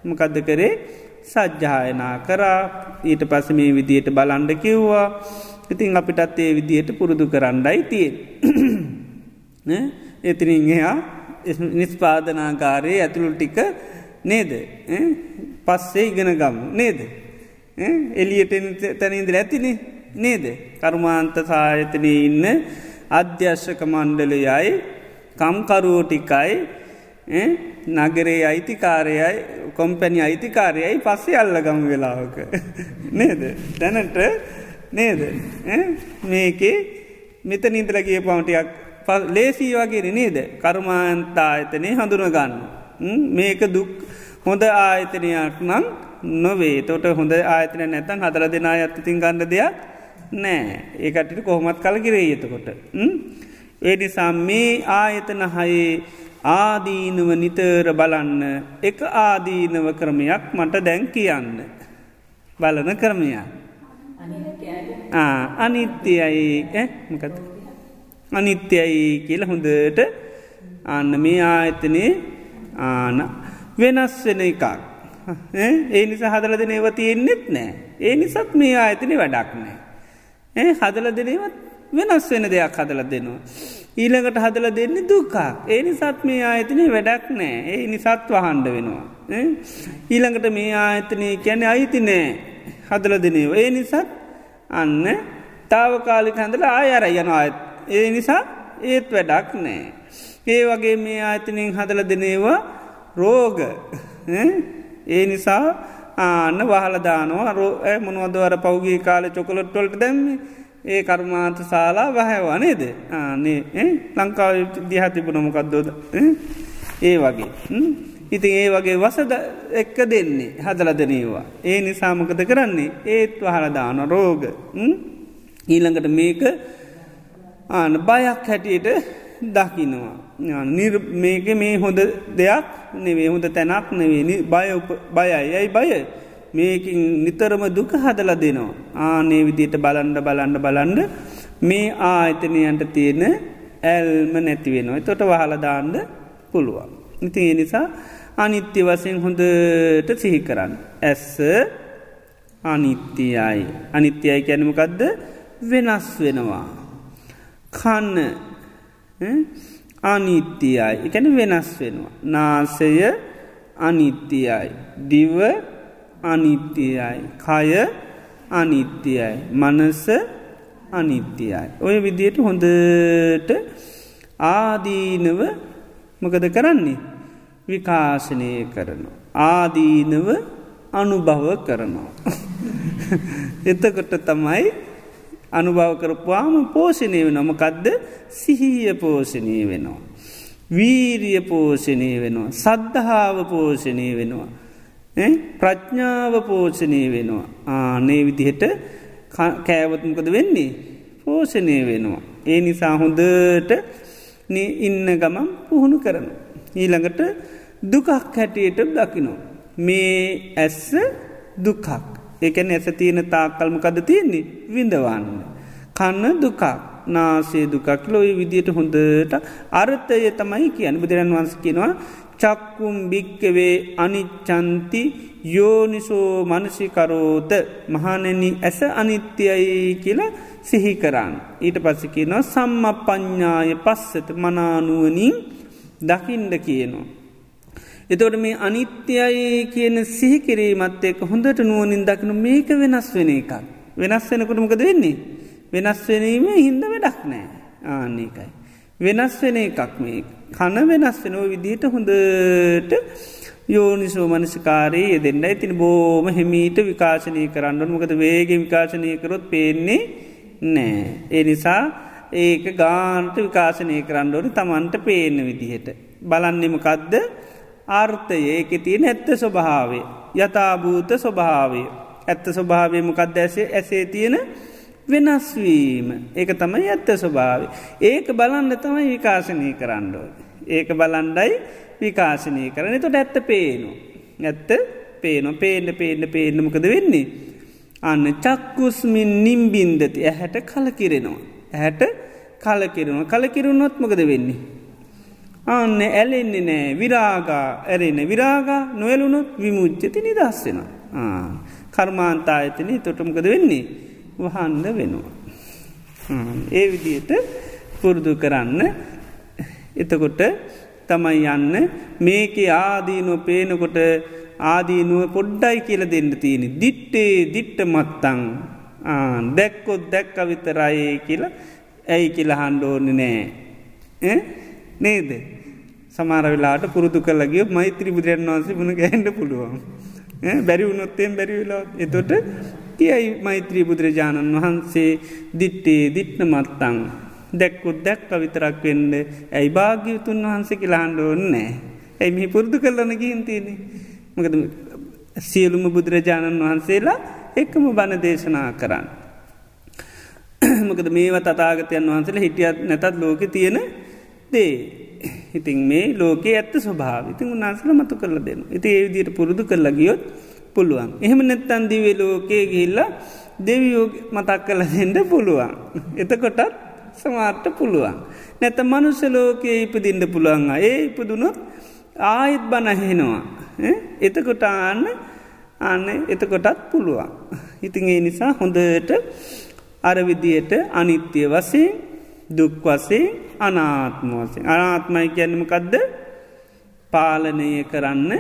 මකදද කරේ? සජ්්‍යායනා කරා. ඊට පස මේ විදියට බලන්ඩ කිව්වා. ඉතින් අපිටත් ඒ විදියට පුරුදු කරන්නයි තියෙන් එතිනින් එයා නිස්පාදනාකාරයේ ඇතුළු ටික නේද? පස්සේ ඉගෙන ගම්. නේද? එලියට තැනින්ද ඇතිනේ. නේද? කර්මාන්ත සායතනය ඉන්න අධ්‍යශ්ක මණ්ඩලයයි කම්කරුවෝටිකයි නගරේ අයිතිකාරයයි කොම්පැනි අයිතිකාරයයි පස්සේ අල්ලගම් වෙලාවක. නේද? දැනට නේද? මේකේ මෙත නින්දලගේ පවටියක් ලේසී වගේ නේද? කර්මාන්තා ඇතනේ හඳුනගන්න මේක දුක් හොඳ ආයතනයක් නම් නොවේ. තොට හොඳ ආයතන නැතන් හදර දෙනා ඇත්තතින් ගන්න දෙයක් නෑ ඒකටට කොහොමත් කලකිරේ එතකොට. ඒ නිසා මේ ආයතන හයේ ආදීනව නිතර බලන්න එක ආදීනව ක්‍රමයක් මට දැන් කියන්න. බලන ක්‍රමයක්. අනිත්‍යයි මකත අනිත්‍යයි කියල හොඳට අන්න මේ ආයතනේ ආන වෙනස් වෙන එකක්. ඒ නිසා හදල දෙනව තියෙන්නෙත් නෑ. ඒ නිසත් මේ ආයතන වැඩක් නෑ. ඒ හදල දෙනවත් වෙනස් වෙන දෙයක් හදල දෙනවා. ඊළඟට හදල දෙන්න දුකා. ඒ නිසත් මේ ආයතනය වැඩක් නෑ ඒ නිසත් වහන්ඩ වෙනවා. ඊළඟට මේ ආයතනය කියැන අයිති නෑ හදල දෙනව. ඒ නිසත් අන්න තාවකාලික හඳල ආයර යන ආයත්. ඒ නිසා ඒත් වැඩක් නෑ. ඒ වගේ මේ ආයතනින් හදල දෙනේවා රෝග ඒ නිසා ආන්න වහලදානවා රෝ මොනුවදවර පෞගී කාල චොකලොට්ටොල්ට දැම්ම? ඒ කර්මාන්ත සාලා වහැවා නේද? ආනේ ලංකාව දිහතිබුණමකක්දෝද ඒ වගේ. ඉතින් ඒ වගේ වසද එක්ක දෙන්නේ හදල දෙනේවා. ඒ නිසාමකද කරන්නේ? ඒත් වහලදාන රෝග. ඊළඟට මේක ආන බයක් හැටියට දකිනවා. මේක මේ හොඳ දෙයක් නෙවේ හොඳ තැනක් නෙවේ බය බයයි. ඇයි බය? මේකින් නිතරම දුක හදල දෙනවා. ආනේ විදියට බලන්ඩ බලන්ඩ බලන්ඩ මේ ආයතනයන්ට තියෙන ඇල්ම නැතිවෙනවා තොට වහලදාන්න පුළුවන්. ඉති ඒ නිසා අනිත්‍ය වසයෙන් හොඳට සිහි කරන්න. ඇස්ස අනිත්‍යයයි අනිත්‍යයි කැනමකක්ද වෙනස් වෙනවා. කන්න අනිත්‍යයයි එකැන වෙනස් වෙනවා. නාසය අනිත්‍යයයි. දිව අනිත්‍යයයි. කය අනිත්‍යයයි. මනස අනිත්‍යයයි. ඔය විදියට හොඳට ආදීනව මොකද කරන්නේ. විකාශනය කරනවා. ආදීනව අනුභව කරනවා. එතකොට තමයි අනුභව කරපුවාම පෝෂණය වෙනමකදද සිහිය පෝෂණය වෙනවා. වීරිය පෝෂණය වෙනවා. සද්ධාව පෝෂණය වෙනවා. ප්‍රඥාව පෝෂණය වෙනවා. ආනේ විදිහට කෑවත්මකද වෙන්නේ පෝෂණය වෙනවා. ඒ නිසා හොඳට ඉන්න ගමම් පුහුණු කරන. ඊළඟට දුකක් හැටියට දකිනෝ. මේ ඇස්ස දුකක් ඒකැන ඇස තියෙන තාකල්මකද තියෙන්නේ විඳවන්න. කන්න දුකක් නාසේ දුකක් ලොයි විදියට හොඳට අර්ථය තමයි කියන බුදුරන් වන්ස කියෙනවා චක්කුම් භික්කවේ අනිච්චන්ති යෝනිසෝ මනසිකරෝත මහනෙන ඇස අනිත්‍යයි කියලා සිහි කරන්න. ඊට පස්සකිනවා සම්ම ප්ඥාය පස්සත මනානුවනින් දකිින්ඩ කියනවා. එතොට මේ අනිත්‍යයි කියන සිහිකිරීමත් එක් හොඳට නුවනින් දකිනු මේක වෙනස් වෙන එකක්. වෙනස් වෙනකුටමකද වෙන්නේ. වෙනස් වෙනීම හින්ද වැඩක් නෑ ආන්නේකයි. වෙනස් වෙන එකක් මේ කන වෙනස් වෙනෝ විදිහට හොඳට යෝනිසෝ මනසිකාරයේ දෙන්න ඉතින් බෝම හෙමීට විකාශනය කරන්න මොකද වේග විකාශනය කරොත් පේන්නේ නෑ. ඒ නිසා ඒක ගාන්ට විකාශනය කරන්නඩෝනි තමන්ට පේන විදිහට. බලන්නෙමකදද ආර්ථය ඒක තියෙන ඇත්ත ස්වභාවේ. යථභූත ස්වභාවය. ඇත්ත ස්වභාවය මොකක්ද ඇසේ ඇසේ තියෙන වෙනස්වීම. ඒක තමයි ඇත්ත ස්වභාව. ඒක බලන්න තමයි විකාශනය කරන්නඩෝ. ඒක බලන්ඩයි විකාශනය කරන තොට ඇත්ත පේනු. ඇත්ත පේන පේන පේන පේනමකද වෙන්නේ. අන්න චක්කුස්මින් නිම්බින්දති ඇහැට කලකිරෙනවා. ඇහැට කලකිරෙනවා කලකිරුණොත්මකද වෙන්නේ. අන්න ඇලෙන්නේ නෑ විරාගා ඇරෙන විරාගා නොවලුණොත් විමුච්චති නිදස්සෙන. කර්මාන්තා ඇතන තොටමකද වෙන්නේ වහන්ඩ වෙනවා. ඒ විදියට පුරුදු කරන්න එතකොට තමයි යන්න මේක ආදීනුව පේනකොට ආදීනුව පොඩ්ඩයි කියල දෙන්න තියෙන. දිට්ටේ දිට්ට මත්තං දැක්කොත් දැක්ක විතරයි කියලා ඇයි කියල හන්ඩෝන නෑ නේද? සමාර වෙලාට පුරුදු කල්ලගේ මෛත්‍රී බුදුරන් වන්සේ වුණ ගැහන්ඩ පුළුවන්. බැරි වුණොත්තයෙන් බැරිවෙලා එතොට කියයි මෛත්‍රී බුදුරජාණන් වහන්සේ දිට්ටේ දිට්න මත්තං. දැක්කුත් දැක්ක විතරක් වෙන්න. ඇයි භාග්‍යවතුන් වහන්සේ කියලාහන්ඩ ඕන්නෑ ඇයි මෙහි පුරුදු කරලන ගින්තියනෙ මකද සියලුම බුදුරජාණන් වහන්සේලා එක්කම බණ දේශනා කරන්න. මොකද මේව තතාගතයන් වහන්සේල හිටියත් නැතත් ලෝක තියෙන දේ ඉතින් මේ ලෝකයේ ඇත්ත ස්වභාව ඉතින් උන්නාසල මතු කරල දෙන්න ඉති ඒවිදියට පුරුදු කරලා ගියොත් පුළුවන්. එහෙම නැත්තන් දිවේ ලෝකයේ ගිහිල්ල දෙවියෝ මතක් කල දෙෙන්ට පුළුවන්. එතකොටත් සමාර්ට පුළුවන්. නැත මනුස්ස ලෝකයේ ඉපදින්ට පුළුවන් ඒ ඉපදුනොත් ආයිත් බනහෙනවා එතකොට ආන්න අන්න එතකොටත් පුළුවන්. ඉතින් ඒ නිසා හොඳට අරවිදියට අනිත්‍ය වසේ දුක් වසේ අනාත්ම වසේ අනාත්මයි ගැනීමකදද පාලනය කරන්න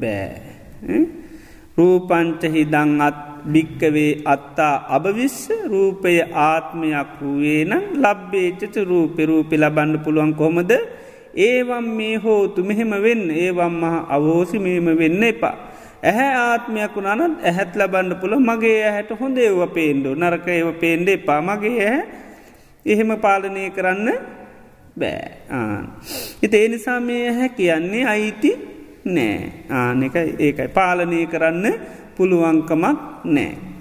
බෑ. රූපංච හිදං අත් භික්කවේ අත්තා අභවිස්ස රූපය ආත්මයක් වූයේ නම් ලබ්බේචච රූපෙ රූපි ලබන්න පුළුවන් කොමද ඒවම් මේ හෝතු මෙහෙම වෙන්න ඒවම් මහ අවෝසි මෙහෙම වෙන්න එපා. ඇහැ ආත්මයක් වුණනත් ඇහැත් ලබන්න පුළ මගේ ඇහැට හොඳ ඒව පේන්ඩු නරක ඒව පේන්ඩ එපා. මගේ ඇහැ එහෙම පාලනය කරන්න බෑ. ආන. ඉත ඒ නිසා මේ හැ කියන්නේ අයිති නෑ. ආනක ඒකයි. පාලනය කරන්න පුළුවන්කමක් නෑ.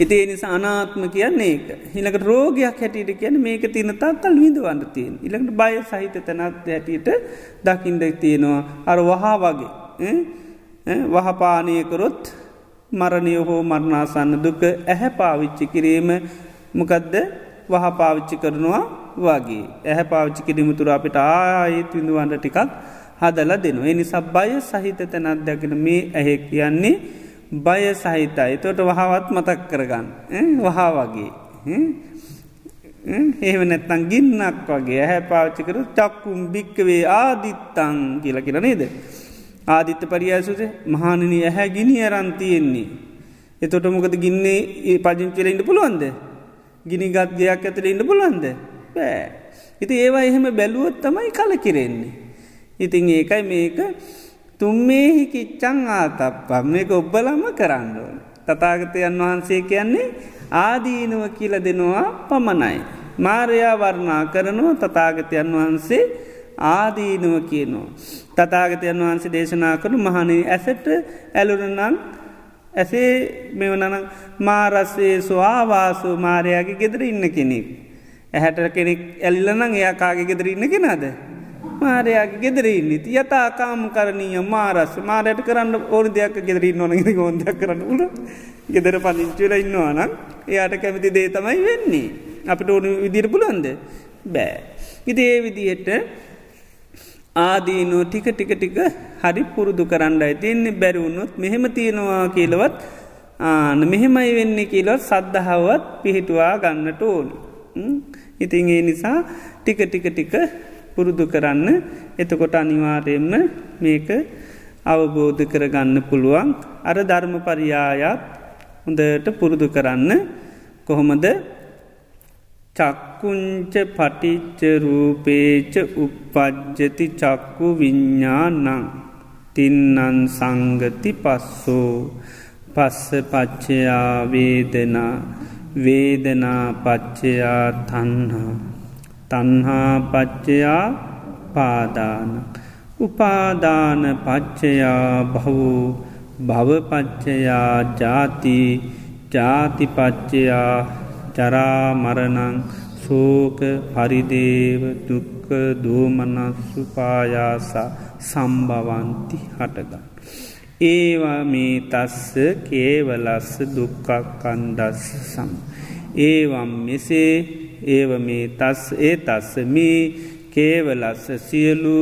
ඉති නිසා අනාත්ම කියන්නේ ඒක. හිලකට රෝගයක් හැටියට කියන මේක තියන තක්කල් විඳවන්න තියෙන්. ඉළඟට බය සහිත තැනත් හැටියට දකිින්ඩක් තියෙනවා. අර වහා වගේ. වහපානයකරොත් මරණය හෝ මරණාසන්න දුක ඇහැ පාවිච්චි කිරීම මොකදද? වහ පාවිච්චි කරනවා වගේ ඇහැ පාවිච්චි කිරීමතුර අපිට ආයත් විඳුවන්ට ටිකක් හදල දෙනවා. එනි සබ්බය සහිත තැනත් දැකෙන මේ ඇහෙ කියන්නේ බය සහිතයි තොට වහවත් මතක් කරගන්න වහා වගේ. ඒව නැත්තං ගින්නක් වගේ ඇහැ පාච්චිකර චක්කුම් භික්කවේ ආදිත්තං කියල කියල නේද. ආදිත්ත පරියාසුසේ මහානනී ඇහැ ගිනි අරන්තියෙන්නේ. එතොට මොකද ගින්නේ ඒ පජිංචිලඉන්න පුළුවන්ද. ගිනිගත් ගයක් ඇතර ඉන්න පුලන්ද බෑ. ඉති ඒවා එහෙම බැලුවොත් තමයි කල කිරෙන්නේ. ඉතින් ඒකයි මේක තුම්මේහි කිච්චං ආතප්පම් මේක ඔබ්බලම කරන්න ඕන. තතාගතයන් වහන්සේ කියන්නේ ආදීනුව කියල දෙනවා පමණයි. මාරයා වර්ණා කරනවා තතාගතයන් වහන්සේ ආදීනුව කියනවා. තතාගතයන් වහන්සේ දේශනා කරු මහනී ඇසට ඇලුරනං ඇසේ මෙවනන මාරස්සේ ස්වාවාසු මාරයාගේ ගෙදර ඉන්න කෙනෙක්. ඇහැට කෙනෙක් ඇල්ලනං එයා කාගේ ගෙදර ඉන්න කෙනද. මාරයාගේ ගෙදරන්න ති යතාකාම කරණීය මාරස් මාරයට කරන්න ඕන දෙයක් ගෙදරන්න ඕන ගෙ ගොන්දයක් කරන්න උල ගෙදර පදිංචුල ඉන්නවානම් එයාට කැමති දේ තමයි වෙන්නේ අපිට ඕන විදිර පුළන්ද බෑ. ඉති ඒ විදියට ආදීනෝ ටික ටික ටික හරි පුරුදු කරන්නයි තියන්නේ. බැරිවුණොත් මෙහෙම තියෙනවා කියලවත් ආන මෙහෙමයි වෙන්නේ කියලොත් සද්ධහවත් පිහිටුවා ගන්නට ඕනි. ඉතින් ඒ නිසා ටික ටික ටික පුරුදු කරන්න. එතකොට අනිවාරයෙන්ම මේක අවබෝධ කරගන්න පුළුවන්. අර ධර්ම පරියායත් හොඳට පුරුදු කරන්න. කොහොමද? චක්කුංච පටිච්ච රූපේච උපපජ්ජති චක්කු විඤ්ඥානං තින්නන් සංගති පස්සෝ පස්ස පච්චයා වේදනා වේදනා පච්චයා තන්හා තන්හා පච්චයා පාදාන උපාදාන පච්චයා බහු භවපච්චයා ජාති ජාතිපච්චයා ජරාමරණං සෝක පරිදේව දුක්ක දෝමනස්සුපායාස සම්භවන්ති හටගන්න. ඒවා මේ තස්ස කේවලස්ස දුක්කක් කන්දස්ස සම්. ඒවම් මෙසේ ඒව මේ තස් ඒ තස්ස මේ කේවලස්ස සියලු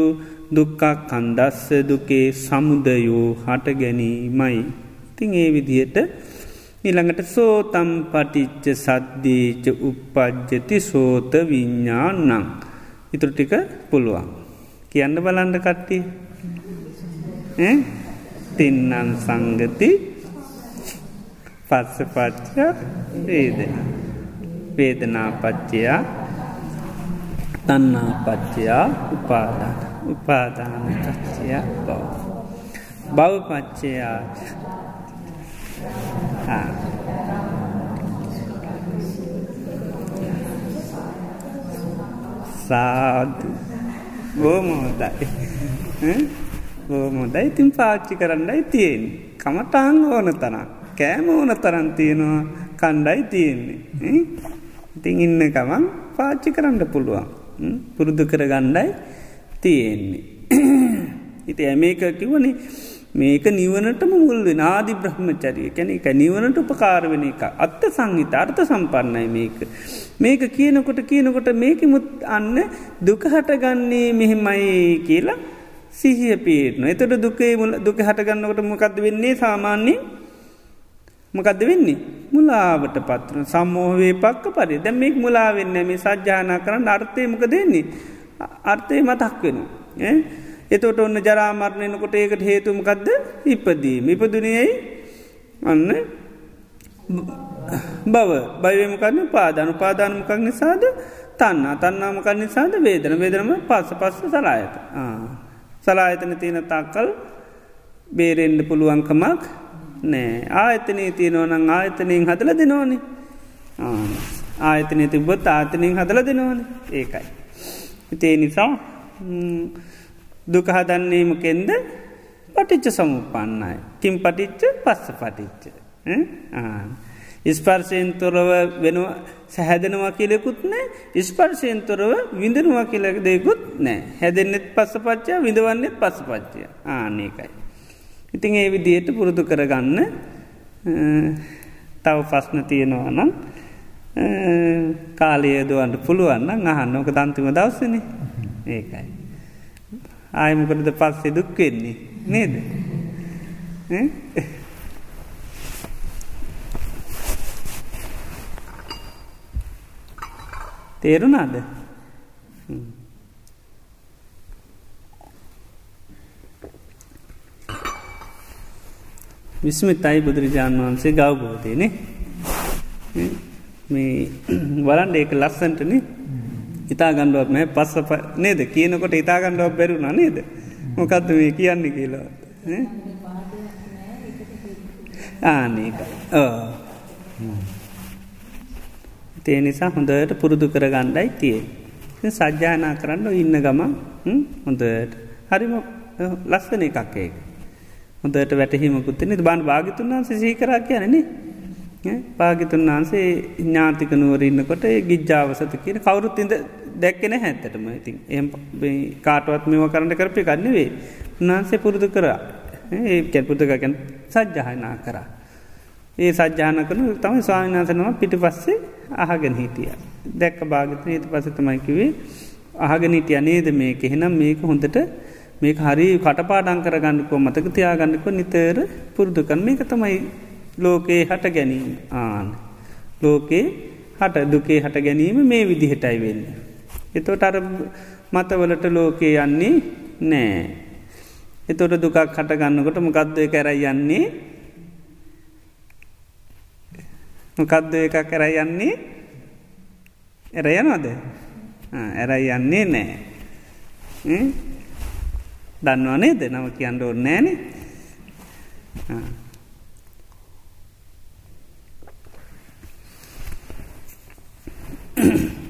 දුක්කක් කන්දස්ස දුකේ සමුදයෝ හට ගැනීමයි. තිං ඒ විදියට නිළඟට සෝතම් පටිච්ච සද්දීච උපපජ්ජති සෝත විඤ්ඥානං. ඉතුර ටික පුළුවන්. කියන්න බලන්ඩ කට්ටි තින්නන් සංගති පස්ස පච්ච වේදන. වේදනා පච්චයා තන්නා පච්චයා උපාදාන උපාදාන පච්චයා බව. බව පච්චයා සාදු. බෝමෝදයි බෝමොදයි ඉතින් පාච්චි කරන්නයි තියෙන් කමටහන් ඕන තරම්. කෑම ඕන තරන් තියෙනවා. කණ්ඩයි තියෙන්නේ. ඉතින් ඉන්න ගමන් පාච්චි කරන්න පුළුවන්. පුරුදු කර ගණ්ඩයි තියෙන්නේ. ඉති ඇමේක කිවනේ මේක නිවනටම මුල්වෙන ආදි බ්‍රහ්මචරිය. කැන එක නිවනට උපකාරවෙන එක අත්ත සංහිත අර්ථ සම්පන්නයි මේක. මේක කියනකොට කියනකොට මේක මුත් අන්න දුකහටගන්නේ මෙහෙමයි කියලා සිහිය පේටන එතට දුකේ මුල දුක හටගන්නකොට මොකක්ද වෙන්නේ සාමාන්‍යයෙන්? මොකක්ද වෙන්නේ? මුලාවට පත්වන සම්මෝහවේ පක්ක පරි දැ මේක් මුලා වෙන්න මේ සජ්‍යානා කරන්න අර්ථය මොක දෙන්නේ අර්ථය මතක් වෙන. එතොට ඔන්න ජරාමරණයනකොට ඒකට හේතුමකක්ද ඉපදීම. ඉපදුනයයි අන්න බව. බයවමකන්න පාදානු පාදානමකක් නිසාද? තන්න තන්නාමකක් නිසාද? වේදන. වේදනම පස්ස පස්ස සලායත. සලායතන තියෙන තක්කල් බේරෙන්ඩ පුළුවන්කමක් නෑ. ආයතනී තියනෝනං ආයතනයෙන් හදල දෙනෝනි ආයතනය තිබොත් ආතනයෙන් හදල දෙනවන. ඒකයි. ඉතේ නිසා දුක හදන්නේ මොකෙන්ද? පටිච්ච සමුපන්නයි. කින් පටිච්ච පස්ස පටිච්ච. ඉස්පර්ශයෙන් තොරව වෙනවා සැහැදනවා කියලෙකුත් නෑ. ඉස්පර්ශයෙන් තොරව විඳනවා කියලක දෙකුත් නෑ. හැදෙන්නෙත් පස්ස පච්චා විඳවන්නෙත් පස්ස පච්චය. ආනකයි. ඉතින් ඒ විදියට පුරුදු කරගන්න තව පස්න තියෙනවා නම් කාලයේදුවන්ට පුළුවන්න අහන්න. ඕක දන්තිම දවසන. ඒකයි. ආයමකටද පස්සේ දුක්වෙන්නේ නේද. තේරුණාද? විස්මිතයි බුදුරජාණන් වහන්සේ ගෞබෝධයනේ මේ වලන්ඩ ඒක ලස්සන්ටන ඉතා ගණ්ඩුවක් නෑ පස්ස නේද? කියනකොට ඉතා ගණ්ඩුවක් බැරුණ නේද? මොකක්ද මේ කියන්නේ කියලා? ආනක තේ නිසා හොඳට පුරුදු කර ගණ්ඩයි තිය සජ්‍යානා කරන්න ඉන්න ගම හොඳට. හරිම ලස්සන එකක් ඒක. හොඳට වැටහිමකුත්තෙන බාන් භාගිතුන් වන්සේ සීකරා කියනනේ පාගිතුන් වහන්සේ ඥාතික නුවර ඉන්නකොට ගිජ්ජාවසත කියන කවුරුත් ඉද දැක්කෙන හැත්තටම ඉතින් එම කාටවත් මෙම කරන්න කරපි ගන්නවේ උන්හන්සේ පුරුදු කරා. ඒ කැපුතකැන් සජ්්‍යහනා කරා. ඒ සජ්‍යාන කරනු තම ස්වාමිනාසනම පිටි පස්සේ අහගෙන හිටිය. දැක්ක භාගතන ඒත පසතමයිකිවේ අහගෙන හිටිය නේද මේක? එහෙනම් මේක හොඳට මේක හරි කටපාඩං කරගන්නකෝ මතක තියාගන්නක නිතර පුරුදු කන් මේක තමයි ලෝකයේ හට ගැනීම. ආන. ලෝකයේ හට දුකේ හට ගැනීම මේ විදිහටයි වෙන්න. එතොට අර මතවලට ලෝකයේ යන්නේ නෑ. එතොට දුකක් හටගන්නකොට මොකක්දය කැරයි යන්නේ? මොකක්ද එක කැරයි යන්නේ? එරයනොද ඇරයි යන්නේ නෑ. දන්නවනේ ද නම කියන්න ඕන්න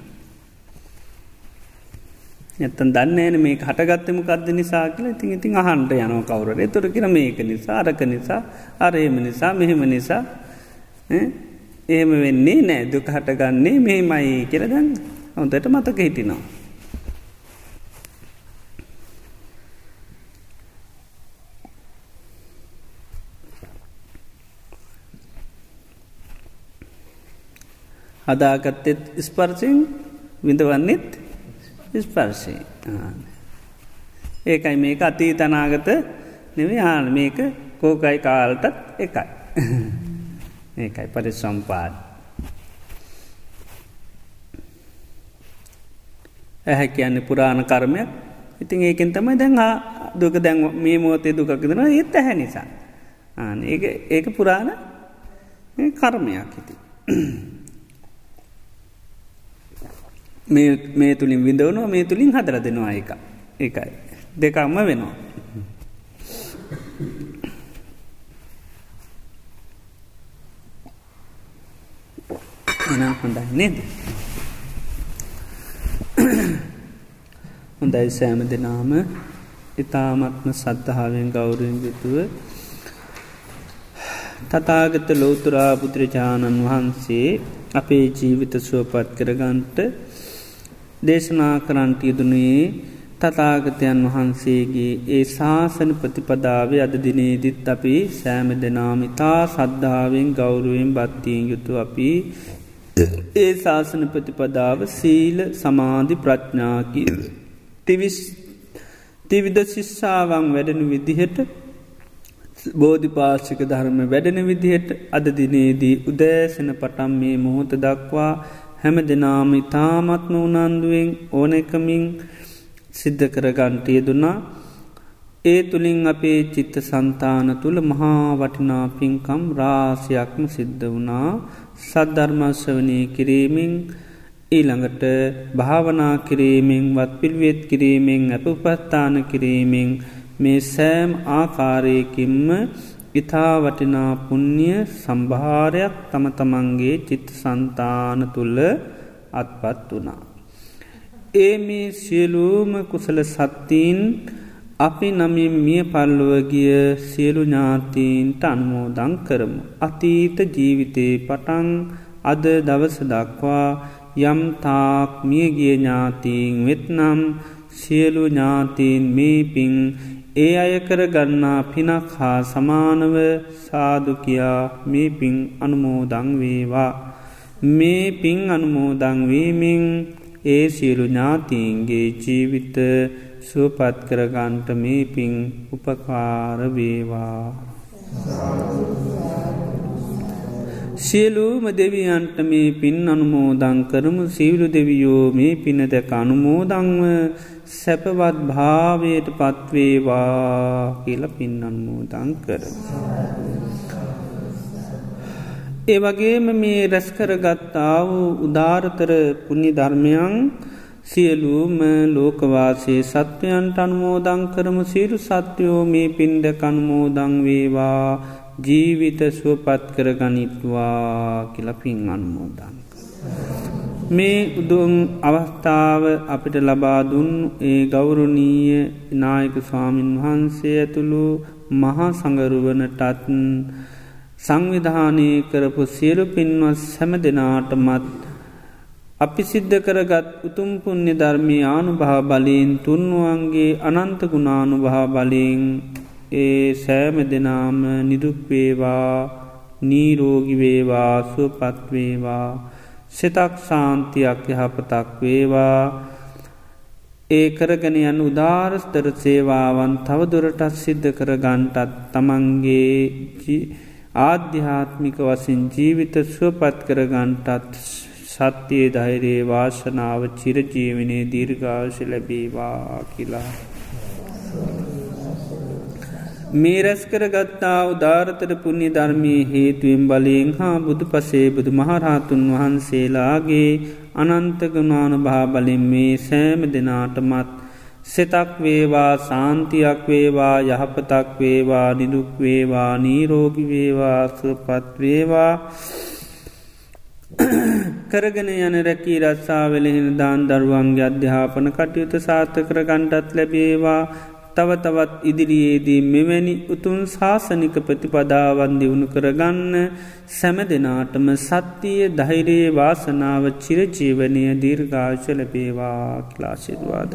නෑනේ ඇත්තන් දන්නේන මේ හටගත්තම කද නිසා කියල. ඉතින් ඉතින් අහන්ට යනව කවුර එතුර කියර මේක නිසා අරක නිසා අරේම නිසා මෙහෙම නිසා. ඒම වෙන්නේ නෑ. දුක හටගන්නේ මෙමයි කියල දැන් හොඳට මතක හිටිනවා. හදාගත්තෙත් ස්පර්සිං විඳවන්නෙත් ස්පර්ශය ඒකයි මේක අතී තනාගත නෙවේ ආන මේක කෝකයි කාල්ටත් එකයි. ඒකයි පරිසම්පාඩ ඇහැ කියන්නේ පුරාණ කර්මයක්. ඉතින් ඒකෙන් තමයි දැන් දුක දැන් මේ මෝතේ දුකකිදෙන ඒත් ඇහැ නිසා. ආන ඒ ඒක පුරාණ කර්මයක් හිති මේ තුළින් විඳවනවා මේ තුළින් හදර දෙනවා එක ඒකයි. දෙකම්ම වෙනවා. එනම් හොඳයි නේද? හොඳයි සෑම දෙනාම. ඉතාමත්ම සද්ධාවෙන් ගෞරුවෙන් යුතුව. තතාගත ලෝතුරා බුදුරජාණන් වහන්සේ අපේ ජීවිත සුවපත් කරගන්ට දේශනා කරන්ට යුදුනේ තතාගතයන් වහන්සේගේ ඒ ශාසන ප්‍රතිපදාවේ අද දිනේදිත් අපි සෑම දෙනාමිතා සද්ධාවෙන් ගෞරුවෙන් බත්තියෙන් යුතු අපි ඒ ශාසන ප්‍රතිපදාව සීල සමාධි ප්‍රඥාකි තිවිස් තිවිධ ශිෂ්ෂාවන් වැඩනු විදිහට බෝධිපාශික ධර්ම වැඩෙන විදිහට අද දිනේදී උදෑසන පටම් මේ මොහොත දක්වා හැම දෙනාම ඉතාමත්ම උනන්දුවෙන් ඕන එකමින් සිද්ධ කරගන්ටය දුනා ඒ තුළින් අපේ චිත්ත සන්තාන තුළ මහා වටිනා පින්කම් රාසියක්ම සිද්ධ වනා සද්ධර්මශ්‍රවනය කිරීමෙන් ඊළඟට භාවනා කිරීමෙන් වත් පිල්වෙත් කිරීමෙන් ඇප උපස්ථාන කිරීමෙන් මේ සෑම් ආකාරයකින්ම ඉතා වටිනා පුුණ්්‍ය සම්භාරයක් තම තමන්ගේ චිත්ත සන්තාන තුළ අත්පත් වනා. ඒ මේ සියලූම කුසල සත්තීන් අපි නමින් මිය පල්ලුවගිය සියලු ඥාතීන්ට අන්මෝදං කරමු. අතීත ජීවිතේ පටන් අද දවස දක්වා යම් තාක් මියගිය ඥාතීන් වෙත්නම් සියලු ඥාතීන් මේ පින් ඒ අය කර ගන්නා පිනක් හා සමානව සාදු කියා මේ පින් අනුමෝදං වේවා. මේ පින් අනුමෝදංවීමින් ඒ සියලු ඥාතීන්ගේ ජීවිත සුවපත් කරගන්ට මේ පින් උපකාර වේවා. සියලූම දෙවියන්ට මේ පින් අනුමෝදං කරමු සීවලු දෙවියෝ මේ පින දැක අනුමෝදංව සැපවත් භාවයට පත්වේවා කියල පින් අන්මෝදං කර. ඒ වගේම මේ රැස්කරගත්තා වූ උදාරතර පුුණි ධර්මයන් සියලූම ලෝකවාසේ සත්වයන්ට අනුමෝදං කරමු සිරු සත්‍යයෝ මේ පින්ඩ කනුමෝදං වේවා ජීවිත සුවපත් කර ගනිත්වා කියල පින් අනුමෝදං. මේ උදුන් අවස්ථාව අපිට ලබාදුන් ඒ ගෞරුණීය නායක ස්වාමීන් වහන්සේ ඇතුළු මහා සඟරුවනටත් සංවිධානය කරපු සියලු පින්වත් සැම දෙනාටමත් අපි සිද්ධ කරගත් උතුම්පුුණ්‍ය ධර්මී ආනුභා බලයෙන් තුන්නුවන්ගේ අනන්තගුණානුභා බලයෙන් ඒ සෑම දෙනාම නිදුක්වේවා නීරෝගිවේවා සුවපත්වේවා සිතක් සාන්තියක් යහපතක් වේවා ඒ කරගෙන යන උදාරස්තර සේවාවන් තවදුරටත් සිද්ධ කර ගන්ටත් තමන්ගේ ආධ්‍යාත්මික වසින් ජීවිත සුවපත් කර ගන්ටත් සත්‍යයේ ධෛරයේ වාශනාව චිරජීවනයේ දීර්ඝාශ ලැබේවා කියලා. මේ රැස්කර ගත්තා උදාරතර පුුණ්‍ය ධර්මී හේතුවෙන් බලයෙන් හා බුදු පසේ බුදු මහරහතුන් වහන්සේලාගේ අනන්තගුණානු භාබලින් මේ සෑම දෙනාටමත් සෙතක් වේවා සාන්තියක් වේවා යහපතක් වේවා නිදුක් වේවා නීරෝගි වේවා සුපත් වේවා. කරගෙන යන රැකී රත්සා වෙලෙහෙන දාන් දරුවන්ගේ අධ්‍යාපන කටයුතු සාර්ථ කර ගණ්ඩත් ලැබේවා. තව තවත් ඉදිරියේදී මෙවැනි උතුන් ශාසනික ප්‍රතිපදාවන් දියුණු කරගන්න සැම දෙනාටම සත්තිය ධෛරයේ වාසනාව චිරජීවනය දීර්ඝාශ ලැබේවා ක්ලාශිදවාද